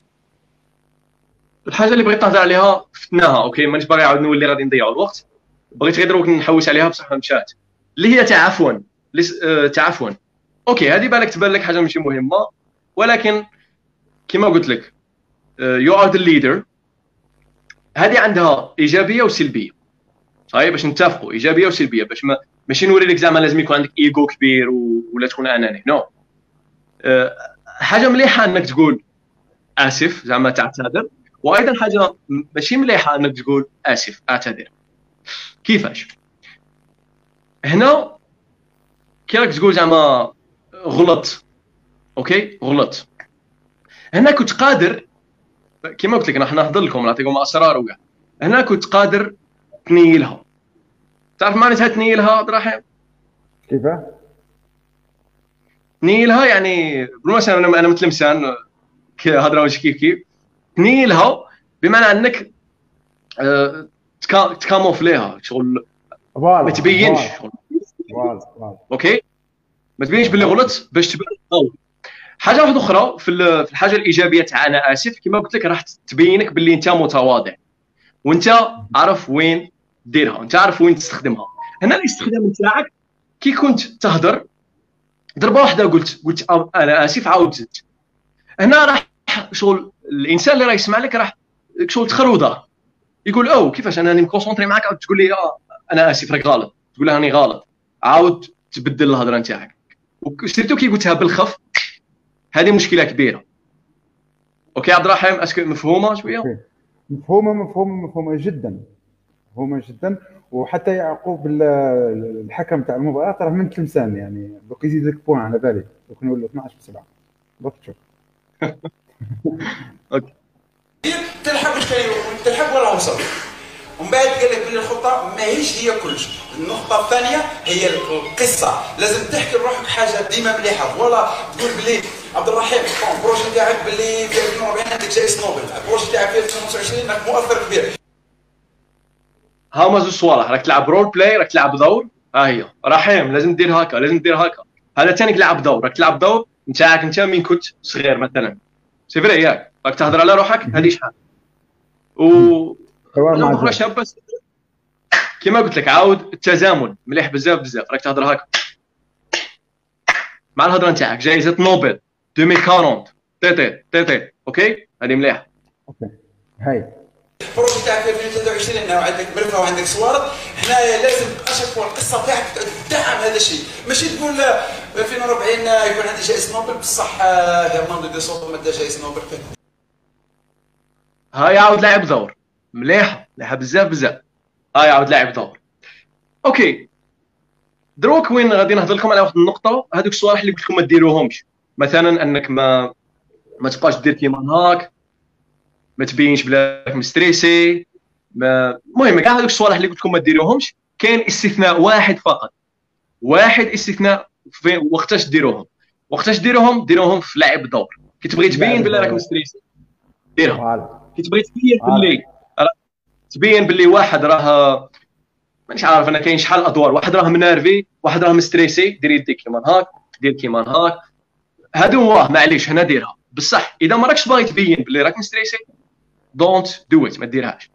الحاجة اللي بغيت نهضر عليها فتناها okay؟ مانيش باغي نعاود نولي غادي نضيعوا الوقت. بغيت غير دروك نحوس عليها بصح مشات اللي هي تاع عفوا آه تاع عفوا okay هذه بالك تبان لك حاجة ماشي مهمة. ولكن كما قلت لك you are the leader هذه عندها إيجابية وسلبية. صحيح؟ باش نتفقوا. إيجابية وسلبية. باش ما ماشي نوري لك زعما لازم يكون عندك ايجو كبير ولا تكون أناني. no. أه حاجة مليحة إنك تقول آسف زعما تعتذر. وأيضا حاجة ماشي مليحة إنك تقول آسف أعتذر. كيفاش؟ هنا كي راك تقول زعما غلط. okay؟ غلط. هنا كنت قادر كما قلت لك راح نهضر لكم نعطيكم أسرار وكاع هنا كنت قادر تنيلها. تعرف معناتها تنيلها؟ عبد الرحيم كيفاه تنيلها يعني بالمثل أنا أنا متلمسان هضره واش كيف كيف؟ تنيلها بمعنى أنك أه تكاموفليها شغل ما تبينش. أوكي؟ ما تبينش باللي غلط باش تبان حاجة واحدة أخرى في الحاجة الإيجابية تاع أنا اسف كما قلت لك راح تبينك باللي أنت متواضع. وأنت عارف وين ديرها انت عارف وين تستخدمها. هنا الاستخدام نتاعك كي كنت تهدر ضربة واحدة قلت قلت أنا آسف عاود زدت هنا راح شغل الإنسان اللي راه يسمع لك راح شغل تخربضه يقول أو كيفاش؟ أنا راني مكونسونطري معاك عاود تقول لي آه أنا آسف راك غلط. تقول لها راني غلط. عاود تبدل الهضرة نتاعك. surtout كي قلتها بالخف هذه مشكلة كبيرة. okay عبد الرحيم est-ce que مفهومة شوية؟ مفهومة مفهومة مفهومة جدا. مفهومة جدا. وحتى يعقوب الحكم تاع المباراة راه من تلمسان يعني دوك يزيد لك point على بالي. دوك نولوا 12 ب 7 دوك تشوف okay. تلحق كان تلحق ولا وصل. ومن بعد قال لك بلي الخطة ماهيش هي كلش. النقطة الثانية هي القصة. لازم تحكي لروحك حاجة ديما مليحة. ولا تقول بلي عبد الرحيم ال projet تاعك بلي في 2040 عندك جائزه نوبل. ال projet تاعك في 2025 راك مؤثر كبير. هما زوج صوالح راك تلعب role play راك تلعب دور؟ ها هي. رحيم لازم دير هكا لازم دير هكا. هذا ثاني تلعب دور. راك تلعب دور نتاعك انت من كنت صغير مثلا. c'est vrai ياك. راك تهضر على روحك؟ هذه شحال؟ و أخرى شابه كما قلت لك عاود التزامن. مليح بزاف بزاف. راك تهضر هكا. مع الهضرة نتاعك جائزه نوبل. 2040 تي تي تي تي أوكي هذه مليحه أوكي هاي البروجي تاعك في 2023 انه عندك ملفه وعندك صور هنايا لازم اشك القصة تاعك تدعم هذا الشيء ماشي تقول 2040 يكون عندي جائزه نوبل بصح هيرناندو دي سوتو ما جائزه نوبل هاي عاود لاعب دور مليحه مليحه بزاف بزاف هاي عاود لاعب دور okay دروك وين غادي نهضر لكم على واحد النقطه هذوك الصوالح اللي قلت لكم ما ديروهمش مثلا أنك ما ما تبقاش دير كيما هاك ما تبينش بلاك stressé ما المهم كاع هذوك الصوالح اللي قلت لكم ما ديروهمش كاين استثناء واحد فقط. واحد استثناء في وقتاش ديروهم. وقتاش ديروهم؟ ديروهم في لعب دور. كي تبغي تبين بلي راك stressé ديرها كي تبغي تبين باللي تبين باللي واحد راه مانيش عارف أنا كاين شحال أدوار. واحد راه énervé واحد راه stressé دير يديك كيما هاك دير كيما هاك هادو هو معليش هنا ديرها. بصح إذا ما راكش باغي تبين باللي راك stressé don't do it ما ديرهاش.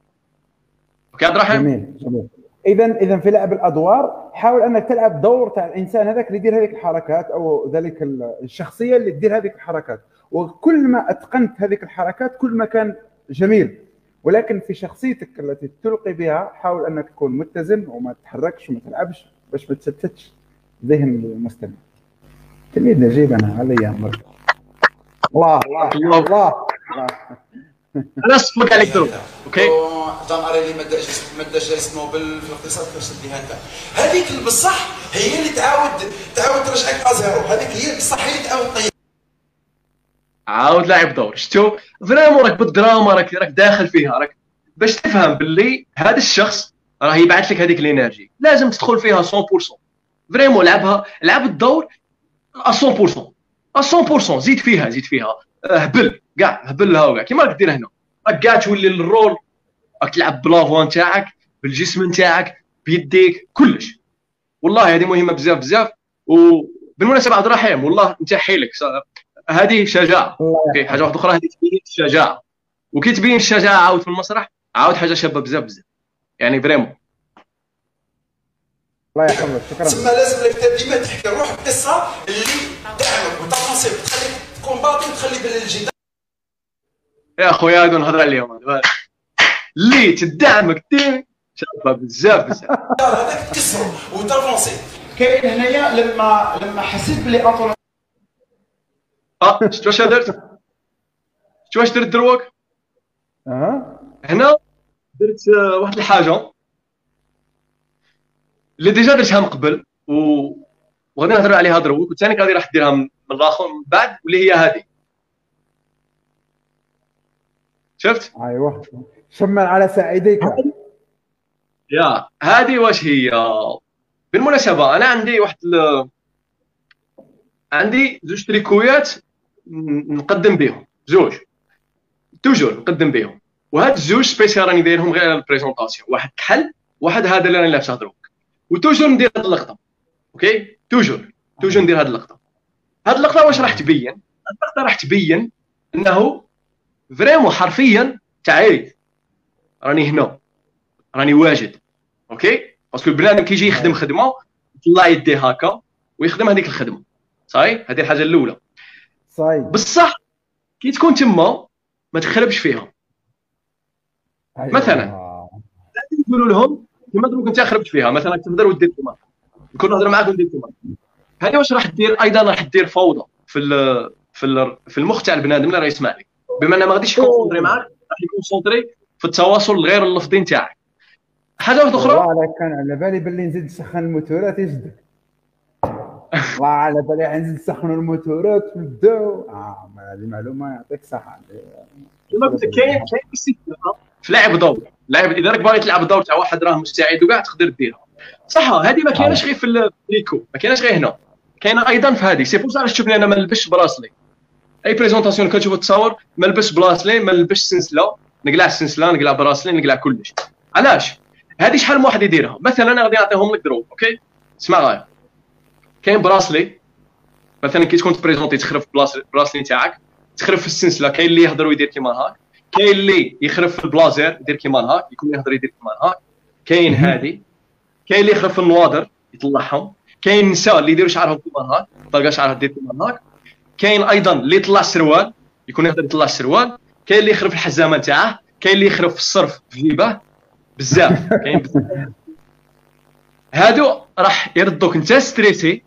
okay عبد الرحيم جميل جميل. اذا اذا في لعب الأدوار حاول أنك تلعب دور تاع الإنسان هذاك اللي يدير هذيك الحركات أو ذلك الشخصية اللي تدير هذيك الحركات. وكل ما أتقنت هذيك الحركات كل ما كان جميل. ولكن في شخصيتك التي تلقي بها حاول أنك تكون متزن وما تتحركش وما تلعبش باش ما تشتتش ذهن المستمع. تلميذ نجيب أنا علي امرك الله الله الله. أنا اصفق عليك دروك أوكي؟ جان اريلي ما داش جائزه نوبل في الاقتصاد كيفاش ديها انت هذيك بصح هي اللي تعاود تعاود ترجعك à zéro هذيك هي بصح هي اللي تعاود طيب عاود لاعب دور. شتو vraiment راك بالدراما راك راك داخل فيها راك. باش تفهم باللي هذا الشخص راه يبعث لك هذيك ال énergie. لازم تدخل فيها 100% vraiment لعبها لعب الدور 100% 100% زيد فيها زيد فيها هبل كاع هبلها وكاع كيما راك دير هنا راك كاع تولي ال rôle راك تلعب ب la voix نتاعك بالجسم نتاعك بيديك كلش والله هذه مهمه بزاف بزاف وبالمناسبه عبد الرحيم والله انت حيلك هذه شجاعه okay حاجة واحدة أخرى هذه تبين الشجاعه وكي تبين الشجاعه عاود في المسرح عاود حاجة شابه بزاف بزاف يعني vraiment الله يحفظك شكرا. تسمى لازم لك ديما تحكي روح القصة اللي دعمك وتفاصيل تخليك combatif وتخلي بالجدال يا خويا هادو نهضر عليهم. اللي تدعمك ديما شابة بزاف بزاف. هذاك تكسرو وتأفونسي. كاين هنايا لما لما حسيت بلي انطوني آه شفت واش درت شفت واش درت دروك؟ آه هنا درت آه، واحد الحاجة. اللي ديجا درتها من قبل و وغادي نهضر عليها دروك وثاني غادي راح ديرها من الآخر من بعد واللي هي هذه شفت؟ أيوه. شمل على ساعديك يا هذه واش هي؟ بالمناسبة أنا عندي واحد ال... عندي زوج تريكويات نقدم بهم. زوج. toujours نقدم بهم. وهاد الزوج spécial راني دايرهم غير على ال présentation. واحد كحل واحد هذا اللي راني لابسه دروك. و toujours ندير هاد اللقطة. okay؟ toujours. toujours ندير هاد اللقطة. هاد اللقطة واش راح تبين؟ هاد اللقطة راح تبين إنه vraiment حرفيا تعيد راني هنا. راني واجد. okay؟ parce que البنادم كيجي يخدم خدمة يطلع يديه هكا ويخدم هذيك الخدمة. صحيح؟ هذه الحاجة الأولى. صايب بصح كي تكون تما ما تخربش فيها. أيوة. مثلاً. يقولوا لهم كيما دروك انت خربت فيها. مثلا تهضر ودير كيما نكون نهضر معاك وندير كيما هذه واش راح دير أيضا راح دير فوضى في ال في ال في المخ تاع البنادم اللي راه يسمع لك بما انه ما غاديش يكونسونطري معاك راح يكونسونطري في التواصل الغير اللفظي نتاعك حاجة واحدة أخرى؟ والله كان على بالي باللي نزيد نسخن الموتورات يجدك. والله على بالي نزيد نسخنوا الموتورات ونبداو آه هذه معلومة يعطيك الصحه كما قلت كاين كاين في لعب دور. لعب اذا راك باغي تلعب دور تاع واحد راه مستعد وكاع تقدر ديرها. صح هذه ما كايناش غير في التريكو ما كايناش غير هنا. كاينة أيضا في هذه. c'est pour علاش تشوفني أنا ما نلبسش bracelet أي présentation كتشوف تصور ما نلبسش bracelet ما نلبسش سنسلة. نقلع السنسلة نقلع bracelet نقلع كلش. علاش؟ هذه شحال من واحد يديرها؟ مثلا أنا غادي نعطيهم لك دروب okay؟ اسمع غاية كاين bracelet مثلا كي تكون تبريزونتي تخرف bracelet نتاعك تخرف في السنسلة كاين اللي يهضر ويدير كيما هاك. كاين اللي يخرف في البلازير يدير كيما هاك يكون يهضر يدير كيما هاك كاين هذه كاين اللي يخرف في النواظر يطلعهم. كاين النساء اللي يديروا شعرهم كيما هاك تلقى شعرها دير كيما هاك. كاين أيضا اللي يطلع السروال يكون يقدر يطلع السروال. كاين اللي يخرف الحزامة نتاعه كاين اللي يخرف في الصرف في جيبه. بزاف كاين بزاف. هادو راح يردوك انت stressé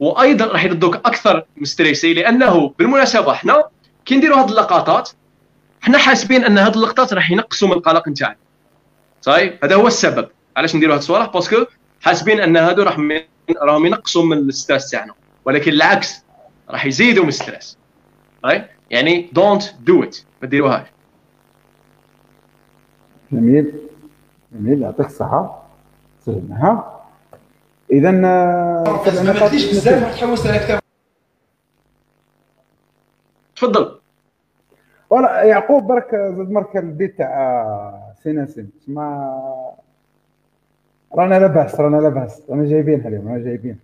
وأيضا راح يردوك أكثر م stressé لأنه بالمناسبة حنا كي نديروا هاد اللقطات حنا حاسبين أن هاد اللقطات راح ينقصوا من القلق نتاعنا صحيح هذا هو السبب. علاش نديروا هاد الصوالح؟ باسكو حاسبين أن هادو راح من- راهم ينقصوا من ال stress تاعنا. ولكن العكس راح يزيدوا من ال stress. صحيح يعني don't do it ما ديروهاش جميل. جميل. يعطيك الصحة. سهلناها اذا آه، ما بزاف تحوس على كتاب تفضل. والله يعقوب برك زاد مرك البيت تاع آه، سينا سين ما رانا لاباس رانا لاباس. رانا جايبينها اليوم رانا جايبين.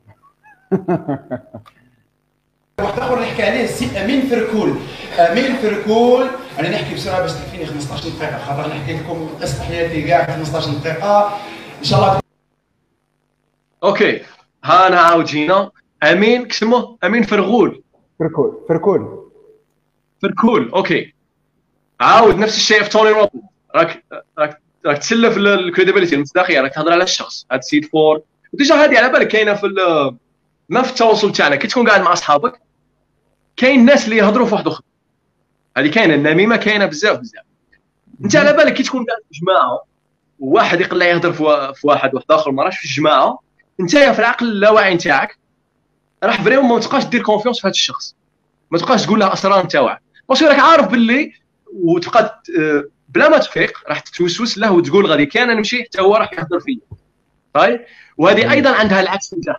واحد اخر نحكي عليه سي أمين فركول. أمين فركول أنا نحكي بسرعة باش تكفيني 15 دقيقة. خاطر نحكي لكم قصة حياتي كاع في 15 دقيقة. إن شاء الله okay. ها أنا عاود جينا. أمين كسمه أمين فرغول. فركول فركول. فركول okay. عاود نفس الشيء في توني روبنز. راك راك راك تسلف ال crédibilité المصداقية راك تهضر على الشخص. هذا سيد fort و déjà هذه على بالك كاينة في ما في التواصل تاعنا كي تكون قاعد مع أصحابك كاين ناس اللي يهضروا في واحد آخر. هذه كاينة النميمة كاينة بزاف بزاف. انت على بالك كي تكون قاعد في جماعة وواحد يقلع يهضر في وا- في واحد واحد آخر ما راهش في الجماعه انت في العقل اللاواعي نتاعك راح vraiment ما تبقاش دير confiance في هذا الشخص. ما تبقاش تقول له أسرار نتاعك parce que راك عارف باللي وتبقى ت- بلا ما تفيق راح تتوسوس له وتقول غادي كان نمشي حتى هو راح يهضر فيا. طيب؟ وهذه أيضا عندها العكس نتاع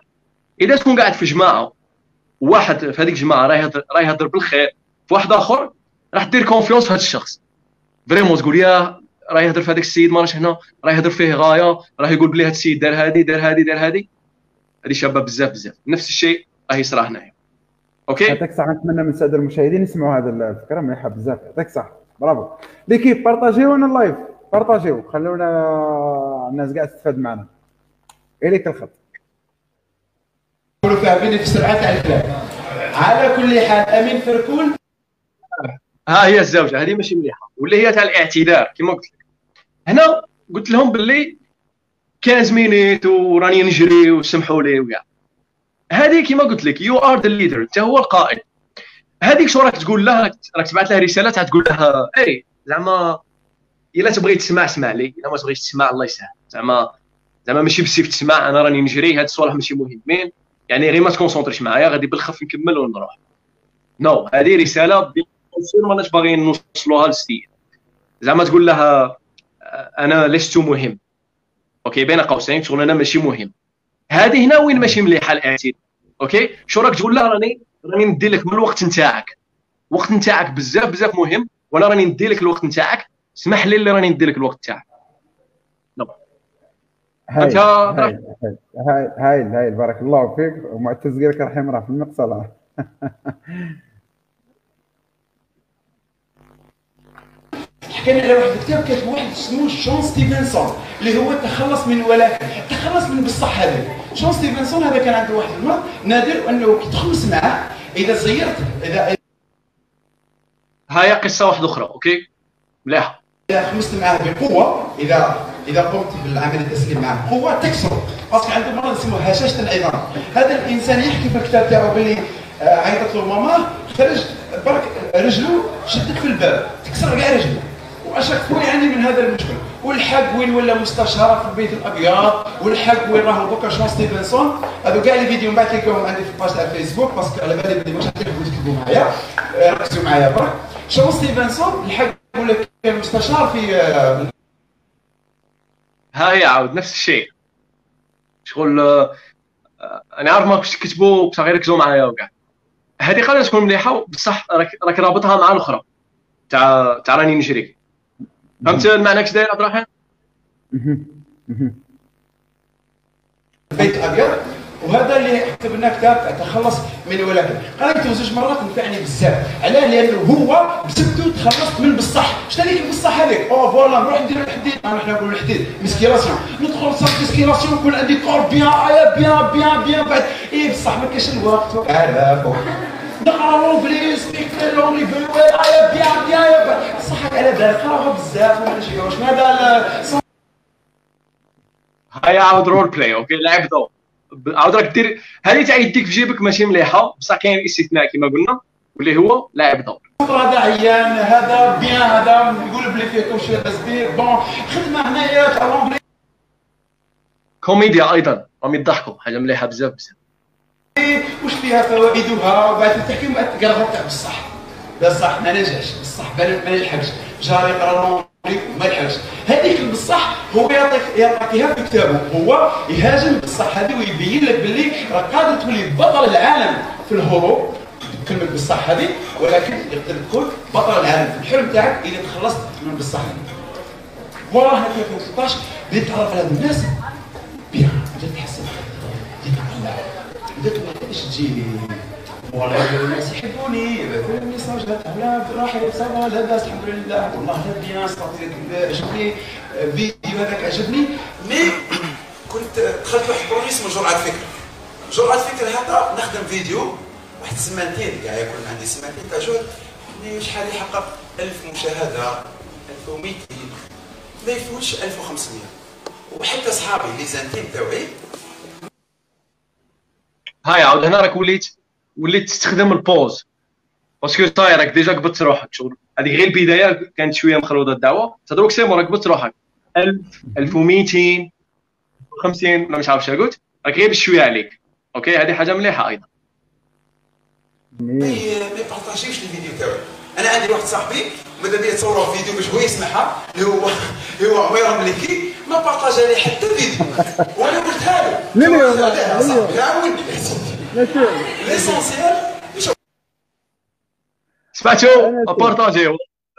إذا تكون قاعد في جماعة واحد في هذيك الجماعة راه يهضر راه يهضر بالخير في واحد آخر راح دير confiance في هذا الشخص. vraiment تقول يا راه يهضر في هذاك السيد ماناش هنا راه يهضر فيه غاية راه يقول بلي هذا السيد دار هذه دار هذه دار هذه. هذه شابة بزاف بزاف. نفس الشيء راه يصرى هنايا. okay؟ يعطيك الصحه نتمنى من الساده المشاهدين يسمعوا هذه الفكرة مليحه بزاف يعطيك الصحه برافو. l'équipe بارطاجيونا ال live بارطاجيو. خلونا الناس قاعدة تستفاد معنا. إليك الخط. يقولوا فاهمين في سرعة تاع الكلام على كل حال أمين فركول ها هي الزوجة. هذه ماشي مليحة. واللي هي تاع الاعتذار كما قلت لك. هنا قلت لهم باللي 15 minutes وراني نجري وسمحوا لي وكاع هذه كما قلت لك you are the leader انت هو القائد. هذيك شو راك تقول له راك تبعث له رسالة تقول له اي زعما إلا تبغي تسمع اسمع لي إلا ما تبغيش تسمع الله يسهل. زعما زعما ماشي بالسيف تسمع أنا راني نجري هاد الصوالح ماشي مهمين يعني غير ما تكونسونطريش معايا غادي بالخف نكمل ونروح. no no. هذه رسالة ما ماناش باغيين نوصلوها للسيد. زعما تقول لها أنا لست مهم. okay بين قوسين شغل أنا ماشي مهم. هذه هنا وين ماشي مليحه الاعتذار okay؟ شو راك تقول لها راني راني ندي لك من الوقت نتاعك. الوقت نتاعك بزاف بزاف مهم وأنا راني ندي لك الوقت نتاعك. اسمح لي اللي راني ندي لك الوقت تاعك هايل هايل هايل بارك الله فيك. ومعتز قال لك راه في المقصله حكينا على واحد الكتاب كاتب واحد اسمه شون ستيفنسون اللي هو تخلص من ولكن تخلص من بصح هذا. شون ستيفنسون هذا كان عنده واحد المرض نادر أنه كي تخلص معاه إذا زيرت اذا هاي قصة واحدة أخرى okay؟ مليحه إذا خمست معاه بقوة اذا إذا قمت بالعملية التسليم معاه بقوة تكسر. parce que عنده مرض اسمه هشاشة العظام. هذا الإنسان يحكي في الكتاب تاعو باللي عيطت له ماما خرج برك رجله شدت في الباب تكسر كاع رجله وأشك هو يعاني من هذا المشكل. والحق وين ولا مستشار في البيت الأبيض والحق وين راهو دوكا شون ستيفنسون. هذو كاع les vidéos بعد تلقاهم عندي في ال page تاع الفيسبوك parce que على بالي بلي واش تكتبوا معايا ركزوا معايا برك. شون ستيفنسون الحق ولا كان مستشار في ها هي عاود نفس الشيء. شغل أنا عارف ما كنتش كتبوا بصح غير ركزوا معايا وكاع. هذه قادرة تكون مليحة بصح راك رابطها مع الأخرى. تاع تاع راني نجري فهمت المعنى كش داير عبد الرحمن؟ البيت الابيض وهذا اللي كتبنا كتاب تخلص من ولكن قريته زوج مرات نفعني بزاف. علاه لأنه هو بسبته تخلصت من بصح شنو هذيك بصح هذيك أو فوالا نروح ندير الحديد. نحن نقولوا الحديد. مسكيراسيون ندخل صافي مسكيراسيون يكون عندي كور بيان ايا بيان بيان بيان بعد. إيه بصح ما كاينش الوقت. عارف نقرا لونجلي سبيك لونجلي فيري ايا بيان بيان صحك على بالك قراها بزاف وما نشيوش هذا هاي عاود role play okay؟ لعب دور. عاود راك دير هذه تاع يديك في جيبك ماشي مليحة. بصح كاين استثناء كما قلنا واللي هو لاعب دور. هذا عيان هذا bien هذا يقول بلي فيه كل شيء تصديق bon خدمه هنايا تاع l'anglais كوميديا أيضا. راهم يضحكوا حاجة مليحة بزاف بزاف. واش فيها فوائدها؟ وبعد تحكي تقراها تاع بصح بصح ما نجحش. بصح ما يلحقش. جاري يقرا ما يلحقش. هذيك بصح هو يعطيك يعطيها في كتابه. هو يهاجم بصح هذه ويبين لك باللي راه قادر تولي بطل العالم في الهروب. كلمة بصح هذه ولكن يقدر تكون بطل العالم. في الحلم تاعك إذا تخلصت من بصح هذه. وراه هذه 2016 بديت تعرف على الناس بيان بديت تطلع تبقاش تجي والله الناس يحبوني. يبعثوا لي message لا راح ça va لاباس الحمد لله. والله لا bien عجبني فيديو هذاك عجبني. mais كنت دخلت واحد ال projet اسمه جرعة فكر. جرعة فكر هذا نخدم فيديو واحد السمانتين كاع يكون عندي. سمانتين تاع جهد شحال يحقق؟ 1000 مشاهدة 1200 ما يفوتش 1500 وحتى صحابي les intimes تاوعي هاي عاود هنا راك وليت وليت تستخدم ال pause. parce que صاير راك déjà قبضت روحك شغل. هذيك غير البداية كانت شوية مخلوطه الدعوة. تدروك سي راك قبضت روحك. 1000 1200 50 ولا مش عارف شنو قلت. راك غير بشويه عليك. okay؟ هذه حاجة مليحة أيضا. ما يبارطاجيوش الفيديو تاعو؟ أنا عندي واحد صاحبي ماذا بيا تصوروا فيديو باش هو يسمعها اللي هو اللي هو عمير مليكي ما بارطاجا لي حتى فيديو. وأنا قلتها له لا لا صاحبي. عاوني l'essentiel سمعتوا بارطاجيو.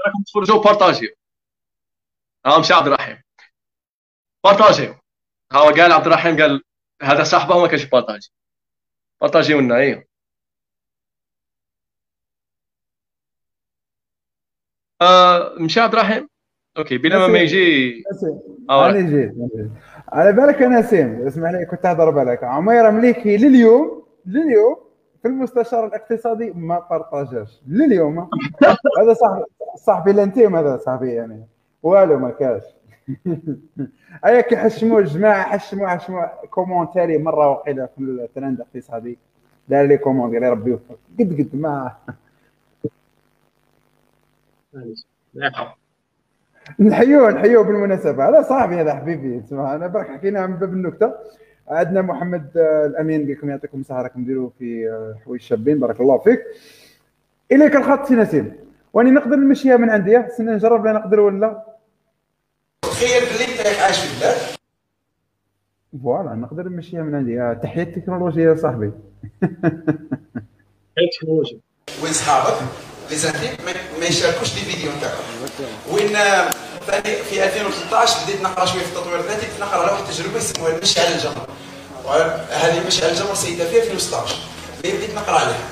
راكم تفرجوا بارطاجيو. ها مشى عبد الرحيم. بارطاجيو. هو قال عبد الرحيم قال هذا صاحبه ما كانش بارطاجي. بارطاجيو لنا أيوه مشى عبد الرحيم أوكي بلا ما يجي. آه. أنا جيت على بالك أنا سيم اسمح لي كنت اهضر بالك. عمير مليكي لليوم لليوم في المستشار الاقتصادي ما بارطاجاش لليوم. هذا صاحبي صاحبي الانتيم هذا صاحبي يعني. والو ما كاش. ايا كي حشموا الجماعة حشموا حشموا كومونتاري مرة وقيله في الترند الاقتصادي. دار لي كوموند قال ربي يوفقك. قد قد ما. نحيوه نحيوه بالمناسبة. هذا صاحبي هذا حبيبي أنا برك حكينا من باب النكتة. عندنا محمد الأمين قال لكم يعطيكم الصحة راكم ديروا في حوايج شابين. بارك الله فيك. إليك الخط سي نسيم وأني نقدر نمشيها من عندي سنة نجرب لا نقدر ولا تخيل باللي أنت عايش في البلاد. voilà نقدر نمشيها من عندي. تحية التكنولوجيا يا صاحبي. التكنولوجيا وين صحابك les intimes ما يشاركوش les vidéos نتاعهم وين ثاني في 2013 بديت نقرا شوية في التطوير الذاتي نقرا على واحد التجربه يسموها المشي على الجمر. هذه المشي على الجمر سيدها في 2016 بديت نقرا عليها.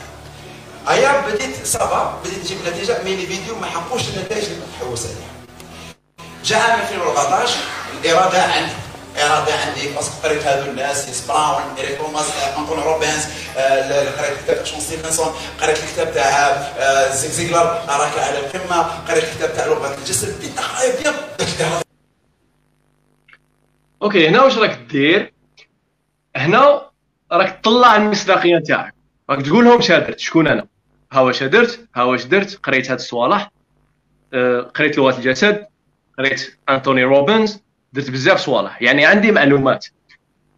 أيا بديت ça va بديت نجيب نتيجة mais les vidéos ما حقوش النتائج اللي كنت عليها. جاء عام 2014 الإرادة عندي. إرادة عندي parce que قريت هذو الناس ليس براون ايريك توماس انطون روبنز قريت كتاب شون ستيفنسون قريت الكتاب تاع زيك زيغلر راك على القمة قريت الكتاب تاع لغة الجسد بديت اقرا bien okay هنا واش راك دير؟ هنا راك تطلع المصداقية نتاعك. راك تقول لهم شادرت شكون أنا؟ ها واش درت؟ ها واش درت؟ قريت هاد الصوالح قريت لغة الجسد قريت أنتوني روبنز درت بزاف صوالح. يعني عندي معلومات.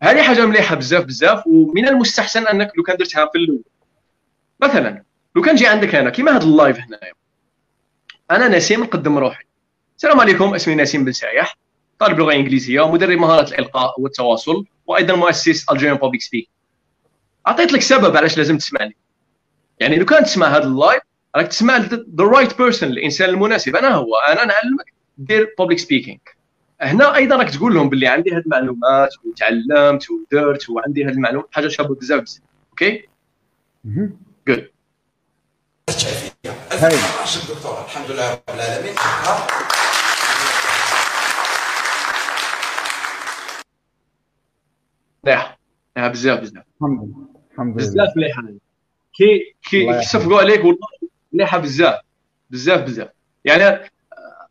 هذه حاجة مليحة بزاف بزاف ومن المستحسن أنك لو كان درتها في الأول. مثلا لو كان جي عندك أنا كيما هذا ال live هنايا. أنا نسيم نقدم روحي. السلام عليكم اسمي نسيم بن سايح طالب لغة إنجليزية ومدرب مهارات الإلقاء والتواصل وأيضا مؤسس Algerian Public Speak أعطيت لك سبب علاش لازم تسمعني. يعني لو كان تسمع هذا ال live راك تسمع the right person الإنسان المناسب. أنا هو أنا نعلمك. دير public speaking هنا أيضا راك تقول لهم باللي عندي هذه المعلومات وتعلمت ودرت وعندي هذه المعلومات حاجة شابة بزاف بزاف. okay؟ good هاي. الدكتوراه الحمد لله رب العالمين مليحه مليحه بزاف بزاف. الحمد لله. الحمد لله. بزاف مليحة. كي كي يصفقوا عليك والله مليحة بزاف. بزاف بزاف. يعني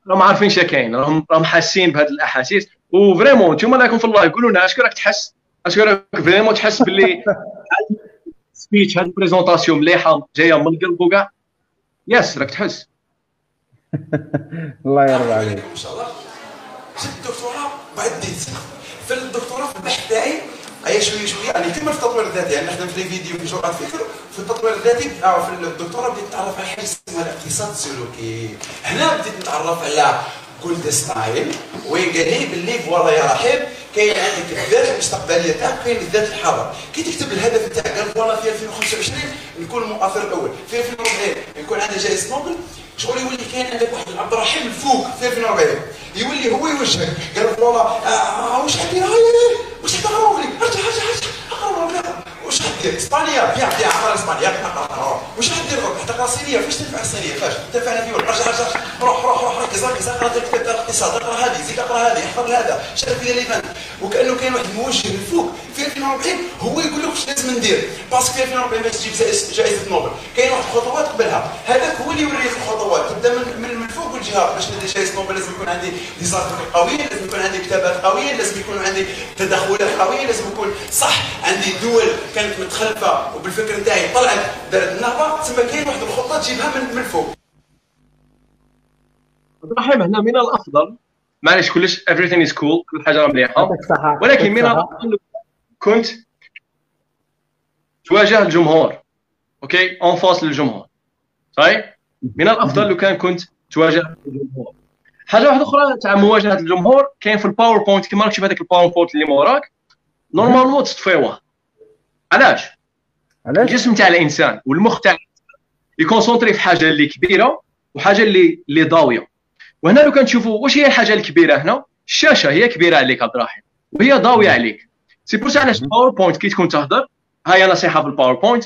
راهم عارفين شا كاين راهم راهم حاسين بهذه الأحاسيس. و vraiment أنتم راكم في ال live قولوا لنا اش راك تحس؟ اش راك vraiment تحس باللي speech هذه ال présentation مليحة جاية من القلب وكاع yes راك تحس. الله يرضى عليك. إن شاء الله. جبت الدكتوراه بعد ديت في الدكتوراه في البحث تاعي أي شوية شوية يعني كما في التطوير الذاتي يعني نخدم في فيديو في جرعه فكر في التطوير الذاتي أو في الدكتوراه بديت نتعرف على حاجة اسمها الاقتصاد السلوكي هنا بديت نتعرف على جولد ستايل وين قال لي باللي voilà يا رحيم كاين عندك الذات المستقبلية تاعك كاين الذات الحاضر. كي تكتب الهدف تاعك قال voilà في 2025 نكون المؤثر الأول. في 2040 يكون عندي جائزة نوبل. شغل يولي كاين عندك واحد عبد الرحيم الفوق في 2040 يولي هو يوجهك قال فوالا آه واش حدير واش تقراو لي أرجع أرجع أرجع. ولا واش حدير إسبانيا بيع بيع عمر إسبانيا نقرا واش حدير تقرا الصينيه فاش تنفع الصينيه فاش؟ تنفعنا في ارجع ارجع روح روح روح ركز ركز اقرا تاع الاقتصاد اقرا هذه زيد اقرا هذه احفظ هذا. شارك في ال event وكأنه كاين واحد موجه الفوق في 2040 هو يقول لك واش لازم ندير. parce que في 2040 باش تجيب جائزه نوبل. كاين واحد الخطوات قبلها. هذاك هو اللي يوريك الخطوات. تبدا من الجهه باش ندير جائزه نوبل لازم يكون عندي design قويه لازم يكون عندي كتابات قوية لازم يكون عندي تدخلات قوية لازم يكون صح. عندي دول كانت متخلفة وبالفكر نتاعي طلعت دارت النهضه تسمى كاين واحد الخطة تجيبها من من فوق. عبد الرحيم هنا من الأفضل. معليش كلش everything is cool كل حاجة مليحة. ولكن من الأفضل كنت تواجه الجمهور okay؟ en face للجمهور. صحيح؟ من الأفضل لو كان كنت تواجه الجمهور. حاجة واحدة أخرى تاع مواجهة الجمهور كاين في ال PowerPoint كيما راك تشوف هذاك ال PowerPoint اللي موراك normalement تطفيوه. علاش؟ علاش؟ الجسم تاع الإنسان والمخ تاع ي concentrer في حاجة اللي كبيرة وحاجة اللي اللي ضاوية. وهنا لو كنشوفوا واش هي الحاجة الكبيرة هنا؟ الشاشة هي كبيرة عليك عبد الرحيم وهي ضاوية عليك. c'est pour علاش ال PowerPoint كي تكون تهضر هاي نصيحة في ال PowerPoint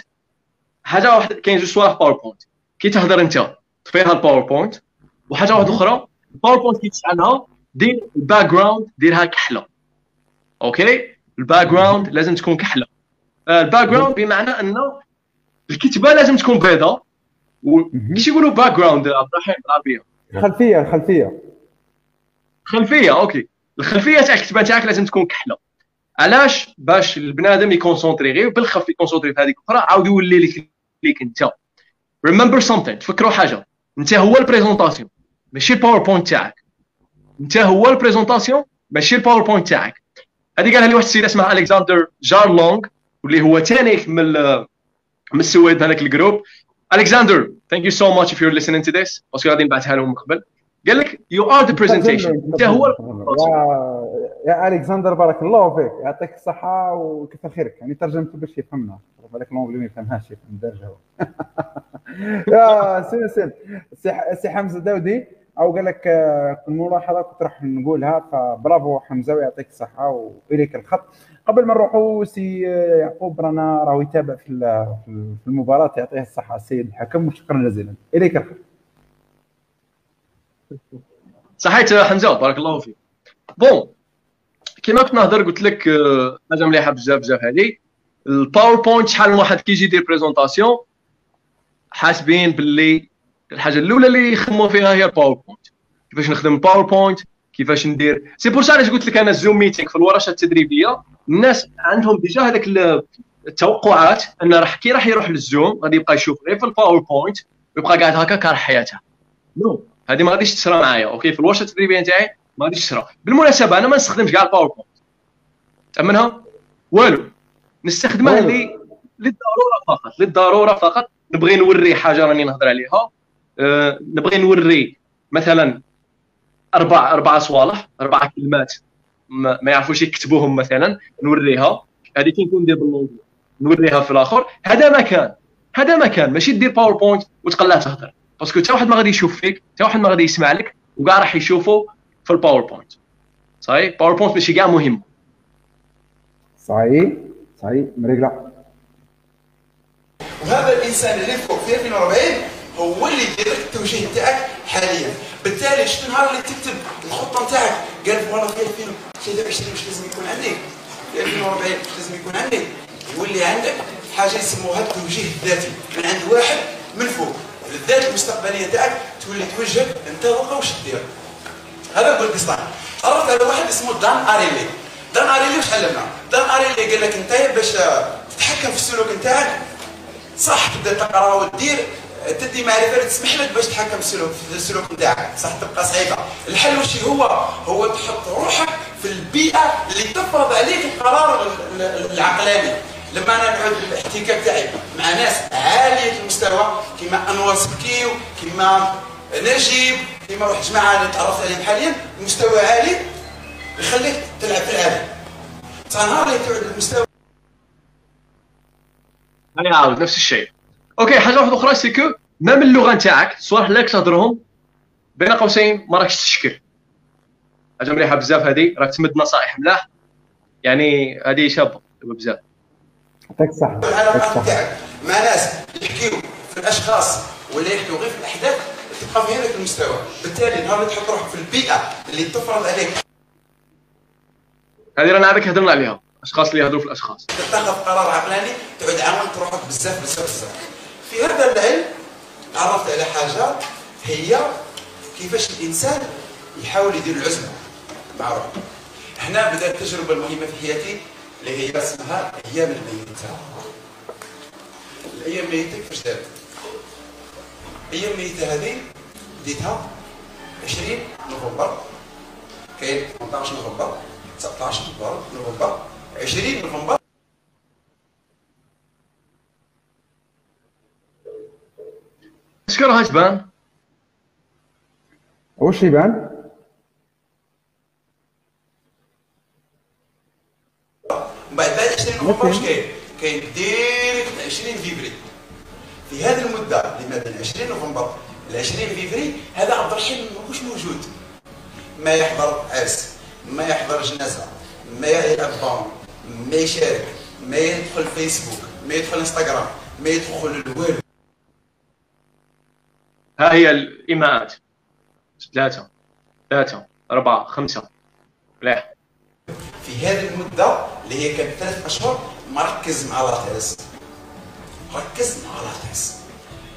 حاجة واحدة كاين جوج صوالح PowerPoint كي تهضر أنت طفيها ال PowerPoint وحاجة واحدة أخرى ال PowerPoint كي تشعلها دير ال background ديرها كحلة. okay؟ ال background لازم تكون كحلة. ال background بمعنى انه الكتابه لازم تكون بيضاء كيش يقولوا background عبد الرحيم بالعربيه الخلفيه الخلفيه خلفية okay. الخلفية تاع الكتابه تاعك لازم تكون كحلة. علاش؟ باش البنادم ي concentrer غير بالخف ي concentrer في هذيك الاخرى عاود يولي لك ليك أنت. remember something تفكروا حاجة. أنت هو ال présentation ماشي ال PowerPoint تاعك. انت هو ال présentation ماشي ال PowerPoint تاعك. هذه قالها لي واحد السيد اسمه الكسندر جار لونغ واللي هو ثاني من من السويد هذاك ال groupe. الكسندر thank you so much if you're listening to this. parce que غادي نبعثها لهم من قبل. قال لك you are the presentation انت هو يا, ألكسندر بارك الله فيك. يعطيك الصحة وكثر خيرك يعني ترجمته باش يفهمنا. بالك l'anglais ما يفهمهاش يفهم دارجة يا سي سي سي حمزة داودي أو قال لك آه، الملاحظه كنت راح نقولها فبرافو حمزة ويعطيك الصحة وإليك الخط. قبل ما نروحوا سي يعقوب رانا راهو يتابع في المباراة يعطيه الصحة السيد الحكم وشكرا جزيلا. إليك الخط. صحيت حمزة بارك الله فيك. bon كيما كنت نهضر قلت لك آه، حاجة مليحة بزاف بزاف هذه. ال PowerPoint شحال من واحد كيجي يدير présentation حاسبين باللي الحاجة الأولى اللي يخدموا فيها هي ال PowerPoint كيفاش نخدم ال PowerPoint كيفاش ندير. c'est pour ça علاش قلت لك أنا ال Zoom meeting في الورشة التدريبية. الناس عندهم déjà هذاك التوقعات أن راح كي راح يروح لل Zoom غادي يبقى يشوف غير في ال PowerPoint ويبقى قاعد هكا كاره حياته non هذه ما غاديش تصرى معايا okay؟ في الورشة التدريبية نتاعي ما غاديش تصرى بالمناسبة أنا ما نستخدمش كاع ال PowerPoint تامنها والو. نستخدمها لي للضرورة فقط للضرورة فقط. نبغي نوري حاجة راني نهضر عليها. أه نبغي نوري مثلا أربع أربع صوالح أربع كلمات ما, ما يعرفوش يكتبوهم مثلا. نوريها. هذه كي نكون ندير ب l'anglais نوريها في الآخر. هذا مكان هذا مكان ماشي دير PowerPoint وتقلع تهضر. parce que حتى واحد ما غادي يشوف فيك حتى واحد ما غادي يسمع لك وكاع راح يشوفوا في ال PowerPoint صحيح؟ PowerPoint ماشي كاع مهم. صحيح؟ صحيح. مريقلة وهذا الإنسان اللي فوق في 2040 هو اللي يدير التوجيه تاعك حاليا. بالتالي شفت النهار اللي تكتب الخطة نتاعك قال والله في 2023 واش لازم يكون عندي. في 2040 واش لازم يكون عندي. يولي عندك حاجة يسموها التوجيه الذاتي. من عند واحد من فوق. الذات المستقبلية تاعك تولي توجه انت واش دير هذا هو القسطان عرفت على واحد اسمه دان أريلي. دان أريلي واش علمنا؟ دان أريلي قال لك أنت باش تتحكم في السلوك نتاعك صح تبدأ تقرأ وتدير تدي معرفة تسمح لك باش تتحكم في السلوك نتاعك صح تبقى صعيبه الحل واش هو؟ هو تحط روحك في البيئة اللي تفرض عليك القرار العقلاني. لما أنا نعود الاحتكاك تاعي مع ناس عالية المستوى كما أنور سبكيو كما نجيب كما واحد الجماعه اللي تعرفت عليهم حاليا مستوى عالي يخليك تلعب في العالم. نهار اللي تعود المستوى يعاود نفس الشيء. okay حاجة واحدة أخرى c'est que ميم اللغة نتاعك الصوالح اللي تهضرهم بين قوسين ما راكش تشكر. حاجة مليحة بزاف هذه راك تمد نصائح ملاح. يعني هذه شابه بزاف. يعطيك الصحة العلاقات نتاعك مع ناس يحكيو في الأشخاص ولا يحكيو غير في الأحداث تبقى في هذاك المستوى. بالتالي نهار اللي تحط روحك في البيئة اللي تفرض عليك. هذه رانا هذاك هضرنا عليها. أشخاص اللي يهضروا في الأشخاص. تتخذ قرار عقلاني تعود عاونت روحك بزاف بزاف بزاف. في هذا العلم تعرفت على حاجة هي كيفاش الإنسان يحاول يدير العزلة مع روحه. هنا بدأت التجربة المهمة في حياتي اللي هي اسمها أيام الميتة. الأيام الميتة كيفاش دارت؟ الأيام الميته هذه بديتها 20 نوفمبر. كاين 18 نوفمبر 19 نوفمبر 20 نوفمبر. est-ce que راها تبان واش يبان من بعد بعد 20 نوفمبر واش كاين؟ كاين direct 20 فيفري في هذه المدة اللي ما بين 20 نوفمبر ل 20 فيفري هذا عبد الرحيم ماهوش موجود. ما يحضر عرس ما يحضر جنازة ما يلعب ما يشارك ما يدخل فيسبوك ما يدخل إنستغرام ما يدخل الوالو ها هي الإيماءات. ثلاثة ثلاثة أربعة خمسة. مليح. في هذه المدة اللي هي كانت ثلاث أشهر مركز مع لاطيس ركز مع لاطيس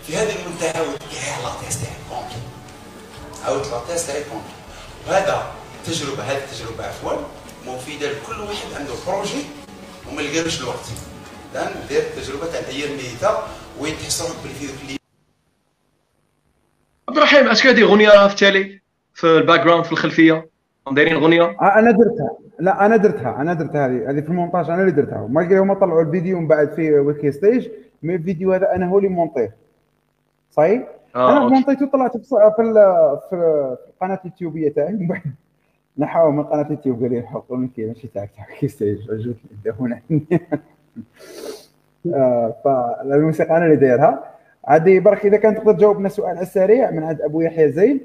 في هذه عاود كاع la thèse تاعي contre عاود la thèse تاعي contre وهذا التجربه هذه التجربه عفوا مفيدة لكل واحد عنده projet وما لقاش الوقت. لأن دير التجربه تاع الأيام الميته وين تحس روحك بال vidéo clip عبد الرحيم est-ce que هذه اغنيه راها في التالي في ال background في الخلفية؟ دايرين اغنيه آه، أنا درتها. لا أنا درتها. أنا درتها هذه. هذه في المونتاج أنا اللي درتها. ما هما طلعوا الفيديو من بعد في ويكي ستيج mais الفيديو هذا أنا هو اللي مونطيه. صحيح؟ آه أنا. مونطيته طلعت في في القناه اليوتيوبيه تاعي من بعد نحاول من قناة اليوتيوب قال لي نحطوا لك ماشي تاعك تاع ويكي ستيج عجبتني هنا. آه، فالموسيقى أنا اللي دايرها. عادي برك إذا كان تقدر تجاوبنا سؤال على السريع من عند أبو يحيى زين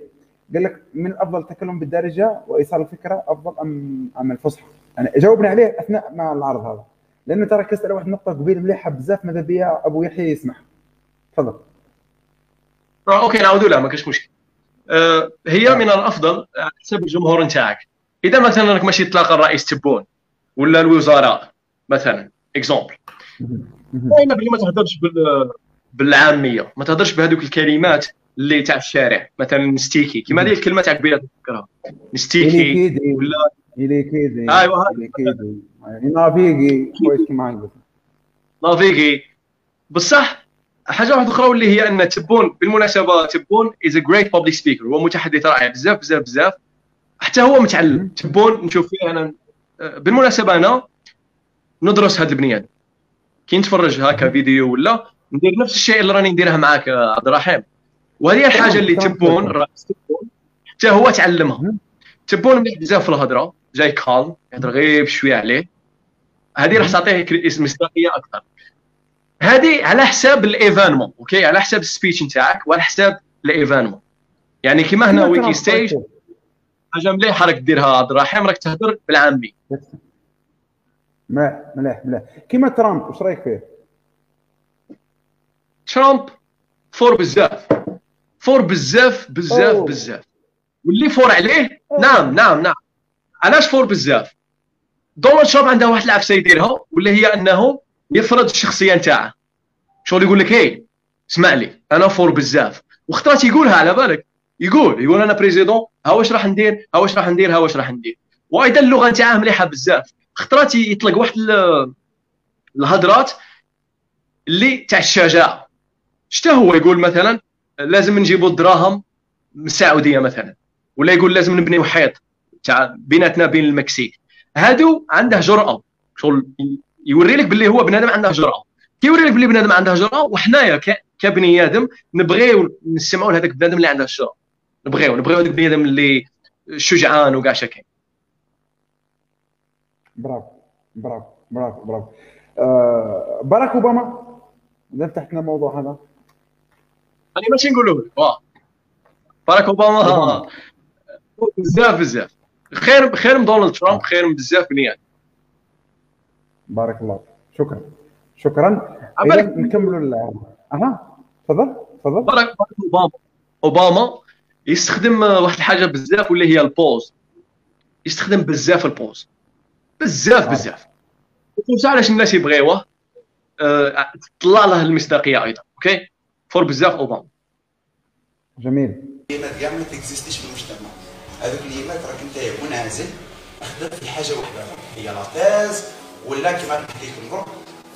قال لك من الافضل التكلم بالدارجة وإيصال الفكرة أفضل ام أم الفصحى؟ يعني جاوبنا عليه أثناء مع العرض هذا. لأنه ترى كسر واحد النقطه قبيل مليحة بزاف ماذا بيا؟ أبو يحيى يسمح. تفضل. آه، OK نعاودوا لها ما كاش مشكل. آه، هي من الأفضل على حسب الجمهور نتاعك. إذا مثلا راك ماشي تلاقى الرئيس تبون ولا الوزراء مثلا exemple. دائما بلي ما تهضرش بال بالعامية ما تهضرش بهذوك الكلمات اللي تاع الشارع. مثلا نستيكي كيما هذه الكلمة تاع قبيله تذكرها نستيكي ولا كيدي أيوة، هذا. إلي كيدي نافيغي كويس كيما قلت نافيغي بصح حاجة واحدة أخرى واللي هي ان تبون بالمناسبه تبون از ا جريت بابليك سبيكر هو متحدث رائع بزاف بزاف بزاف حتى هو متعلم تبون نشوف فيه أنا بالمناسبه أنا ندرس هذا البني آدم كي نتفرج هكا فيديو ولا ندير نفس الشيء اللي راني نديرها معاك عبد الرحيم وهذه الحاجة اللي تبون حتى هو تعلمها. تبون مليح بزاف في الهضره جاي calme يهضر غير بشويه عليه. هذه راح تعطيه مصداقيه أكثر. هذه على حساب ال événement OK؟ على حساب ال speech نتاعك وعلى حساب ال événement. يعني كيما هنا ويكي ستيج حاجة مليحه راك ديرها عبد الرحيم راك تهضر بالعامي. مليح مليح مليح. كيما ترامب واش رأيك فيه؟ ترامب فور بزاف. فور بزاف بزاف أوه. بزاف. واللي fort عليه نعم نعم نعم. علاش fort بزاف؟ دونالد ترامب عنده واحد العفسه يديرها واللي هي أنه يفرض الشخصية نتاعه. شغل يقول لك هي اسمع لي أنا fort بزاف. وخطرات يقولها على بالك؟ يقول يقول أنا président ها واش راح ندير؟ ها واش راح ندير؟ ها واش راح ندير؟ وأيضا اللغة نتاعه مليحة بزاف. خطرات يطلق واحد ال- الهضرات اللي تاع الشجاعة. شتا هو يقول مثلا لازم نجيبوا الدراهم من السعودية مثلا. ولا يقول لازم نبنيو حيط. تاع بيناتنا بين المكسيك. هادو عنده جرأة. شغل يوري لك باللي هو بنادم عنده جرأة. كيوري لك باللي بنادم عنده جرأة وحنايا كبني آدم نبغيو نسمعوا لهذاك بنادم اللي عنده الجرأة. نبغيو نبغيو هذاك بني آدم اللي شجعان وكاع شكل bravo bravo bravo bravo. آه باراك أوباما إذا فتحنا الموضوع هذا. أنا ماشي نقولوا باراك أوباما. بزاف بزاف. خير خير من دونالد ترامب خير من بزاف بني آدم بارك الله شكرا. شكرا. نكملوا ال- أها. تفضل تفضل. باراك أوباما. أوباما يستخدم آه، واحد الحاجة بزاف واللي هي ال pause. يستخدم بزاف ال pause. بزاف آه. بزاف. وخصوصا علاش الناس يبغيوه؟ آه، تطلع له المصداقية أيضا OK؟ fort بزاف أوباما. جميل. كاع ما ت existe يش في المجتمع. هذوك اليمات راك انت منعزل خدام في حاجة واحدة هي la thèse ولا كما حكيت لكم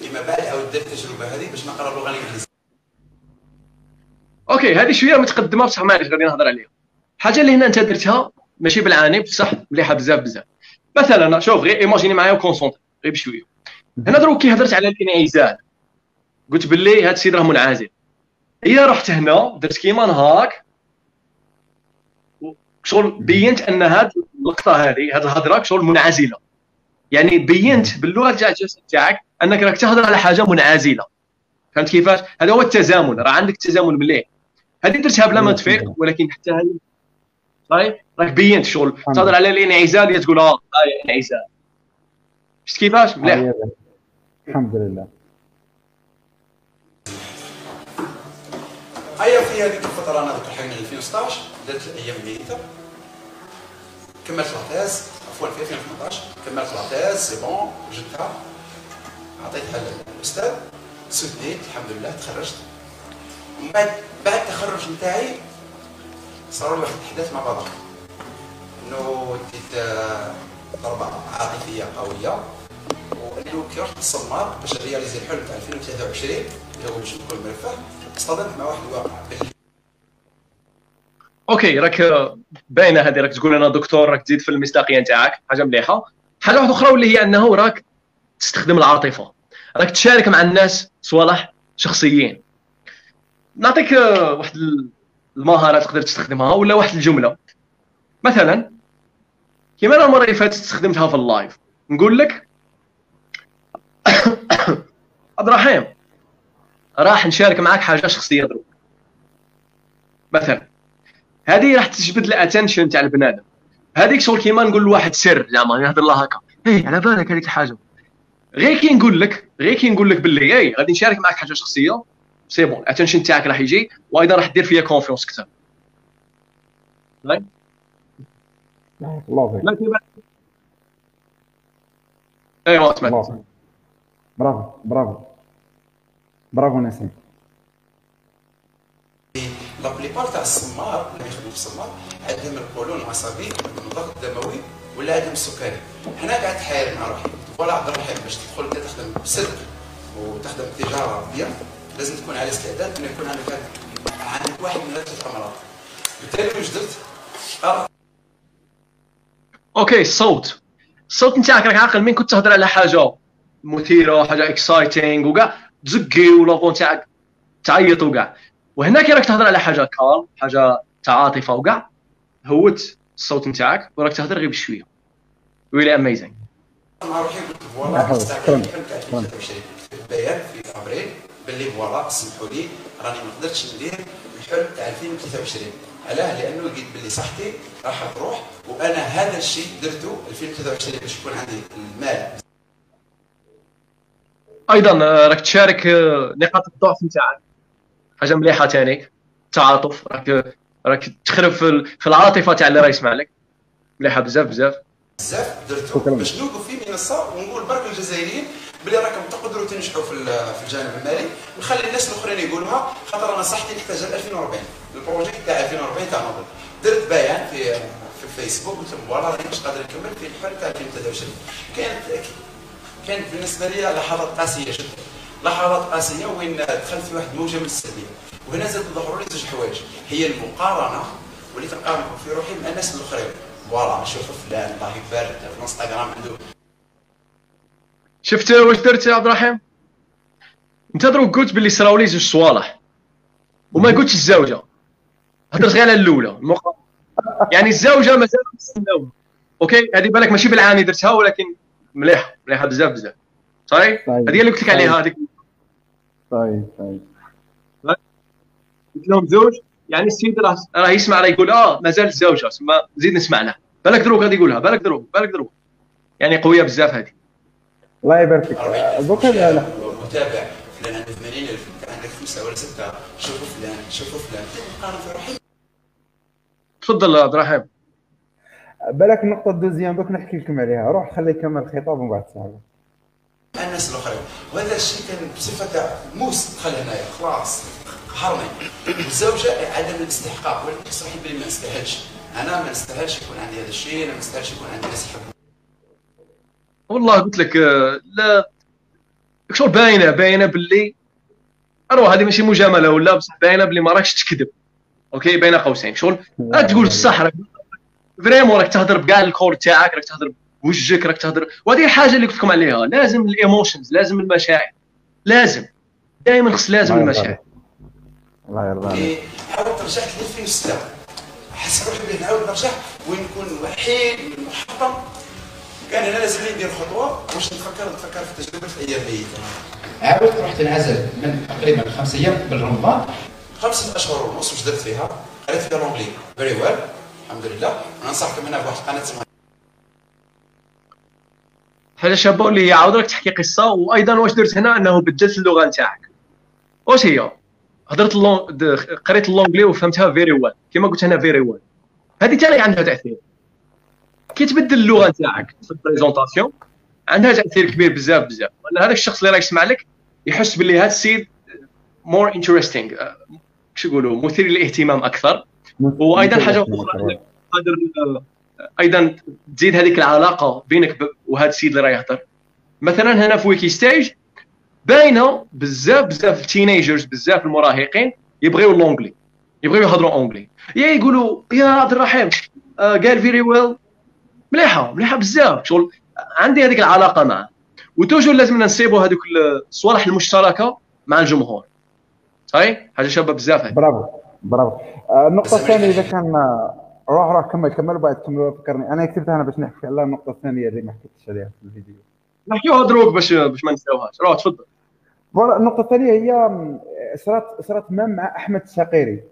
فيما بعد عاود دار التجربة هذه باش نقرا اللغة الانجليزيه OK هذه شوية متقدمة بصح معليش غادي نهضر عليها. الحاجة اللي هنا أنت درتها ماشي بالعاني بصح مليحة بزاف بزاف. مثلا شوف غير imaginer معايا و concentrer غير بشوية. هنا دروك كي هضرت على الإنعزال قلت باللي هذا السيد راه منعزل. هي رحت هنا درت كيما نهاك شغل بينت أن هاد اللقطة هذه هاد الهضره شغل منعزلة. يعني بينت باللغة تاع الجسد تاعك أنك راك تهضر على حاجة منعزلة. فهمت كيفاش؟ هذا هو التزامن. راه عندك تزامن مليح. هذه درتها بلا ما تفيق ولكن حتى هذه صحيح؟ راك بينت شغل. تهضر على الانعزال تقول آه انعزال شفت كيفاش؟ مليح. الحمد لله. هيا في هذيك الفترة أنا ذكر حاجة 2016 درت الأيام الميته كملت la thèse عفوا في 2018 كملت la thèse c'est bon جبتها عطيتها للأستاذ سديت الحمد لله تخرجت. بعد بعد التخرج نتاعي صار لي واحد الاحداث مع بعضها إنه ديت ضربه عاطفية قوية. وإنه كي رحت للسمار باش réaliser الحلم تاع 2023 اللي هو باش نكون مرفه. اصطدمت مع واحد الواقع OK راك باينة هذه راك تقول أنا دكتور راك تزيد في المصداقية نتاعك حاجة مليحة. حاجة واحدة أخرى واللي هي أنه راك تستخدم العاطفة. راك تشارك مع الناس صوالح شخصيين. نعطيك واحد المهارة تقدر تستخدمها ولا واحد الجملة. مثلا كيما أنا المرة اللي فاتت استخدمتها في اللايف. نقول لك عبد الرحيم راح نشارك معك حاجة شخصية دروك مثلا هذه راح تجبد ال attention تاع البنادم. هذيك شغل كيما نقول لواحد سر. زعما نهضر له هكا. اي على بالك هذيك الحاجة. غير كي نقول لك غير كي نقول لك باللي اي غادي نشارك معك حاجة شخصية. c'est bon ال attention تاعك راح يجي وأيضا راح دير فيا confiance أكثر. الله ايوا اسمع برافو برافو برافو نسيم la plupart تاع السمار اللي يخدموا في السمار عندهم القولون العصبي الضغط الدموي ولا عندهم السكري حنا قاعد تحاير مع روحي voilà عبد الرحيم باش تدخل انت تخدم بصدق وتخدم تجاره bien لازم تكون على استعداد انه يكون عندك عندك واحد من ثلاث امراض بالتالي واش درت؟ OK الصوت الصوت نتاعك راك عاقل مين كنت تهضر على حاجة مثيره حاجة exciting وكاع تزكي و la voix تاعك تعيط وكاع وهنا كي راك تهضر على حاجة calme حاجة تعاطفه وكاع هود الصوت نتاعك وراك تهضر غير بشوية. really amazing مع روحي قلت voilà بيان في ابريل باللي voilà سمحوا لي راني ما قدرتش ندير الحلم تاع 2023 علاه لأنه لقيت باللي صحتي راح تروح وأنا هذا الشيء درته 2023 باش يكون عندي المال أيضا آه، راك تشارك آه، نقاط الضعف نتاعك. حاجة مليحة ثاني التعاطف راك راك تخرب في العاطفة تاع اللي راه يسمع لك مليحة بزاف بزاف. بزاف. درته باش نوقف في منصة ونقول برك الجزائريين بلي راكم تقدروا تنجحوا في في الجانب المالي. ونخلي الناس الأخرين يقولوها. خاطر أنا صحتي نحتاج 2040 ال projet تاع 2040 تاع نوبل درت بيان في في الفيسبوك قلت لهم voilà راني مش قادر نكمل في الحلم تاع 2023 كانت كانت بالنسبة لي لحظات قاسيه جدا. لحظات قاسيه وين دخلت في واحد موجه من السلبية. وهنا زاد ظهروا لي زوج حوايج. هي المقارنة وليت نقارن في روحي مع الناس الأخرين. فوالا نشوف فلان الله يبارك في الانستغرام عنده. شفت واش درت يا عبد الرحيم؟ انت دروك قلت باللي صراو لي زوج صوالح. وما قلتش الزوجة. هضرت غير على الأولى. يعني الزوجة مازال OK؟ هذه بالك ماشي بالعاني درتها ولكن مليحه مليحه بزاف بزاف صحيح؟ طيب. هذه اللي قلت لك عليها هذيك طيب طيب. قلت لهم زوج يعني السيد راه راه يسمع راه يقول آه مازال الزوجه ثم زيد نسمع له بالك دروك غادي يقولها بالك دروك بالك دروك يعني قوية بزاف هذه. الله يبارك فيك. donc لا متابع فلان عنده 80000 انت عندك خمسة ولا ستة. شوفوا فلان شوفوا فلان. نقارن في روحي. تفضل عبد الرحيم. بالك النقطة الدوزيام دوك نحكي لكم عليها. روح خلي يكمل الخطاب ومن بعد تسال الناس الآخرين. وهذا الشيء كان بصفة تاع موس دخل هنايا. خلاص. قهرني والزوجة عدم الاستحقاق. ولكن تصرحي بلي ما نستاهلش. أنا ما نستاهلش يكون عندي هذا الشيء. أنا ما نستاهلش يكون عندي ناس يحبوني. والله قلت لك آه، لا. شغل باينة باينة باللي أروح هذه ماشي مجاملة ولا؟ بصح باينة باللي ما راكش تكذب. OK؟ بين قوسين. شغل؟ تقول الصح راك vraiment راك تهضر بكاع ال corps تاعك راك تهضر بوجهك راك تهضر. وهذه الحاجة اللي قلت لكم عليها. لازم ال emotions لازم المشاعر. لازم. دائما خص لازم المشاعر. الله يرضى عليك. حاولت رجعت ل 2006 حس روحي بلي نعاود نرجع وين نكون وحيد محطم كان أنا لازم ندير خطوة. باش نتفكر؟ نتفكر في تجربة الأيام ميته عاودت رحت نعزل من تقريبا خمس أيام قبل رمضان خمسة أشهر ونص واش درت فيها؟ قريت فيها l'anglais very well الحمد لله ننصحكم منها بواحد القناه اسمها حاجة شابه اللي هي عاود راك تحكي قصة وأيضا واش درت هنا؟ أنه بدلت اللغة نتاعك. واش هي؟ هضرت اللون قريت l'anglais وفهمتها very well كما قلت أنا very well هذه تاني عندها تأثير. كي تبدل اللغة نتاعك في ال présentation عندها تأثير كبير بزاف بزاف. لأن هذاك الشخص اللي راه يسمع لك يحس باللي هذا السيد more interesting كش يقولوا؟ مثير للاهتمام أكثر. وأيضا حاجة أخرى قادر أيضا تزيد هذيك العلاقة بينك وهذا السيد اللي راه يهضر. مثلا هنا في WikiStage باينة بزاف بزاف ال teenagers بزاف المراهقين يبغيو l'anglais يبغيو يهضروا anglais يا يقولوا يا عبد الرحيم آه، قال very well مليحة مليحة بزاف. شغل عندي هذيك العلاقة معه. و toujours لازم نسيبوا هذوك الصوالح المشتركة مع الجمهور. صحيح؟ حاجة شابة بزاف برافو. برافو. آه، النقطة الثانية إذا كان روح روح كمل كمل وبعد كمل فكرني أنا كتبتها أنا باش نحكي. على النقطة الثانية اللي ما حكيتش عليها في الفيديو. نحكيوها دروك باش باش ما نساوهاش. روح تفضل. النقطة الثانية هي صارت صارت même مع أحمد الشقيري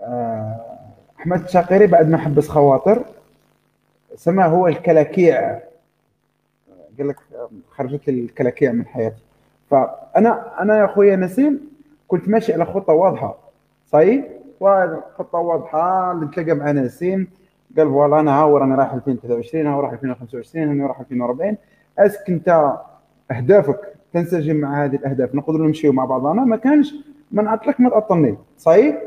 آه، أحمد الشقيري بعد ما حبس خواطر سما هو الكلاكيع. قال لك خرجت لي الكلاكيع من حياتي. فأنا أنا يا أخويا نسيم كنت ماشي على خطة واضحة. صحيح؟ خطه واضحه نتلاقى مع نسيم. قال voilà أنا هاور أنا رايح 2023 هاور رايح 2025 أنا رايح 2040 أسك أنت أهدافك تنسجم مع هذه الأهداف نقدروا نمشيو مع بعضنا ما كانش ما نعطلك ما تعطلني صحيح؟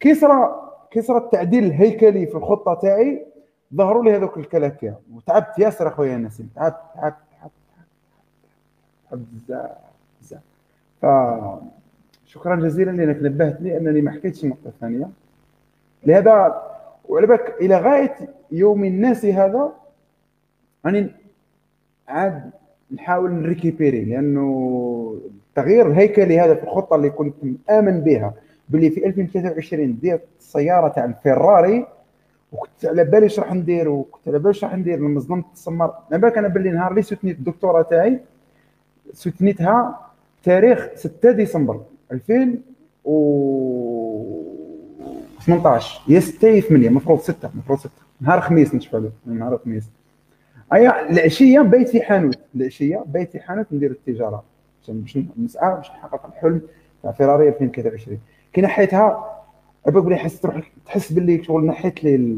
كي صرا كي صرا التعديل الهيكلي في الخطة تاعي ظهروا لي هذوك الكلاكيع وتعبت ياسر أخويا نسيم. تعبت تعبت تعبت تعبت بزاف بزاف شكرا جزيلا لأنك نبهتني انني ما حكيتش النقطه الثانية لهذا وعلى بالك إلى غاية يوم الناس هذا يعني عاد نحاول ن récupérer لأنه التغيير الهيكلي هذا في الخطة اللي كنت مآمن بها باللي في 2023 دير السيارة تاع الفيراري وكنت على بالي اش راح ندير وكنت على بالي اش راح ندير لما ظلمت السمار. على بالك أنا باللي نهار اللي سوتنيت الدكتوراه تاعي سوتنيتها تاريخ 6 ديسمبر. 2018 يا 6 يا 8 المفروض 6 المفروض 6 نهار خميس نشفى له نهار خميس. أيا العشية بيت في حانوت. العشية بيت في حانوت ندير التجارة. باش نسعى باش نحقق الحلم تاع فيراري 2023 كي نحيتها عباك بلي حس تروح تحس باللي شغل نحيت لي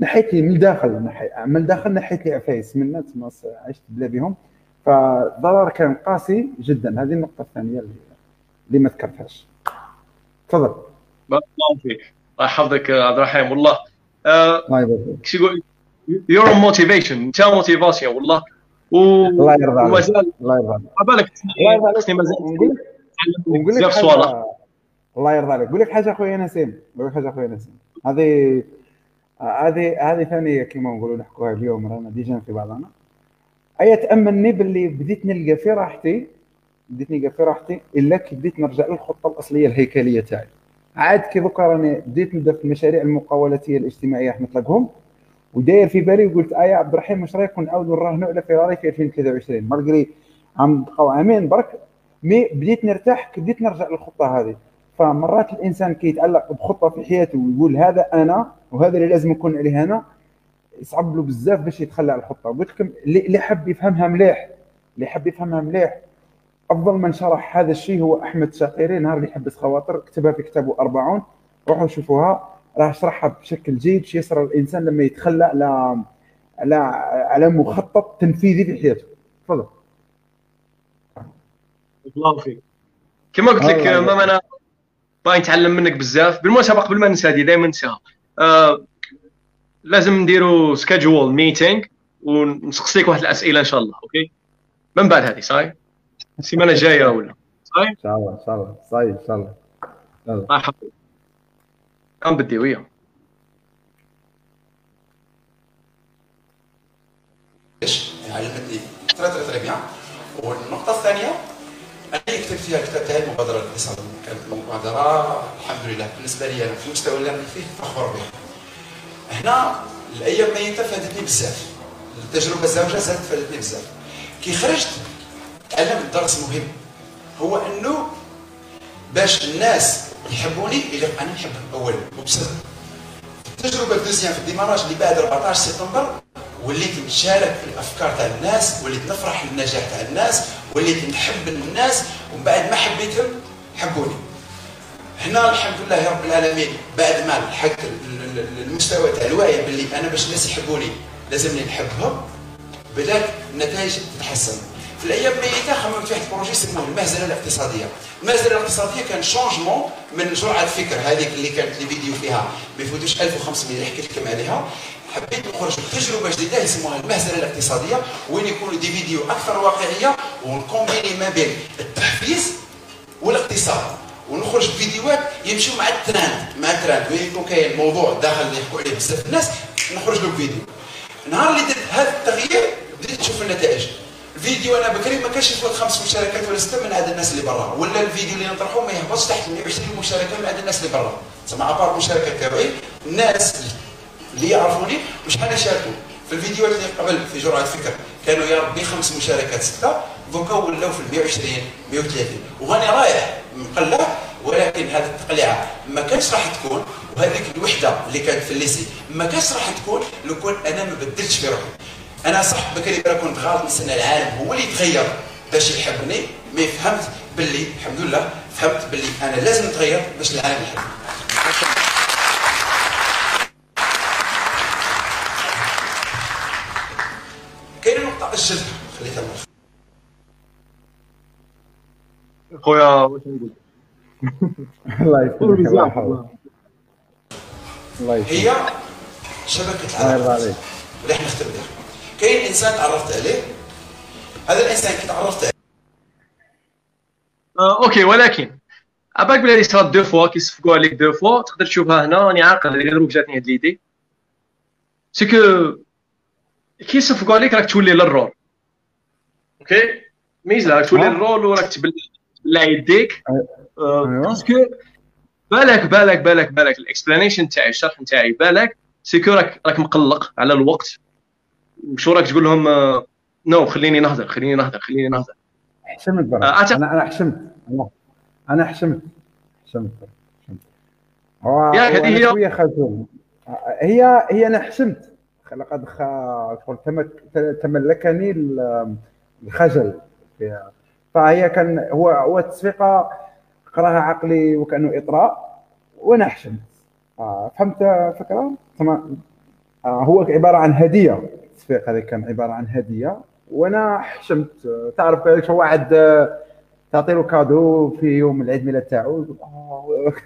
نحيت لي من الداخل من الداخل نحيت لي عفايس. من الناس عشت بلا بهم فالضرر كان قاسي جدا. هذه النقطة الثانية اللي اللي ما ذكرتهاش. تفضل. بارك الله فيك الله يحفظك عبد الرحيم والله. الله يبارك فيك. يقول؟ your motivation انت motivation والله. الله يرضى عليك. الله يرضى عليك. بالك الله يرضى عليك. مازال نقول لك الله يرضى عليك. نقول لك حاجة اخويا نسيم نقول لك حاجة اخويا نسيم هذه هذه هذه ثانية كما نقولوا نحكوها اليوم رانا déjà في بعضنا. اي تامني باللي بديت نلقى في راحتي بديت نلقى في راحتي إلا كي بديت نرجع للخطة الأصلية الهيكلية تاعي. عاد كي دوكا راني بديت نبدأ في المشاريع المقاولاتية الاجتماعية راح نطلقهم وداير في بالي وقلت آه يا عبد الرحيم واش رايك نعاودوا نراهنوا على فيراري في 2023 malgré عم بقاو عامين برك. mais بديت نرتاح كي بديت نرجع للخطة هذه. فمرات الإنسان كي بخطة في حياته ويقول هذا أنا وهذا اللي لازم نكون عليه أنا يصعب له بزاف باش يتخلى على الخطة. قلت لكم اللي حب يفهمها مليح. اللي حب يفهمها مليح أفضل من شرح هذا الشيء هو أحمد شاقيري نهار اللي يحبس خواطر كتبها في كتابه 40 روحوا شوفوها. راح أشرحها بشكل جيد باش يصير الإنسان لما يتخلى على على على مخطط تنفيذي في حياته. تفضل. الله فيك. كما قلت لك ماما أنا باغي نتعلم منك بزاف. بالمناسبه قبل ما ننسى هذه دائما ننساها آه لازم نديروا schedule meeting ونسقسيك واحد الأسئلة إن شاء الله okay؟ من بعد هذه صاي السيمانة الجاية ولا صاي إن شاء الله إن شاء الله. صاي إن شاء الله. الله يحفظك كم بدي وياه؟ علمتني ترى ترى ترى بيان والنقطة الثانية أنا كتبت فيها الكتاب تاعي الاقتصاديه كانت مبادرة. الحمد لله بالنسبة لي أنا في المستوى اللي أنا فيه فخور بها. هنا الأيام ميته فادتني بزاف. التجربة الزوجة زادت فادتني بزاف. كي خرجت تعلمت درس مهم. هو أنه باش الناس يحبوني اللي أنا نحبهم اولا وبصدق التجربه الدوزيام في الديماراج اللي بعد 14 سبتمبر وليت نشارك في الأفكار تاع الناس وليت نفرح للنجاح تاع الناس وليت نحب الناس ومن بعد ما حبيتهم حبوني. هنا الحمد لله رب العالمين بعد ما لحقت المستوى تاع الوعي باللي أنا باش الناس يحبوني لازمني نحبهم بدات النتائج تتحسن. في الأيام الميته خممت في واحد البروجي اسمه المهزلة الاقتصادية. المهزلة الاقتصادية كان شونجمون من جرعة الفكر. هذيك اللي كانت الفيديو فيها ما يفوتوش 1500 اللي حكيت لكم عليها. حبيت نخرج بتجربة جديدة يسموها المهزلة الاقتصادية. وين يكونوا دي فيديو أكثر واقعية ونكومبيني ما بين التحفيز والاقتصاد. ونخرج بفيديوهات يمشوا مع الترند. مع الترند. وين يكون كاين موضوع داخل اللي يحكوا عليه بزاف الناس نخرج له بفيديو. نهار اللي درت هذا التغيير بديت نشوف النتائج. الفيديو أنا بكري ما كانش يفوت خمس مشاركات ولا ستة من عدد الناس اللي برا. ولا الفيديو اللي نطرحه ما يهبطش تحت 120 مشاركة من عدد الناس اللي برا. تسمى ابار مشاركة تاعي الناس اللي يعرفوني مش حنشاركوا في الفيديوهات اللي قبل في جرعة فكر كانوا يا ربي خمس مشاركات ستة دوكا ولاو في 120 130 وهاني رايح مقلع ولكن هذه التقليعة ما كانش راح تكون وهذيك الوحدة اللي كانت في الليسي ما كانش راح تكون لو كنت أنا ما بدلتش في روحي. أنا صح بكري كنت غلط نستنى العالم هو اللي يتغير. باش يحبني مي فهمت باللي الحمد لله فهمت باللي أنا لازم نتغير باش العالم يحبني. كاين نقطة الجذب خليتها مرة. خويا واش نقول؟ الله يسلمك الله يحفظك الله يسلمك هي شبكة الله يرضى العلاقات عليك. اللي إحنا اختبرناها كاين إنسان تعرفت عليه؟ هذا الإنسان كي تعرفت عليه. آه، okay ولكن عباك بلي هادي صرات des fois كيصفقوا عليك des fois تقدر تشوفها هنا راني عاقل غير دروك جاتني هاد l'idée. سي كو كي يصفقوا عليك راك تولي للرول. أوكي؟ ميزه راك تولي آه. للرول وراك تبلع تبلع يديك. آه، أيوة. باسكو بالك بالك بالك بالك الاكسبلانيشن تاعي الشرح نتاعي بالك سيكو راك راك مقلق على الوقت. شو راك تقول لهم آه، نو خليني نهضر خليني نهضر خليني نهضر. حشمت برا. آه، أنا أنا حشمت أنا حشمت حشمت هو ياك، هذه هي- هي هي أنا حشمت لقد خ... تملكني ال- الخجل. فيها. فهي كان هو هو التصفيقه قراها عقلي وكأنه إطراء وأنا حشمت آه، فهمت الفكرة؟ تمام. آه، هو عبارة عن هدية. التصفيق هذا كان عبارة عن هدية وأنا حشمت. تعرف واحد تعطي له cadeau في يوم العيد ميلاد تاعو يقول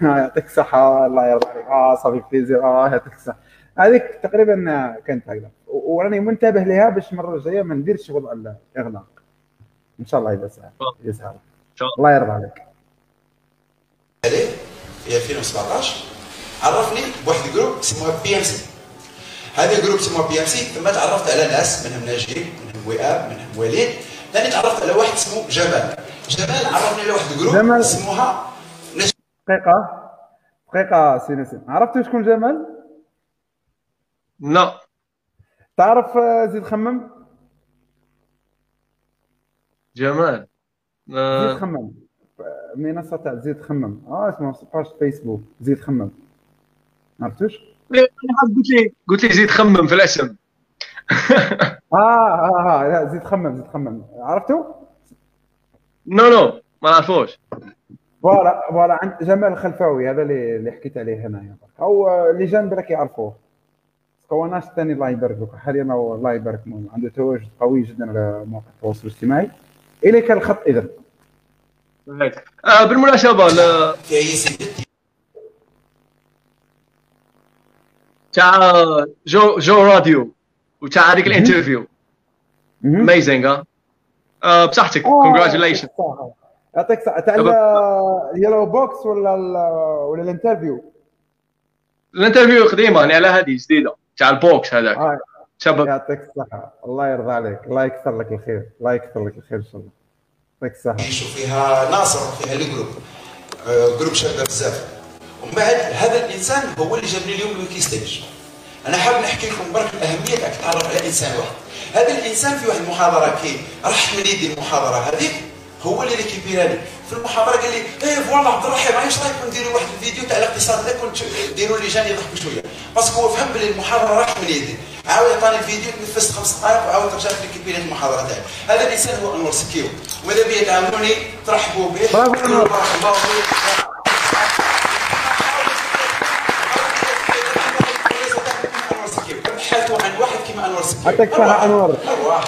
آه يعطيك الصحة الله يرضى عليك. آه ça fait plaisir. آه يعطيك الصحة. هذيك تقريبا كانت هكذا. وراني منتبه لها باش المرة الجاية ما نديرش وضع الاغلاق إن شاء الله إذا سهل يسهل شاء الله. الله يرضى عليك. في 2017 عرفني بواحد ال groupe اسمه بي إم سي. هذا ال groupe اسمه بي ام سي ثم تعرفت على ناس منهم ناجين منهم وئام منهم وليد ثاني تعرفت على واحد اسمه جمال. جمال عرفني على واحد ال groupe جمال. اسمها نج... دقيقة. دقيقة سي نسيم عرفتوا شكون جمال؟ لا. تعرف زيد خمم؟ جمال. زيد آه، خمم. آه، منصة تاع زيد خمم. آه اسمها page فيسبوك زيد خمم. عرفتوش؟ قلت لي قلت لي زيد خمم في الأسم. آه آه آه لا زيد خمم زيد خمم. عرفتوا؟ non non ما نعرفوش. voilà voilà عند جمال الخلفاوي هذا اللي اللي حكيت عليه هنايا هو اللي جنب راك يعرفوه. هو ناس ثاني الله يبارك حاليا هو الله يبارك عنده تواجد قوي جدا على مواقع التواصل الاجتماعي. إليك الخط اذا آه بالمناسبة ل- تاع جو جو راديو وتاع هذيك ال interview amazing ها بصحتك congratulation يعطيك الصحة تاع ال yellow box ولا ال- ولا الانترفيو الانترفيو قديمه يعني على هذه جديده تاع ال box هذاك. شباب يعطيك الصحة الله يرضى عليك الله يكثر لك الخير الله يكثر لك الخير ان شاء الله يعطيك الصحه فيها ناصر فيها les groupes groupe شباب بزاف ومن بعد هذا الإنسان هو اللي جابني اليوم ل WikiStage أنا حاب نحكي لكم برك الأهمية تاع تعرف على إنسان واحد. هذا الإنسان في واحد المحاضرة كي راح من يدي المحاضرة هذيك هو اللي ريكيبيراني في المحاضرة قال لي إيه voilà عبد الرحيم عايش رايك نديروا واحد الفيديو تاع الاقتصاد؟ هذاك نديروا les gens يضحكوا شوية parce que هو فهم بلي المحاضرة راحت من يدي. عاود عطاني الفيديو تنفست خمس دقائق وعاود رجعت récupérer المحاضرة تاعي. هذا الإنسان هو أنور سكيو. وماذا بيا تعاونوني ترحبوا به برافو أنور. بارك الله فيك. أنور. أنور.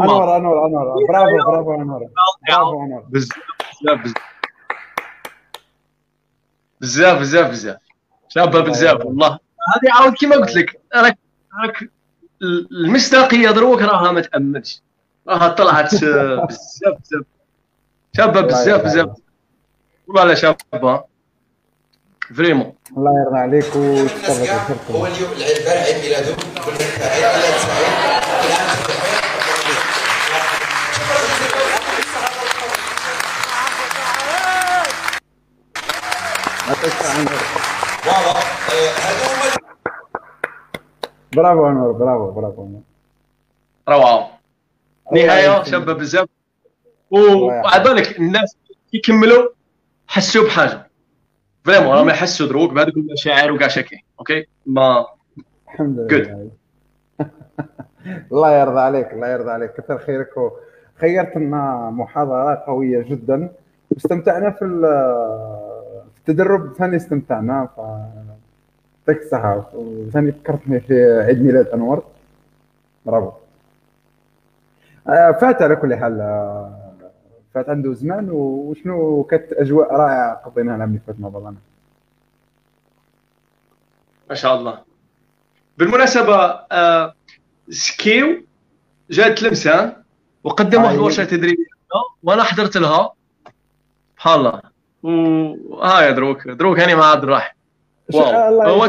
أنور أنور أنور. برافو برافو أنور. برافو أنور. بزاف بزاف. بزاف بزاف شابه بزاف والله. هذه عاود كيما قلت لك راك راك المصداقية دروك راها ما تامنش راها طلعت آه، بزاف بزاف. شابه بزاف بزاف. والله لا شابه فريمون الله يرضى عليك خيركم هو اليوم البارح عيد ميلاده نقول لك عيد ميلاد سعيد برافو أنور برافو برافو أنور. روعة. نهاية. شابه بزاف الله وعلى بالك الناس يكملوا. حسوا بحاجة. vraiment راهم يحسوا دروك بهذوك المشاعر وكاع شاكين okay؟ ما الحمد. لله. الله يرضى عليك الله يرضى عليك. كثر خيرك خيرت لنا محاضرة قوية جدا. واستمتعنا في ال- في التدرب. ثاني استمتعنا ف يعطيك الصحة. وثاني فكرتني في عيد ميلاد أنور. برافو. آه، فات على كل حال آه، فات عنده زمان وشنو كانت أجواء رائعة قضيناها العام اللي فات مع بعضنا. ما شاء الله. بالمناسبة آه سكيو جات لمسان وقدم واحد. الورشه تدريبية. وأنا حضرت لها. سبحان الله. وهاي دروك. دروك هاني مع عبد الرحيم wow. هو.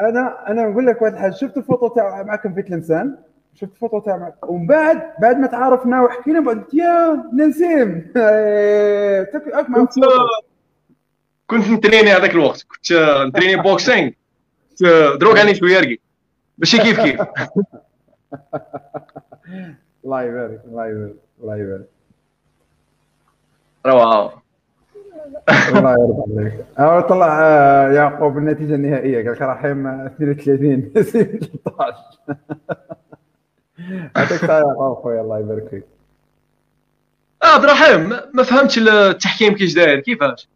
أنا أنا نقول لك واحد الحاجة شفت الفوتو تاع معكم في تلمسان شفت الفوتو تاع ومن بعد بعد ما تعارفنا وحكينا بعد يا نسيم تبي أك معك كنت كنت نتريني هذاك الوقت. كنت نتريني boxing. دروك هاني شوية رقي ماشي كيف كيف. الله يبارك الله يبارك الله يبارك. روعة. الله يرضى عليك. طلع آه، يعقوب النتيجة النهائية. قال لك رحيم آه، 32 نسيم 13 يعطيك الصحه يا عقوب خويا الله يبارك فيك. آه، عبد الرحيم ما- فهمتش التحكيم كيش داير كيفاش؟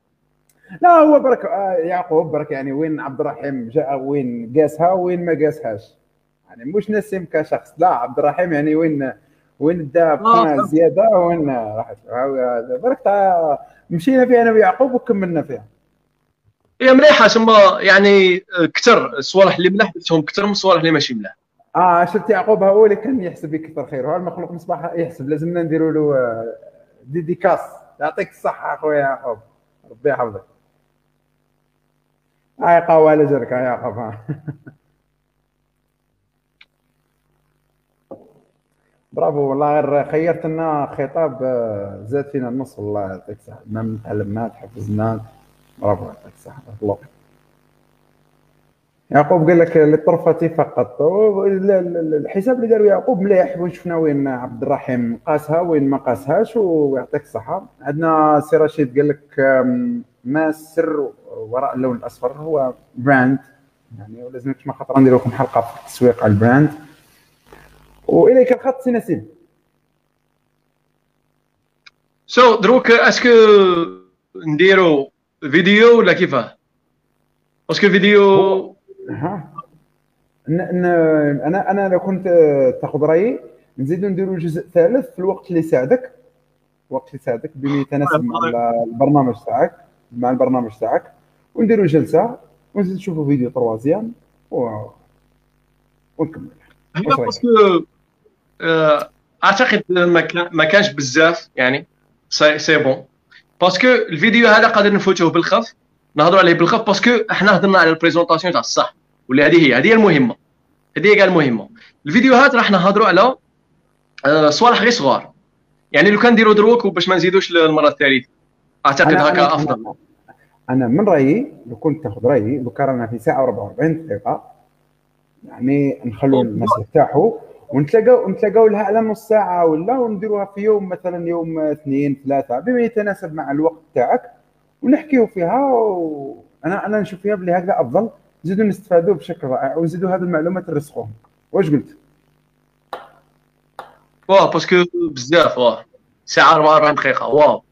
لا هو برك آه، يعقوب برك يعني وين عبد الرحيم جاء وين قاسها وين ما قاسهاش. يعني مش نسيم كشخص. لا عبد الرحيم يعني وين وين دا بوان فهمت. زيادة وين راحت برك مشينا فيها أنا ويعقوب وكملنا فيها. هي مليحة ثم يعني آه، كتر الصوالح اللي ملاح درتهم كتر من الصوالح اللي ماشي ملاح آه شفت يعقوب هو اللي كان يحسب يكثر خير. هو المخلوق مصباح يحسب لازمنا نديروا له آه، ديديكاس يعطيك الصحة أخويا يعقوب. ربي يحفظك. هاي قهوه على جرك. يا يعقوب. برافو والله غير خيرت لنا خطاب آه، زاد فينا النص. والله يعطيك الصحة. ما تعلمناه تحفظناه برافو يعطيك الصحة. الله. يعقوب قال لك للطرفة فقط. ال- ال- الحساب اللي داروا يعقوب مليح. وشفنا وين عبد الرحيم قاسها وين ما قاسهاش ويعطيك الصحة. عندنا سي رشيد قال لك ما السر وراء اللون الأصفر هو brand يعني ولازم ما خاطر ندير لكم حلقة في التسويق على ال brand وإليك الخط سي نسيم. so دروك est-ce que نديرو فيديو ولا كيفاه؟ parce que الفيديو ها؟ ن- ن- أنا أنا لو كنت آه، تاخذ رأيي نزيدوا نديروا جزء ثالث في الوقت اللي يساعدك الوقت اللي يساعدك بما يتناسب مع ال- البرنامج تاعك مع البرنامج تاعك ونديروا جلسة ونزيد نشوفوا فيديو troisième و... ونكمل. هي؟ باسكو آه، أعتقد ما كان- ما كانش بزاف يعني c'est bon. parce que الفيديو هذا قادر نفوتوه بالخف. نهضروا عليه بالخف parce que إحنا هضرنا على ال présentation تاع الصح ولا هذه هي هذه هي المهمة هذه هي كاع المهمه الفيديوهات راح نهضروا على آه، صوالح غير صغار. يعني لو كان نديروا دروك وباش ما نزيدوش المرة الثالثه أعتقد هكا أفضل. أنا من رأيي لو كنت تاخذ رأيي لو كان رانا في ساعة و44 دقيقة يعني نخلوا أوه. الناس يرتاحوا ونتلاقاو نتلاقاو لها على نص ساعة ولا ونديروها في يوم مثلا يوم اثنين ثلاثة بما يتناسب مع الوقت تاعك. ونحكيو فيها و... أنا نشوف فيها بلي هكذا أفضل. نزيدوا نستفادوا بشكل رائع ونزيدوا هذه المعلومات نرسخوهم. واش قلت؟ واه parce que بزاف واه. ساعة 44 دقيقة wow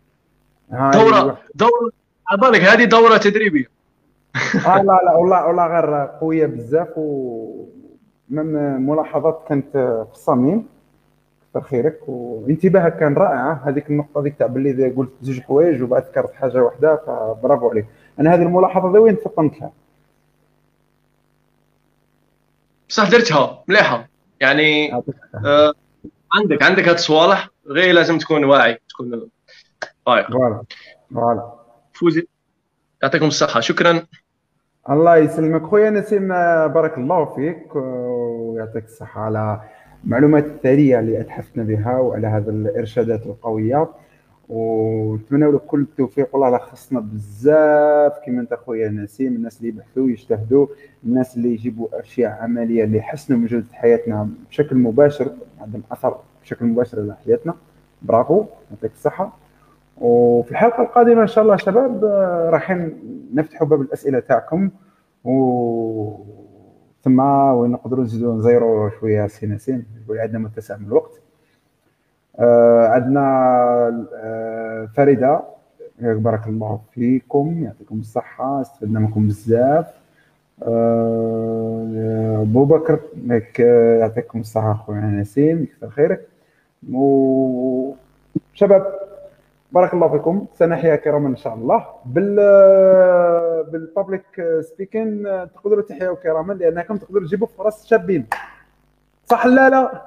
دوره دوره على بالك هذه دورة تدريبية. آه لا لا والله والله غير قوية بزاف و ملاحظات كانت في الصميم. كثر خيرك وانتباهك كان رائع. هذيك النقطة ديك تاع باللي قلت زوج حوايج وبعد ذكرت حاجة واحدة فبرافو عليك. أنا هذه الملاحظة ذي وين فطنت لها بصح درتها مليحة. يعني آه عندك عندك هاد الصوالح غير لازم تكون واعي تكون فايق voilà voilà. فوزي يعطيكم الصحة. شكرا. الله يسلمك خويا. نسيم بارك الله فيك ويعطيك الصحة على المعلومات الثرية اللي أتحفنا بها وعلى هذه الإرشادات القوية. ونتمنى لك كل التوفيق. والله لا خصنا بزاف كما أنت خويا نسيم الناس اللي يبحثوا يجتهدوا الناس اللي يجيبوا أشياء عملية اللي يحسنوا من جودة حياتنا بشكل مباشر عندهم أثر بشكل مباشر على حياتنا. برافو يعطيك الصحة. وفي الحلقة القادمة إن شاء الله شباب آه، راح نفتحوا باب الأسئلة تاعكم. و ثم وين نقدروا نزيدوا نزيروا شوية سي نسيم يقول عندنا متسع من الوقت. آه عندنا آه فريدة بارك الله فيكم يعطيكم الصحة استفدنا منكم بزاف. آه أبو بكر ياك- يعطيكم الصحة أخويا نسيم يكثر خيرك. وشباب بارك الله فيكم. سنحيا كراما إن شاء الله. بال بالبابليك سبيكين تقدروا تحيوا كراما لأنكم تقدروا تجيبوا فرص شابين. صح لا لا؟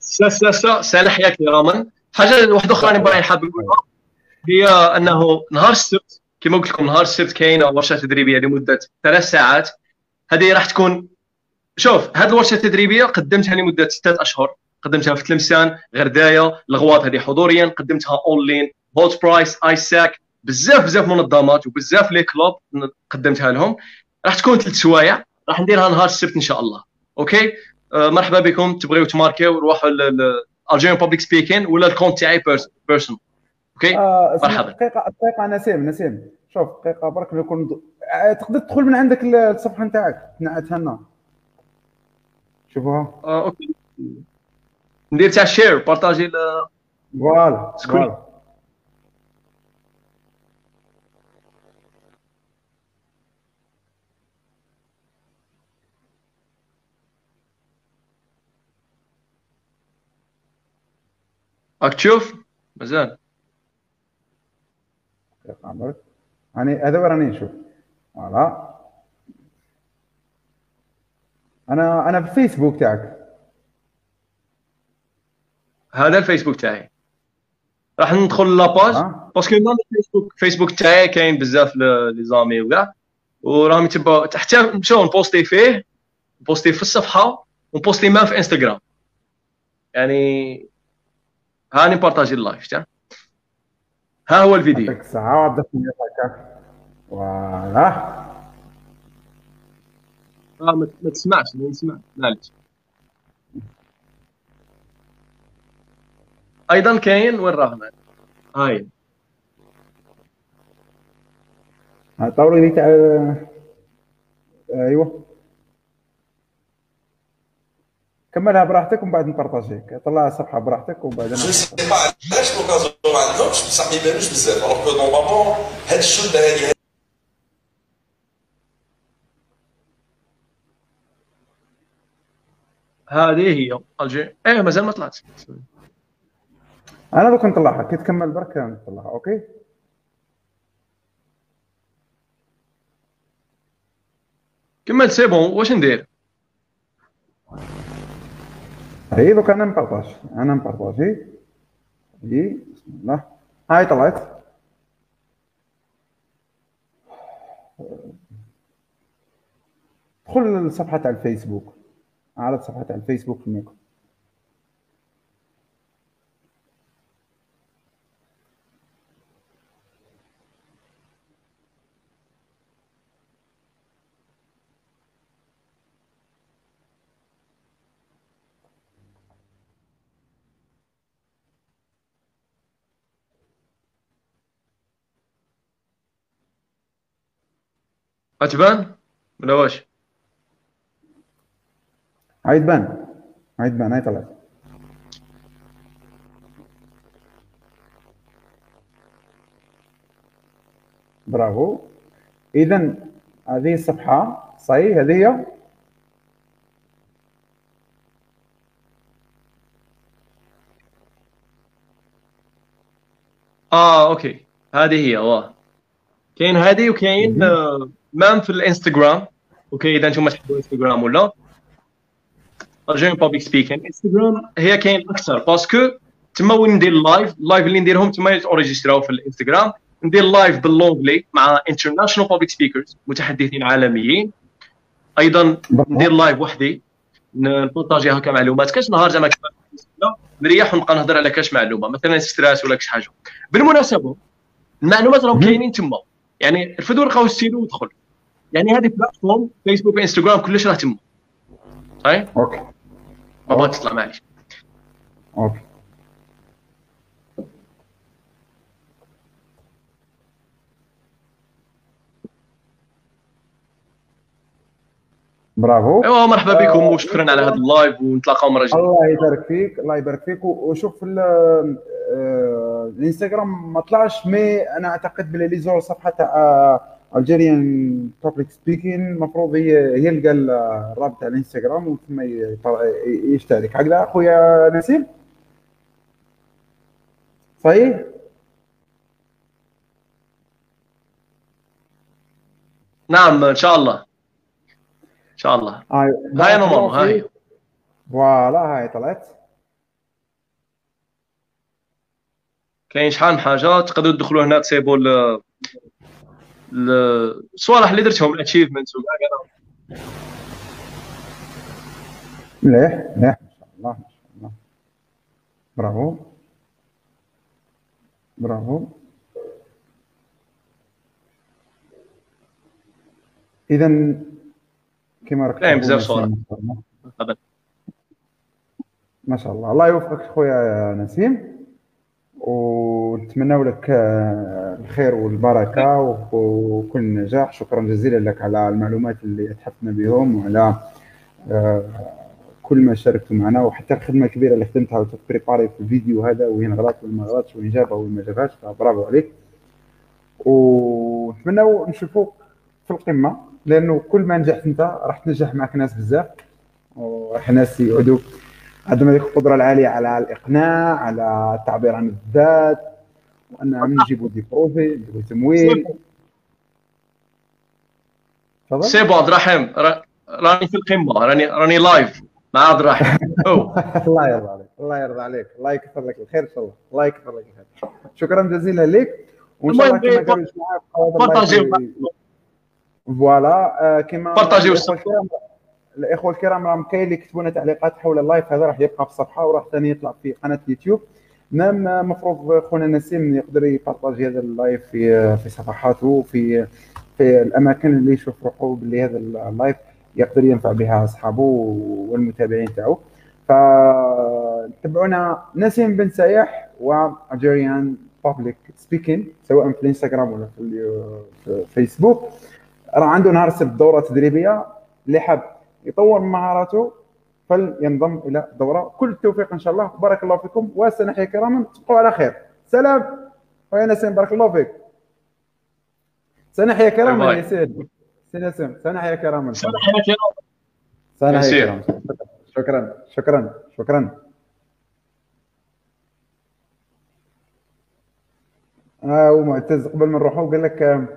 سنحيا كراما. حاجة واحدة أخرى أنا باغي حاب نقولها هي أنه نهار السبت كما قلت لكم نهار السبت كاينة ورشة تدريبية لمدة ثلاث ساعات. هذه راح تكون شوف هذه الورشة التدريبية قدمتها لمدة ستة أشهر. قدمتها في تلمسان غرداية الغواط هذه حضوريا قدمتها online Hult Prize AIESEC بزاف بزاف منظمات وبزاف les clubs قدمتها لهم. راح تكون ثلاث سوايع راح نديرها نهار السبت إن شاء الله. OK؟ آه مرحبا بكم تبغيو تماركيو روحوا Algerian Public Speaking ولا ال compte تاعي personnel OK؟ آه مرحبا. دقيقة دقيقة نسيم نسيم. شوف دقيقة برك نكون آه، تقدر تدخل من عندك الصفحة نتاعك نعتها لنا شوفوها. آه أوكي. ندير تاع share partager ل- voilà screen. راك تشوف مازال دقيقة برك يعني هذا راني نشوف voilà أنا أنا في الفيسبوك تاعك هذا الفيسبوك تاعي. راح ندخل la page parce que نظام الفيسبوك فيسبوك. تاعي كاين بزاف les amis وكاع. وراهم يتبعوا حتى نمشيو نبوستي فيه نبوستي في الصفحة ونبوستي مان في انستغرام يعني هاني بارطاجي اللايف شتا ها هو الفيديو. يعطيك الصحة وعبد هكاك فوالا ما ما تسمعش ما نسمع معليش. أيضا كاين وين راه معنا؟ هاي. طوري لي تاع أيوه. كملها براحتك ومن بعد نبارطاجيك. طلع الصفحه براحتك سي با علاش لوكازيون ما عندهمش بصح ما يبانوش بزاف الوغ كو نورمالمون هاد الشده هادي هذه هي. ألجي. إيه مازال ما طلعت أنا دوك نطلعها كي تكمل برك نطلعها أوكي؟ كمل c'est bon واش ندير؟ هي دوك أنا نبارطاج أنا نبارطاجي هي؟ بسم الله. هاي طلعت. دخل لصفحة تاع الفيسبوك. على صفحة تاع الفيسبوك في الميكرو غتبان ولا واش هاي تبان هاي تبان هاي طلعت. برافو. اذا هذه الصفحة صحيح؟ هذه هي؟ آه OK. هذه هي واه كاين هذه وكاين آه، même في الانستغرام OK اذا أنتم تحبوا انستغرام Algerian Public Speaking انستغرام هي كاين أكثر parce que تما وين ندير ال live ال live اللي نديرهم تما يتوريجيستراو في الانستغرام ندير live ب l'anglais مع international public speakers متحدثين عالميين أيضا ندير live وحدي نبارطاجي هكا معلومات كاش نهار زعما نريح ونبقى نهضر على كاش معلومه مثلا stress ولا كاش حاجة بالمناسبه المعلومات راهم كاينين تما يعني رفدوا لقاو ستيلو ودخل يعني هذه plateforme فيسبوك وانستغرام كلش راه تما صحيح OK. ما بغيت تطلع معليش OK. برافو. ايوا مرحبا بكم وشكرا على هذا ال live ونتلاقاو مرة جديدة. الله يبارك فيك الله يبارك فيك. وشوف ال- آه، الإنستغرام ما طلعش mais أنا أعتقد بلي اللي يزور صفحة تاع Algerian Public Speaking المفروض هي هي اللي قال الرابط تاع الانستغرام وثم يشترك. هكذا أخويا نسيم؟ صحيح؟ نعم إن شاء الله. إن شاء الله. هاي هاي أنا ماما هاي. voilà هاي طلعت. كاين شحال من حاجة تقدروا تدخلوا هنا ال- الصوالح اللي درتهم ال achievements وكاع كاع. مليح مليح ما شاء الله ما شاء الله. برافو. برافو. اذا كما راك كاين بزاف صوالح. ما شاء الله. الله يوفقك خويا نسيم. ونتمنى لك آه، الخير والبركة وكل النجاح شكرا جزيلا لك على المعلومات اللي أتحفنا بهم وعلى آه، كل ما شاركتوا معنا وحتى الخدمة الكبيرة اللي خدمتها وتبريباري في الفيديو هذا وين غلط وين ما غلطش وين جابها وين ما جابهاش. فبرافو عليك. ونتمنى نشوفوك في القمة لأنه كل ما نجحت أنت راح تنجح معك ناس بزاف. وراح ناس يعودوا عندهم هذيك القدرة العالية على الإقناع على التعبير عن الذات وانهم يجيبوا des projets يجيبوا تمويل. c'est bon عبد الرحيم را- راني في القمة راني راني live مع عبد الرحيم. الله يرضى عليك الله يرضى عليك. الله يكثر لك الخير إن شاء الله. الله يكثر لك الخير. شكرا جزيلا لك. وإن شاء الله كما قالوا voilà آه، كما partageю. الإخوة الكرام راهم كاين اللي يكتبوا لنا تعليقات حول ال live هذا راح يبقى في الصفحه وراح ثاني يطلع في قناة اليوتيوب نعم المفروض خونا نسيم يقدر يبارطاجي هذا ال live في في صفحاته في في الأماكن اللي يشوف روحه باللي هذا ال live يقدر ينفع بها أصحابه والمتابعين تاعو. فتابعونا نسيم بن سايح والجيريان public speaking سواء في الإنستغرام ولا في ال- في فيسبوك راه عنده نهار السبت دورة تدريبية. اللي حاب يطور من مهاراته فلينضم إلى الدوره كل التوفيق إن شاء الله. بارك الله فيكم. وسنحيا كراما. تبقوا على خير. سلام. ويا نسيم بارك الله فيك. سنحيا كراما. يا سيد. سي نسيم سنحيا كراما. سلام عليكم. سنحيا. كراما. شكرا. شكرا. شكرا. آه ومعتز. قبل ما نروحوا قال لك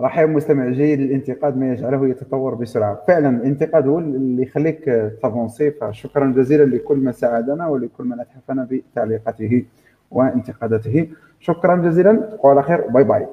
رحيم مستمع جيد للانتقاد ما يجعله يتطور بسرعة. فعلا الانتقاد هو اللي يخليك t'avancer فشكرا جزيلا لكل من ساعدنا ولكل من أتحفنا بتعليقاته وانتقاداته. شكرا جزيلا وعلى خير bye bye.